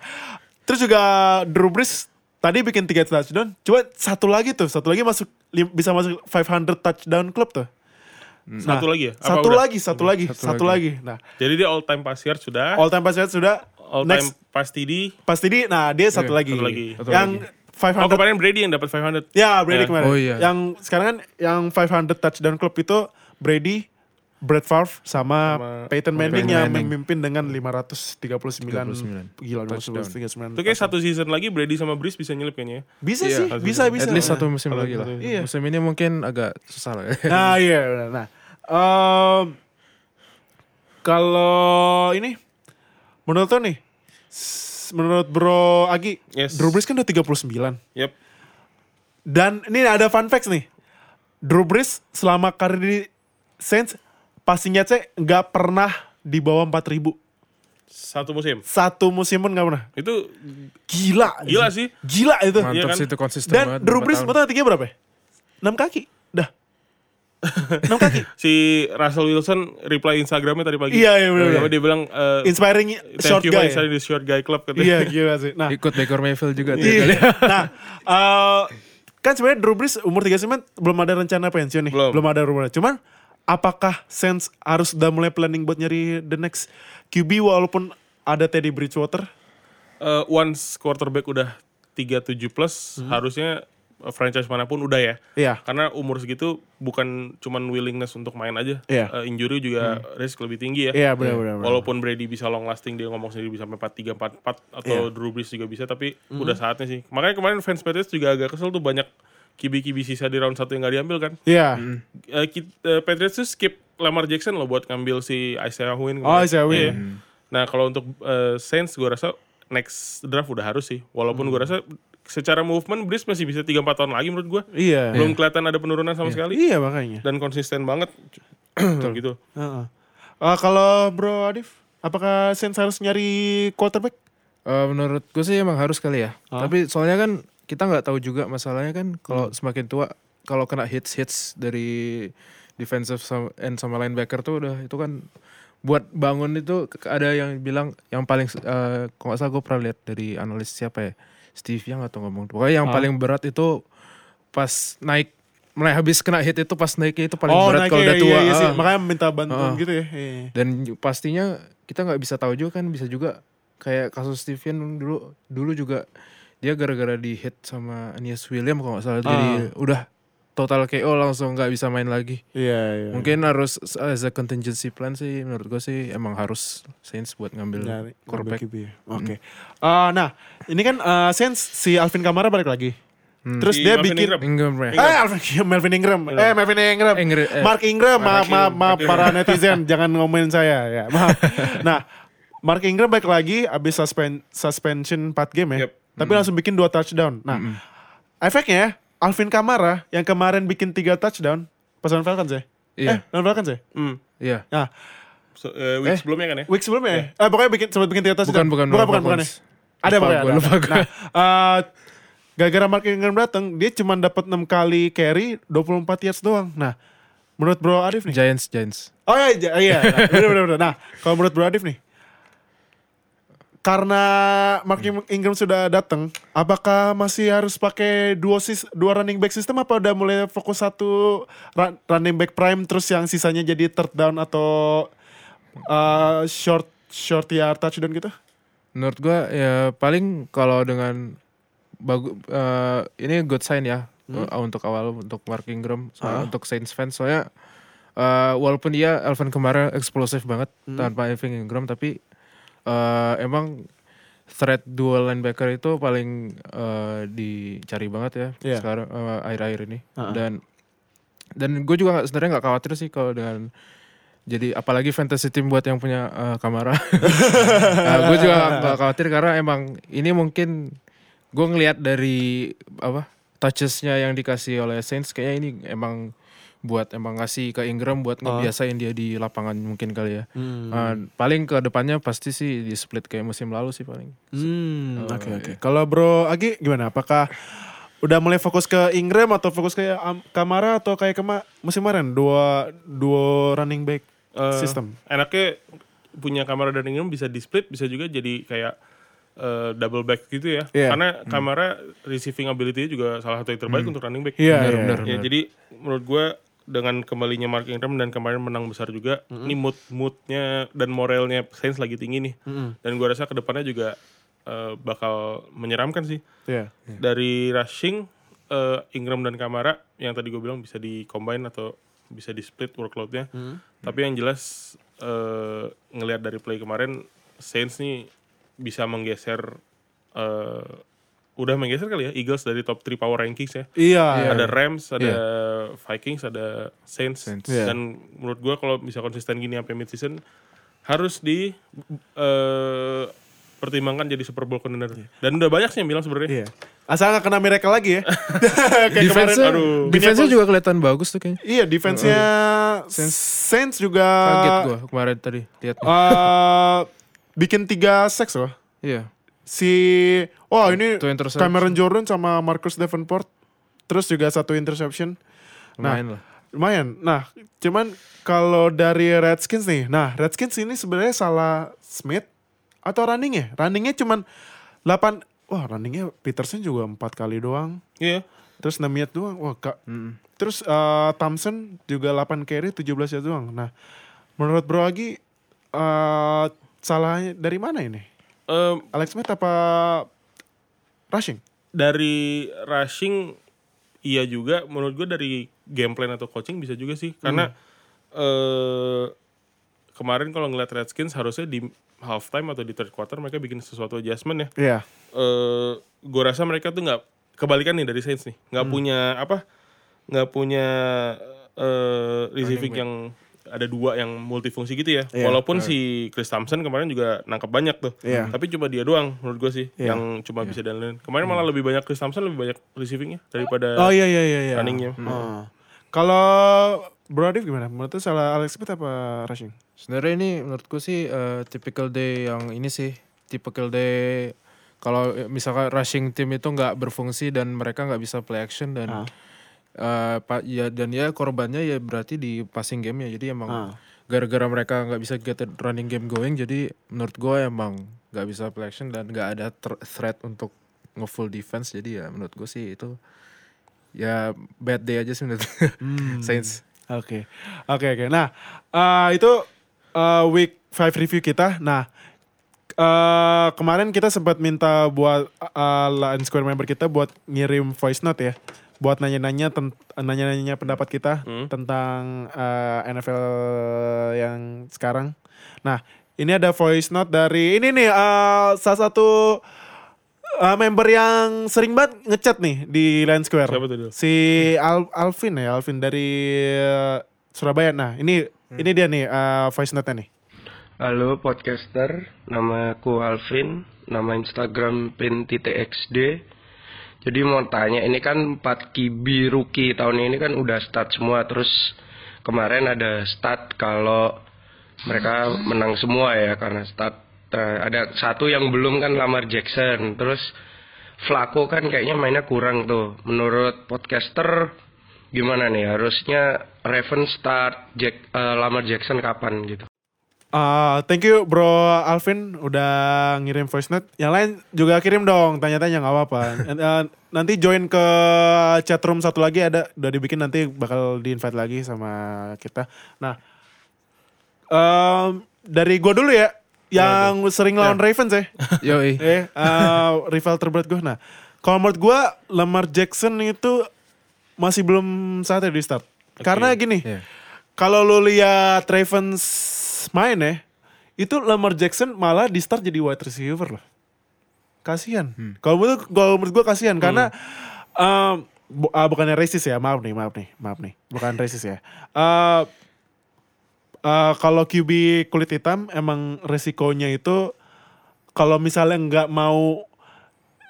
terus juga Drew Brees tadi bikin 3 touchdown. Coba satu lagi tuh, satu lagi masuk bisa masuk 500 touchdown club tuh. Satu Nah, lagi ya? Apa Satu udah? lagi, satu lagi, Satu satu, lagi. Nah, Jadi dia all time pass yard sudah. all time pass yard sudah. all time Next pass TD. pasti di, nah dia satu Iya, lagi. satu lagi. Satu yang lagi. 500 Oh kemarin Brady yang dapat 500. Ya, Brady Ya. kemarin. Oh, iya. Yang sekarang kan yang 500 touchdown club itu Brady, Brett Favre sama, Sama Peyton Manning Peyton yang Manning. memimpin dengan 539 39. gila Touchdown. 539. Itu kayak satu season lagi Brady sama Breeze bisa nyelip kayaknya. ya. Bisa Iya, sih, satu bisa bisa. At least satu musim lagi lah. satu musim. Iya. Musim ini mungkin agak susah lah. ya. Nah, iya. benar. Nah, em, kalau ini menurut lo nih, menurut Bro Agi, Yes. Drew Brees kan udah 39. Yep. Dan ini ada fun facts nih. Drew Brees selama karir di Saints passing yards-nya nggak pernah di bawah 4000. Satu musim. Satu musim pun nggak pernah. Itu Gila. gila sih. Gila itu. Mantap Iya kan? sih itu konsisten Dan banget. Drew berapa Brees betul tingginya berapa ya? 6 kaki. 6 kaki. Si Russell Wilson reply Instagramnya tadi pagi. Iya, iya, benar. Dia bilang eh, Inspiring short guy. my son, the short guy club katanya. Iya, gila sih. Nah, Ikut Baker Mayfield juga tuh Iya. kali. nah, eh, kan sebenarnya Drew Brees umur 39 belum ada rencana pensiun nih. Belum. ada rumornya. Cuman apakah Saints harus udah mulai planning buat nyari the next QB walaupun ada Teddy Bridgewater? Eh, once quarterback udah 37 plus, Hmm. harusnya franchise mana pun udah ya. Iya. Karena umur segitu bukan cuman willingness untuk main aja. Iya. Eh, injury juga risk lebih tinggi ya. Iya, benar benar. Walaupun Brady bisa long lasting dia ngomong sendiri bisa sampai 4 3 4 4 atau Iya. Drew Brees juga bisa tapi udah saatnya sih. Makanya kemarin fans Patriots juga agak kesel tuh banyak kibi-kibi sisa di round 1 yang gak diambil kan. Iya. Eh, kit- eh, Patriots tuh skip Lamar Jackson loh buat ngambil si Isaiah Wynn. Oh. Isaiah Wynn. Iya. Nah, kalau untuk eh, Saints gue rasa next draft udah harus sih. Walaupun gue rasa secara movement Brees masih bisa 3 4 tahun lagi menurut gue. Iya. Belum kelihatan ada penurunan sama sekali Iya makanya. dan konsisten banget gitu. Heeh. Eh, kalau Bro Adif, apakah Saints harus nyari quarterback? Eh, menurut gue sih emang harus kali ya. Ah. Tapi soalnya kan kita nggak tahu juga masalahnya kan Hmm. kalau semakin tua kalau kena hits hits dari defensive sama, end sama linebacker tuh udah itu kan buat bangun itu ada yang bilang yang paling eh kalau nggak salah gue pernah lihat dari analis siapa ya Steve Young atau ngomong pokoknya yang Ah. paling berat itu pas naik mulai habis kena hit itu pas naiknya itu paling oh, berat kalau iya, udah iya, tua iya ah. Makanya minta bantuan Ah. gitu ya. Iya. dan pastinya kita nggak bisa tahu juga kan bisa juga kayak kasus Steve Young dulu dulu juga dia gara-gara di hit sama Anies William kalau nggak salah jadi udah total KO langsung nggak bisa main lagi Iya, iya. Mungkin harus as a contingency plan sih menurut gue sih emang harus Saints buat ngambil Nyari quarterback. ya. Oke. Eh, nah, ini kan eh, Saints si Alvin Kamara balik lagi. Terus Si dia Melvin bikin Ingram. Ingram ya. Eh, Alvin, Melvin Ingram. Eh, Melvin Ingram. Eh, Mark Ingram, maaf, Mark maaf, Ingram. maaf para netizen, jangan ngomongin saya ya. Maaf. Nah, Mark Ingram balik lagi abis suspen, suspension 4 game ya. Yep. Tapi langsung bikin 2 touchdown. Nah, efeknya Alvin Kamara yang kemarin bikin 3 touchdown pasangan Falcons ya? Iya. Eh, lawan Falcons ya? Hmm. Iya. Nah, So, eh, week sebelumnya kan ya? week sebelumnya ya? Eh, pokoknya bikin sempat bikin 3 touchdown. Bukan, bukan, bukan, lawan bukan, bukan ya? Falcons. Ada Lupa pokoknya. gua, ada, lupa ada. gua. Nah, eh, gara-gara Mark Ingram datang, dia cuma dapat 6 kali carry, 24 yards doang. Nah, menurut Bro Arif nih, Giants Giants. Oh iya, iya, iya. Nah, bener, bener, bener. Nah, kalau menurut Bro Adif nih, karena Mark Ingram sudah datang, apakah masih harus pakai dua sis, dua running back system? Apa udah mulai fokus satu run- running back prime terus yang sisanya jadi third down atau uh, short short yard touchdown gitu? Menurut gue ya paling kalau dengan bagus ini good sign ya uh, untuk awal untuk Mark Ingram soalnya untuk Saints fans soalnya uh, walaupun dia Alvin kemarin eksplosif banget tanpa Alvin Ingram tapi uh, emang threat dual linebacker itu paling uh, dicari banget ya Iya. sekarang uh, akhir-akhir ini Ah. dan dan gue juga nggak- sebenarnya nggak khawatir sih kalau dengan jadi apalagi fantasy team buat yang punya uh, kamera gue juga nggak khawatir karena emang ini mungkin gue ngelihat dari apa touchesnya yang dikasih oleh Saints kayaknya ini emang buat emang ngasih ke Ingram buat ngebiasain dia di lapangan mungkin kali ya Uh, paling ke depannya pasti sih di split kayak musim lalu sih paling Hmm, oke oke. Kalau Bro Agi gimana? Apakah udah mulai fokus ke Ingram atau fokus ke Am- Kamara atau kayak kema musim kemarin dua dua running back Eh, system? Enaknya punya kamera dan Ingram bisa di split, bisa juga jadi kayak eh, double back gitu ya. Iya. Karena kamera receiving ability juga salah satu yang terbaik untuk running back. Iya, Benar, iya, benar. Ya, jadi menurut gue dengan kembalinya Mark Ingram dan kemarin menang besar juga, ini mood moodnya dan moralnya Saints lagi tinggi nih. Dan gue rasa ke depannya juga eh, bakal menyeramkan sih. Iya. Dari rushing eh, Ingram dan Kamara yang tadi gue bilang bisa di combine atau bisa di split workloadnya. Tapi yang jelas eh, ngelihat dari play kemarin Saints nih bisa menggeser eh, udah menggeser kali ya Eagles dari top 3 power rankings ya Iya. ada Rams, ada Vikings, ada Saints, Saints. Iya. dan menurut gua kalau bisa konsisten gini sampai mid season harus di eh, pertimbangkan jadi Super Bowl contender. Dan udah banyak sih yang bilang sebenarnya. Iya. Asal nggak kena miracle lagi ya. Kayak kemarin, aduh. defense-nya juga kelihatan bagus tuh kayaknya Iya, defense-nya Saints, juga kaget gue kemarin tadi lihat eh, bikin tiga sacks loh. iya Si oh ini. Cameron Jordan sama Marcus Davenport. Terus juga satu interception. lumayan lah Lumayan. Nah, cuman kalau dari Redskins nih. Nah, Redskins ini sebenarnya salah Smith atau running ya? Runningnya cuman 8 Wah, runningnya Peterson juga empat kali doang. Iya. Terus 6 yard doang. Wah, Kak. Terus eh, Thompson juga 8 carry 17 yard doang. Nah, menurut Bro Agi eh salahnya dari mana ini? Eh, Alex Smith apa rushing? dari rushing iya juga. Menurut gue dari game plan atau coaching bisa juga sih. Karena eh kemarin kalau ngeliat Redskins harusnya di halftime atau di third quarter mereka bikin sesuatu adjustment ya. Iya. eh gue rasa mereka tuh nggak kebalikan nih dari Saints nih. Nggak punya apa nggak punya eh receiving yang ada dua yang multifungsi gitu ya Iya. walaupun si Chris Thompson kemarin juga nangkep banyak tuh Iya. tapi cuma dia doang menurut gue sih Iya. yang cuma bisa dandanin kemarin malah lebih banyak Chris Thompson lebih banyak receivingnya daripada Oh iya iya iya iya. runningnya Oh. Kalau Bro Adif gimana? Menurut lu salah Alex Smith apa rushing? Sebenarnya ini menurutku sih eh, typical day yang ini sih typical day kalau misalkan rushing tim itu nggak berfungsi dan mereka nggak bisa play action dan Ah. Eh, pa- ya dan ya korbannya ya berarti di passing game ya jadi emang Ah. gara-gara mereka nggak bisa get running game going jadi menurut gue emang nggak bisa play action dan nggak ada thr- threat untuk nge-full defense jadi ya menurut gue sih itu ya bad day aja sih menurut Saints Oke, oke, oke. Nah, eh, itu eh, week 5 review kita. Nah, eh, kemarin kita sempat minta buat uh, Line Square member kita buat ngirim voice note ya, buat nanya-nanya tent- nanya-nanya pendapat kita tentang eh, NFL yang sekarang. Nah, ini ada voice note dari ini nih eh, salah satu eh, member yang sering banget ngechat nih di Line Square. Siapa tuh? Si Al- Alvin ya, Alvin dari eh, Surabaya. Nah, ini ini dia nih eh, voice note-nya nih. Halo podcaster, nama aku Alvin, nama Instagram pin.xd. Jadi mau tanya, ini kan 4 kibi rookie tahun ini kan udah start semua, terus kemarin ada start kalau mereka menang semua ya karena start eh, ada satu yang belum kan Lamar Jackson, terus Flacco kan kayaknya mainnya kurang tuh. Menurut podcaster gimana nih? Harusnya Raven start Jack, eh, Lamar Jackson kapan gitu? Ah, thank you bro Alvin udah ngirim voice note. Yang lain juga kirim dong tanya-tanya nggak apa-apa. Eh, nanti join ke chat room satu lagi ada udah dibikin nanti bakal di invite lagi sama kita. Nah, em, dari gua dulu ya yang sering lawan Ravens ya. Yoi. eh eh, rival terberat gue. Nah, kalau menurut gue Lamar Jackson itu masih belum saatnya di start. Karena gini, Iya. kalau lu lihat Ravens main ya, itu Lamar Jackson malah di start jadi wide receiver loh. Kasihan. Kalau menurut kalau menurut gue kasihan karena em, bu- ah, bukannya racist ya, maaf nih, maaf nih, maaf nih, bukan racist ya. Eh eh, kalau QB kulit hitam emang resikonya itu kalau misalnya nggak mau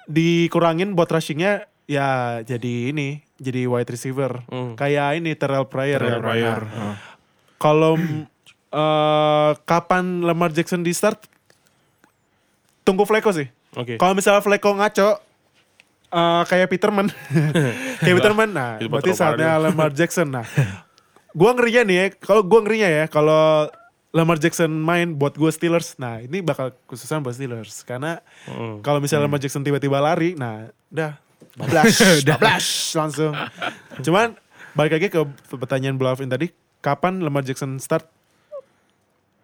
dikurangin buat rushingnya ya jadi ini jadi wide receiver kayak ini Terrell Pryor Terrell ya. Pryor. Kalau eh, kapan Lamar Jackson di start? Tunggu Flacco sih. Oke. kalau misalnya Flacco ngaco eh, kayak Peterman kayak Peterman nah Itu berarti saatnya Lamar Jackson nah. Gua ngerinya nih ya kalau gua ngerinya ya kalau Lamar Jackson main buat gue Steelers nah ini bakal khususan buat Steelers. Karena Hmm. kalau misalnya Lamar Jackson tiba-tiba lari nah udah bablas bablas langsung. Cuman balik lagi ke pertanyaan Blavin tadi kapan Lamar Jackson start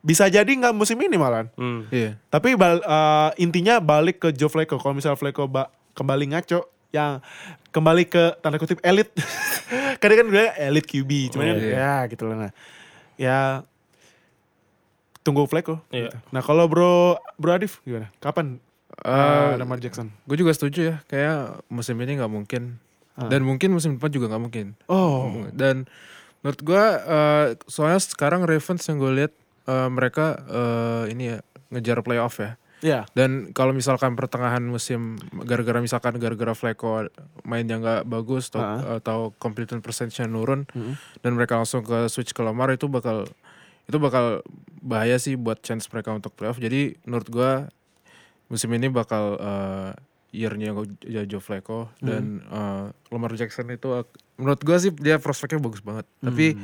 bisa jadi nggak musim ini malahan Hmm. Iya. tapi bal- eh, intinya balik ke Joe Flacco. Kalau misalnya Flacco ba- kembali ngaco, yang kembali ke tanda kutip elit. Kadang kan gue elit QB, cuman Oh, iya. ya gitu lah. Nah, ya tunggu Flacco. Iya. gitu. Nah kalau bro bro Adif gimana? Kapan Eh, uh, Lamar Jackson? Gue juga setuju ya, kayak musim ini nggak mungkin. Dan mungkin musim depan juga nggak mungkin. Oh, Dan menurut gue, eh, soalnya sekarang Ravens yang gue lihat eh, mereka eh, ini ya ngejar playoff ya. ya. Dan kalau misalkan pertengahan musim gara-gara misalkan gara-gara Flacco mainnya nggak bagus atau, atau completion percentage-nya nurun dan mereka langsung ke switch ke Lamar itu bakal itu bakal bahaya sih buat chance mereka untuk playoff. Jadi menurut gua musim ini bakal uh, year-nya Joe Flacco dan uh, Lamar Jackson itu menurut gua sih dia prospeknya bagus banget. Tapi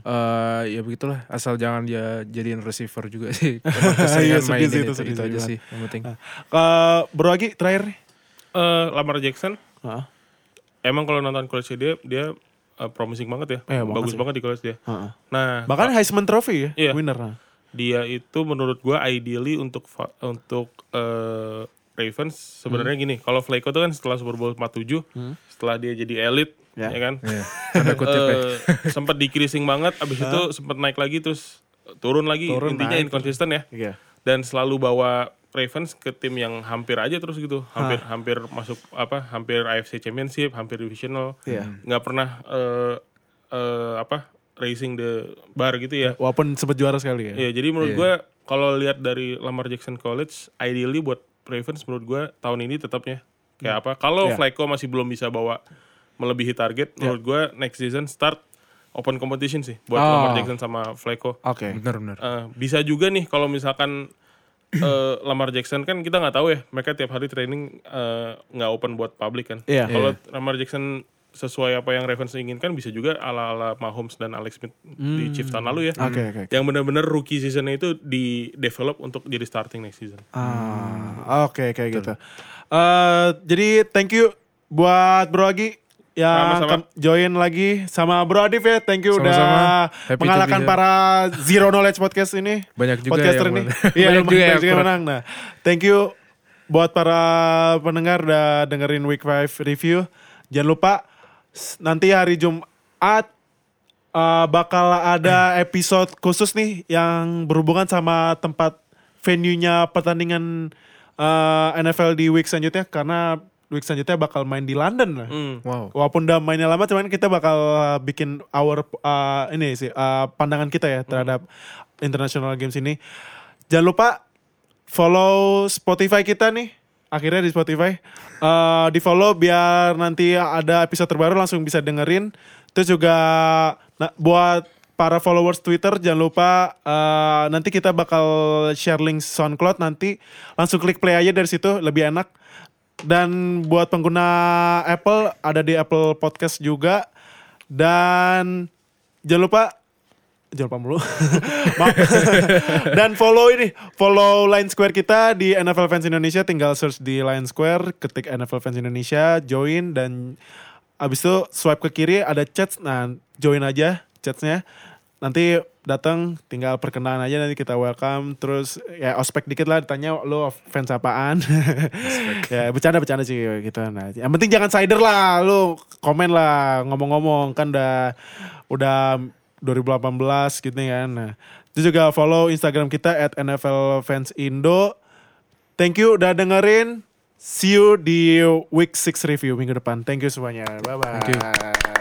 uh, ya begitulah asal jangan dia jadiin receiver juga sih. Iya, sih itu, itu, itu sih aja sih yang penting. Eh, bro lagi terakhir nih. Eh, Lamar Jackson Heeh. emang kalau nonton college dia dia eh, promising banget ya. Banget Bagus sih. banget di college dia. Heeh. Nah, Bahkan Heisman Trophy ya, Iya. winner. Nah. dia itu menurut gua ideally untuk untuk eh, Ravens sebenarnya gini, kalau Flacco tuh kan setelah Super Bowl 47, setelah dia jadi elit, Ya. ya, kan? Iya. Ya. Eh, sempat decreasing banget, abis itu sempat naik lagi terus turun lagi, Turun, intinya naik, inkonsisten ya. Iya. Dan selalu bawa Ravens ke tim yang hampir aja terus gitu, hampir hampir masuk apa, hampir AFC Championship, hampir divisional, Iya. nggak pernah eh eh, apa racing the bar gitu ya. Walaupun sempat juara sekali ya. Iya, jadi menurut gua kalau lihat dari Lamar Jackson College, ideally buat Ravens menurut gua tahun ini tetapnya kayak apa? Kalau Iya. Flacco masih belum bisa bawa melebihi target, menurut gua next season start open competition sih buat Oh. Lamar Jackson sama Flacco. Oke. Benar benar. Eh, bisa juga nih kalau misalkan eh, Lamar Jackson kan kita nggak tahu ya, mereka tiap hari training eh, nggak open buat publik kan. Iya. Kalau Lamar Jackson sesuai apa yang Ravens inginkan bisa juga ala-ala Mahomes dan Alex Smith di Chiefs tahun lalu ya. Hmm. Oke, oke, oke. Yang benar-benar rookie seasonnya itu di develop untuk jadi starting next season. Ah, oke kayak gitu. Eh, jadi thank you buat Bro Agi yang Sama-sama. akan join lagi sama Bro Adif ya. Thank you udah Sama-sama. Happy to mengalahkan para Zero Knowledge Podcast ini. Banyak juga Podcaster yang ini. Iya, Banyak lumayan juga banyak yang juga yang kurang. menang. Nah, thank you buat para pendengar udah dengerin Week 5 review. Jangan lupa nanti hari Jumat uh, bakal ada episode khusus nih yang berhubungan sama tempat venue-nya pertandingan uh, NFL di week selanjutnya karena week selanjutnya bakal main di London lah. Hmm. Wow. Walaupun udah mainnya lama, cuman kita bakal uh, bikin our uh, ini sih uh, pandangan kita ya terhadap international games ini. Jangan lupa follow Spotify kita nih. Akhirnya di Spotify, Uh, di follow biar nanti ada episode terbaru langsung bisa dengerin. Terus juga nah, buat para followers Twitter jangan lupa uh, nanti kita bakal share link SoundCloud nanti langsung klik play aja dari situ lebih enak. Dan buat pengguna Apple ada di Apple Podcast juga. Dan jangan lupa jangan lupa mulu. Maaf. Dan follow ini, follow Line Square kita di NFL Fans Indonesia. Tinggal search di Line Square, ketik NFL Fans Indonesia, join dan abis itu swipe ke kiri ada chat. Nah, join aja chatnya. Nanti datang tinggal perkenalan aja nanti kita welcome terus ya ospek dikit lah ditanya lo fans apaan ya bercanda bercanda sih gitu nah yang penting jangan cider lah lo komen lah ngomong-ngomong kan udah udah 2018 gitu kan nah itu juga follow instagram kita at NFL Fans Indo. Thank you udah dengerin. See you di week 6 review minggu depan. Thank you semuanya. Bye bye Thank you.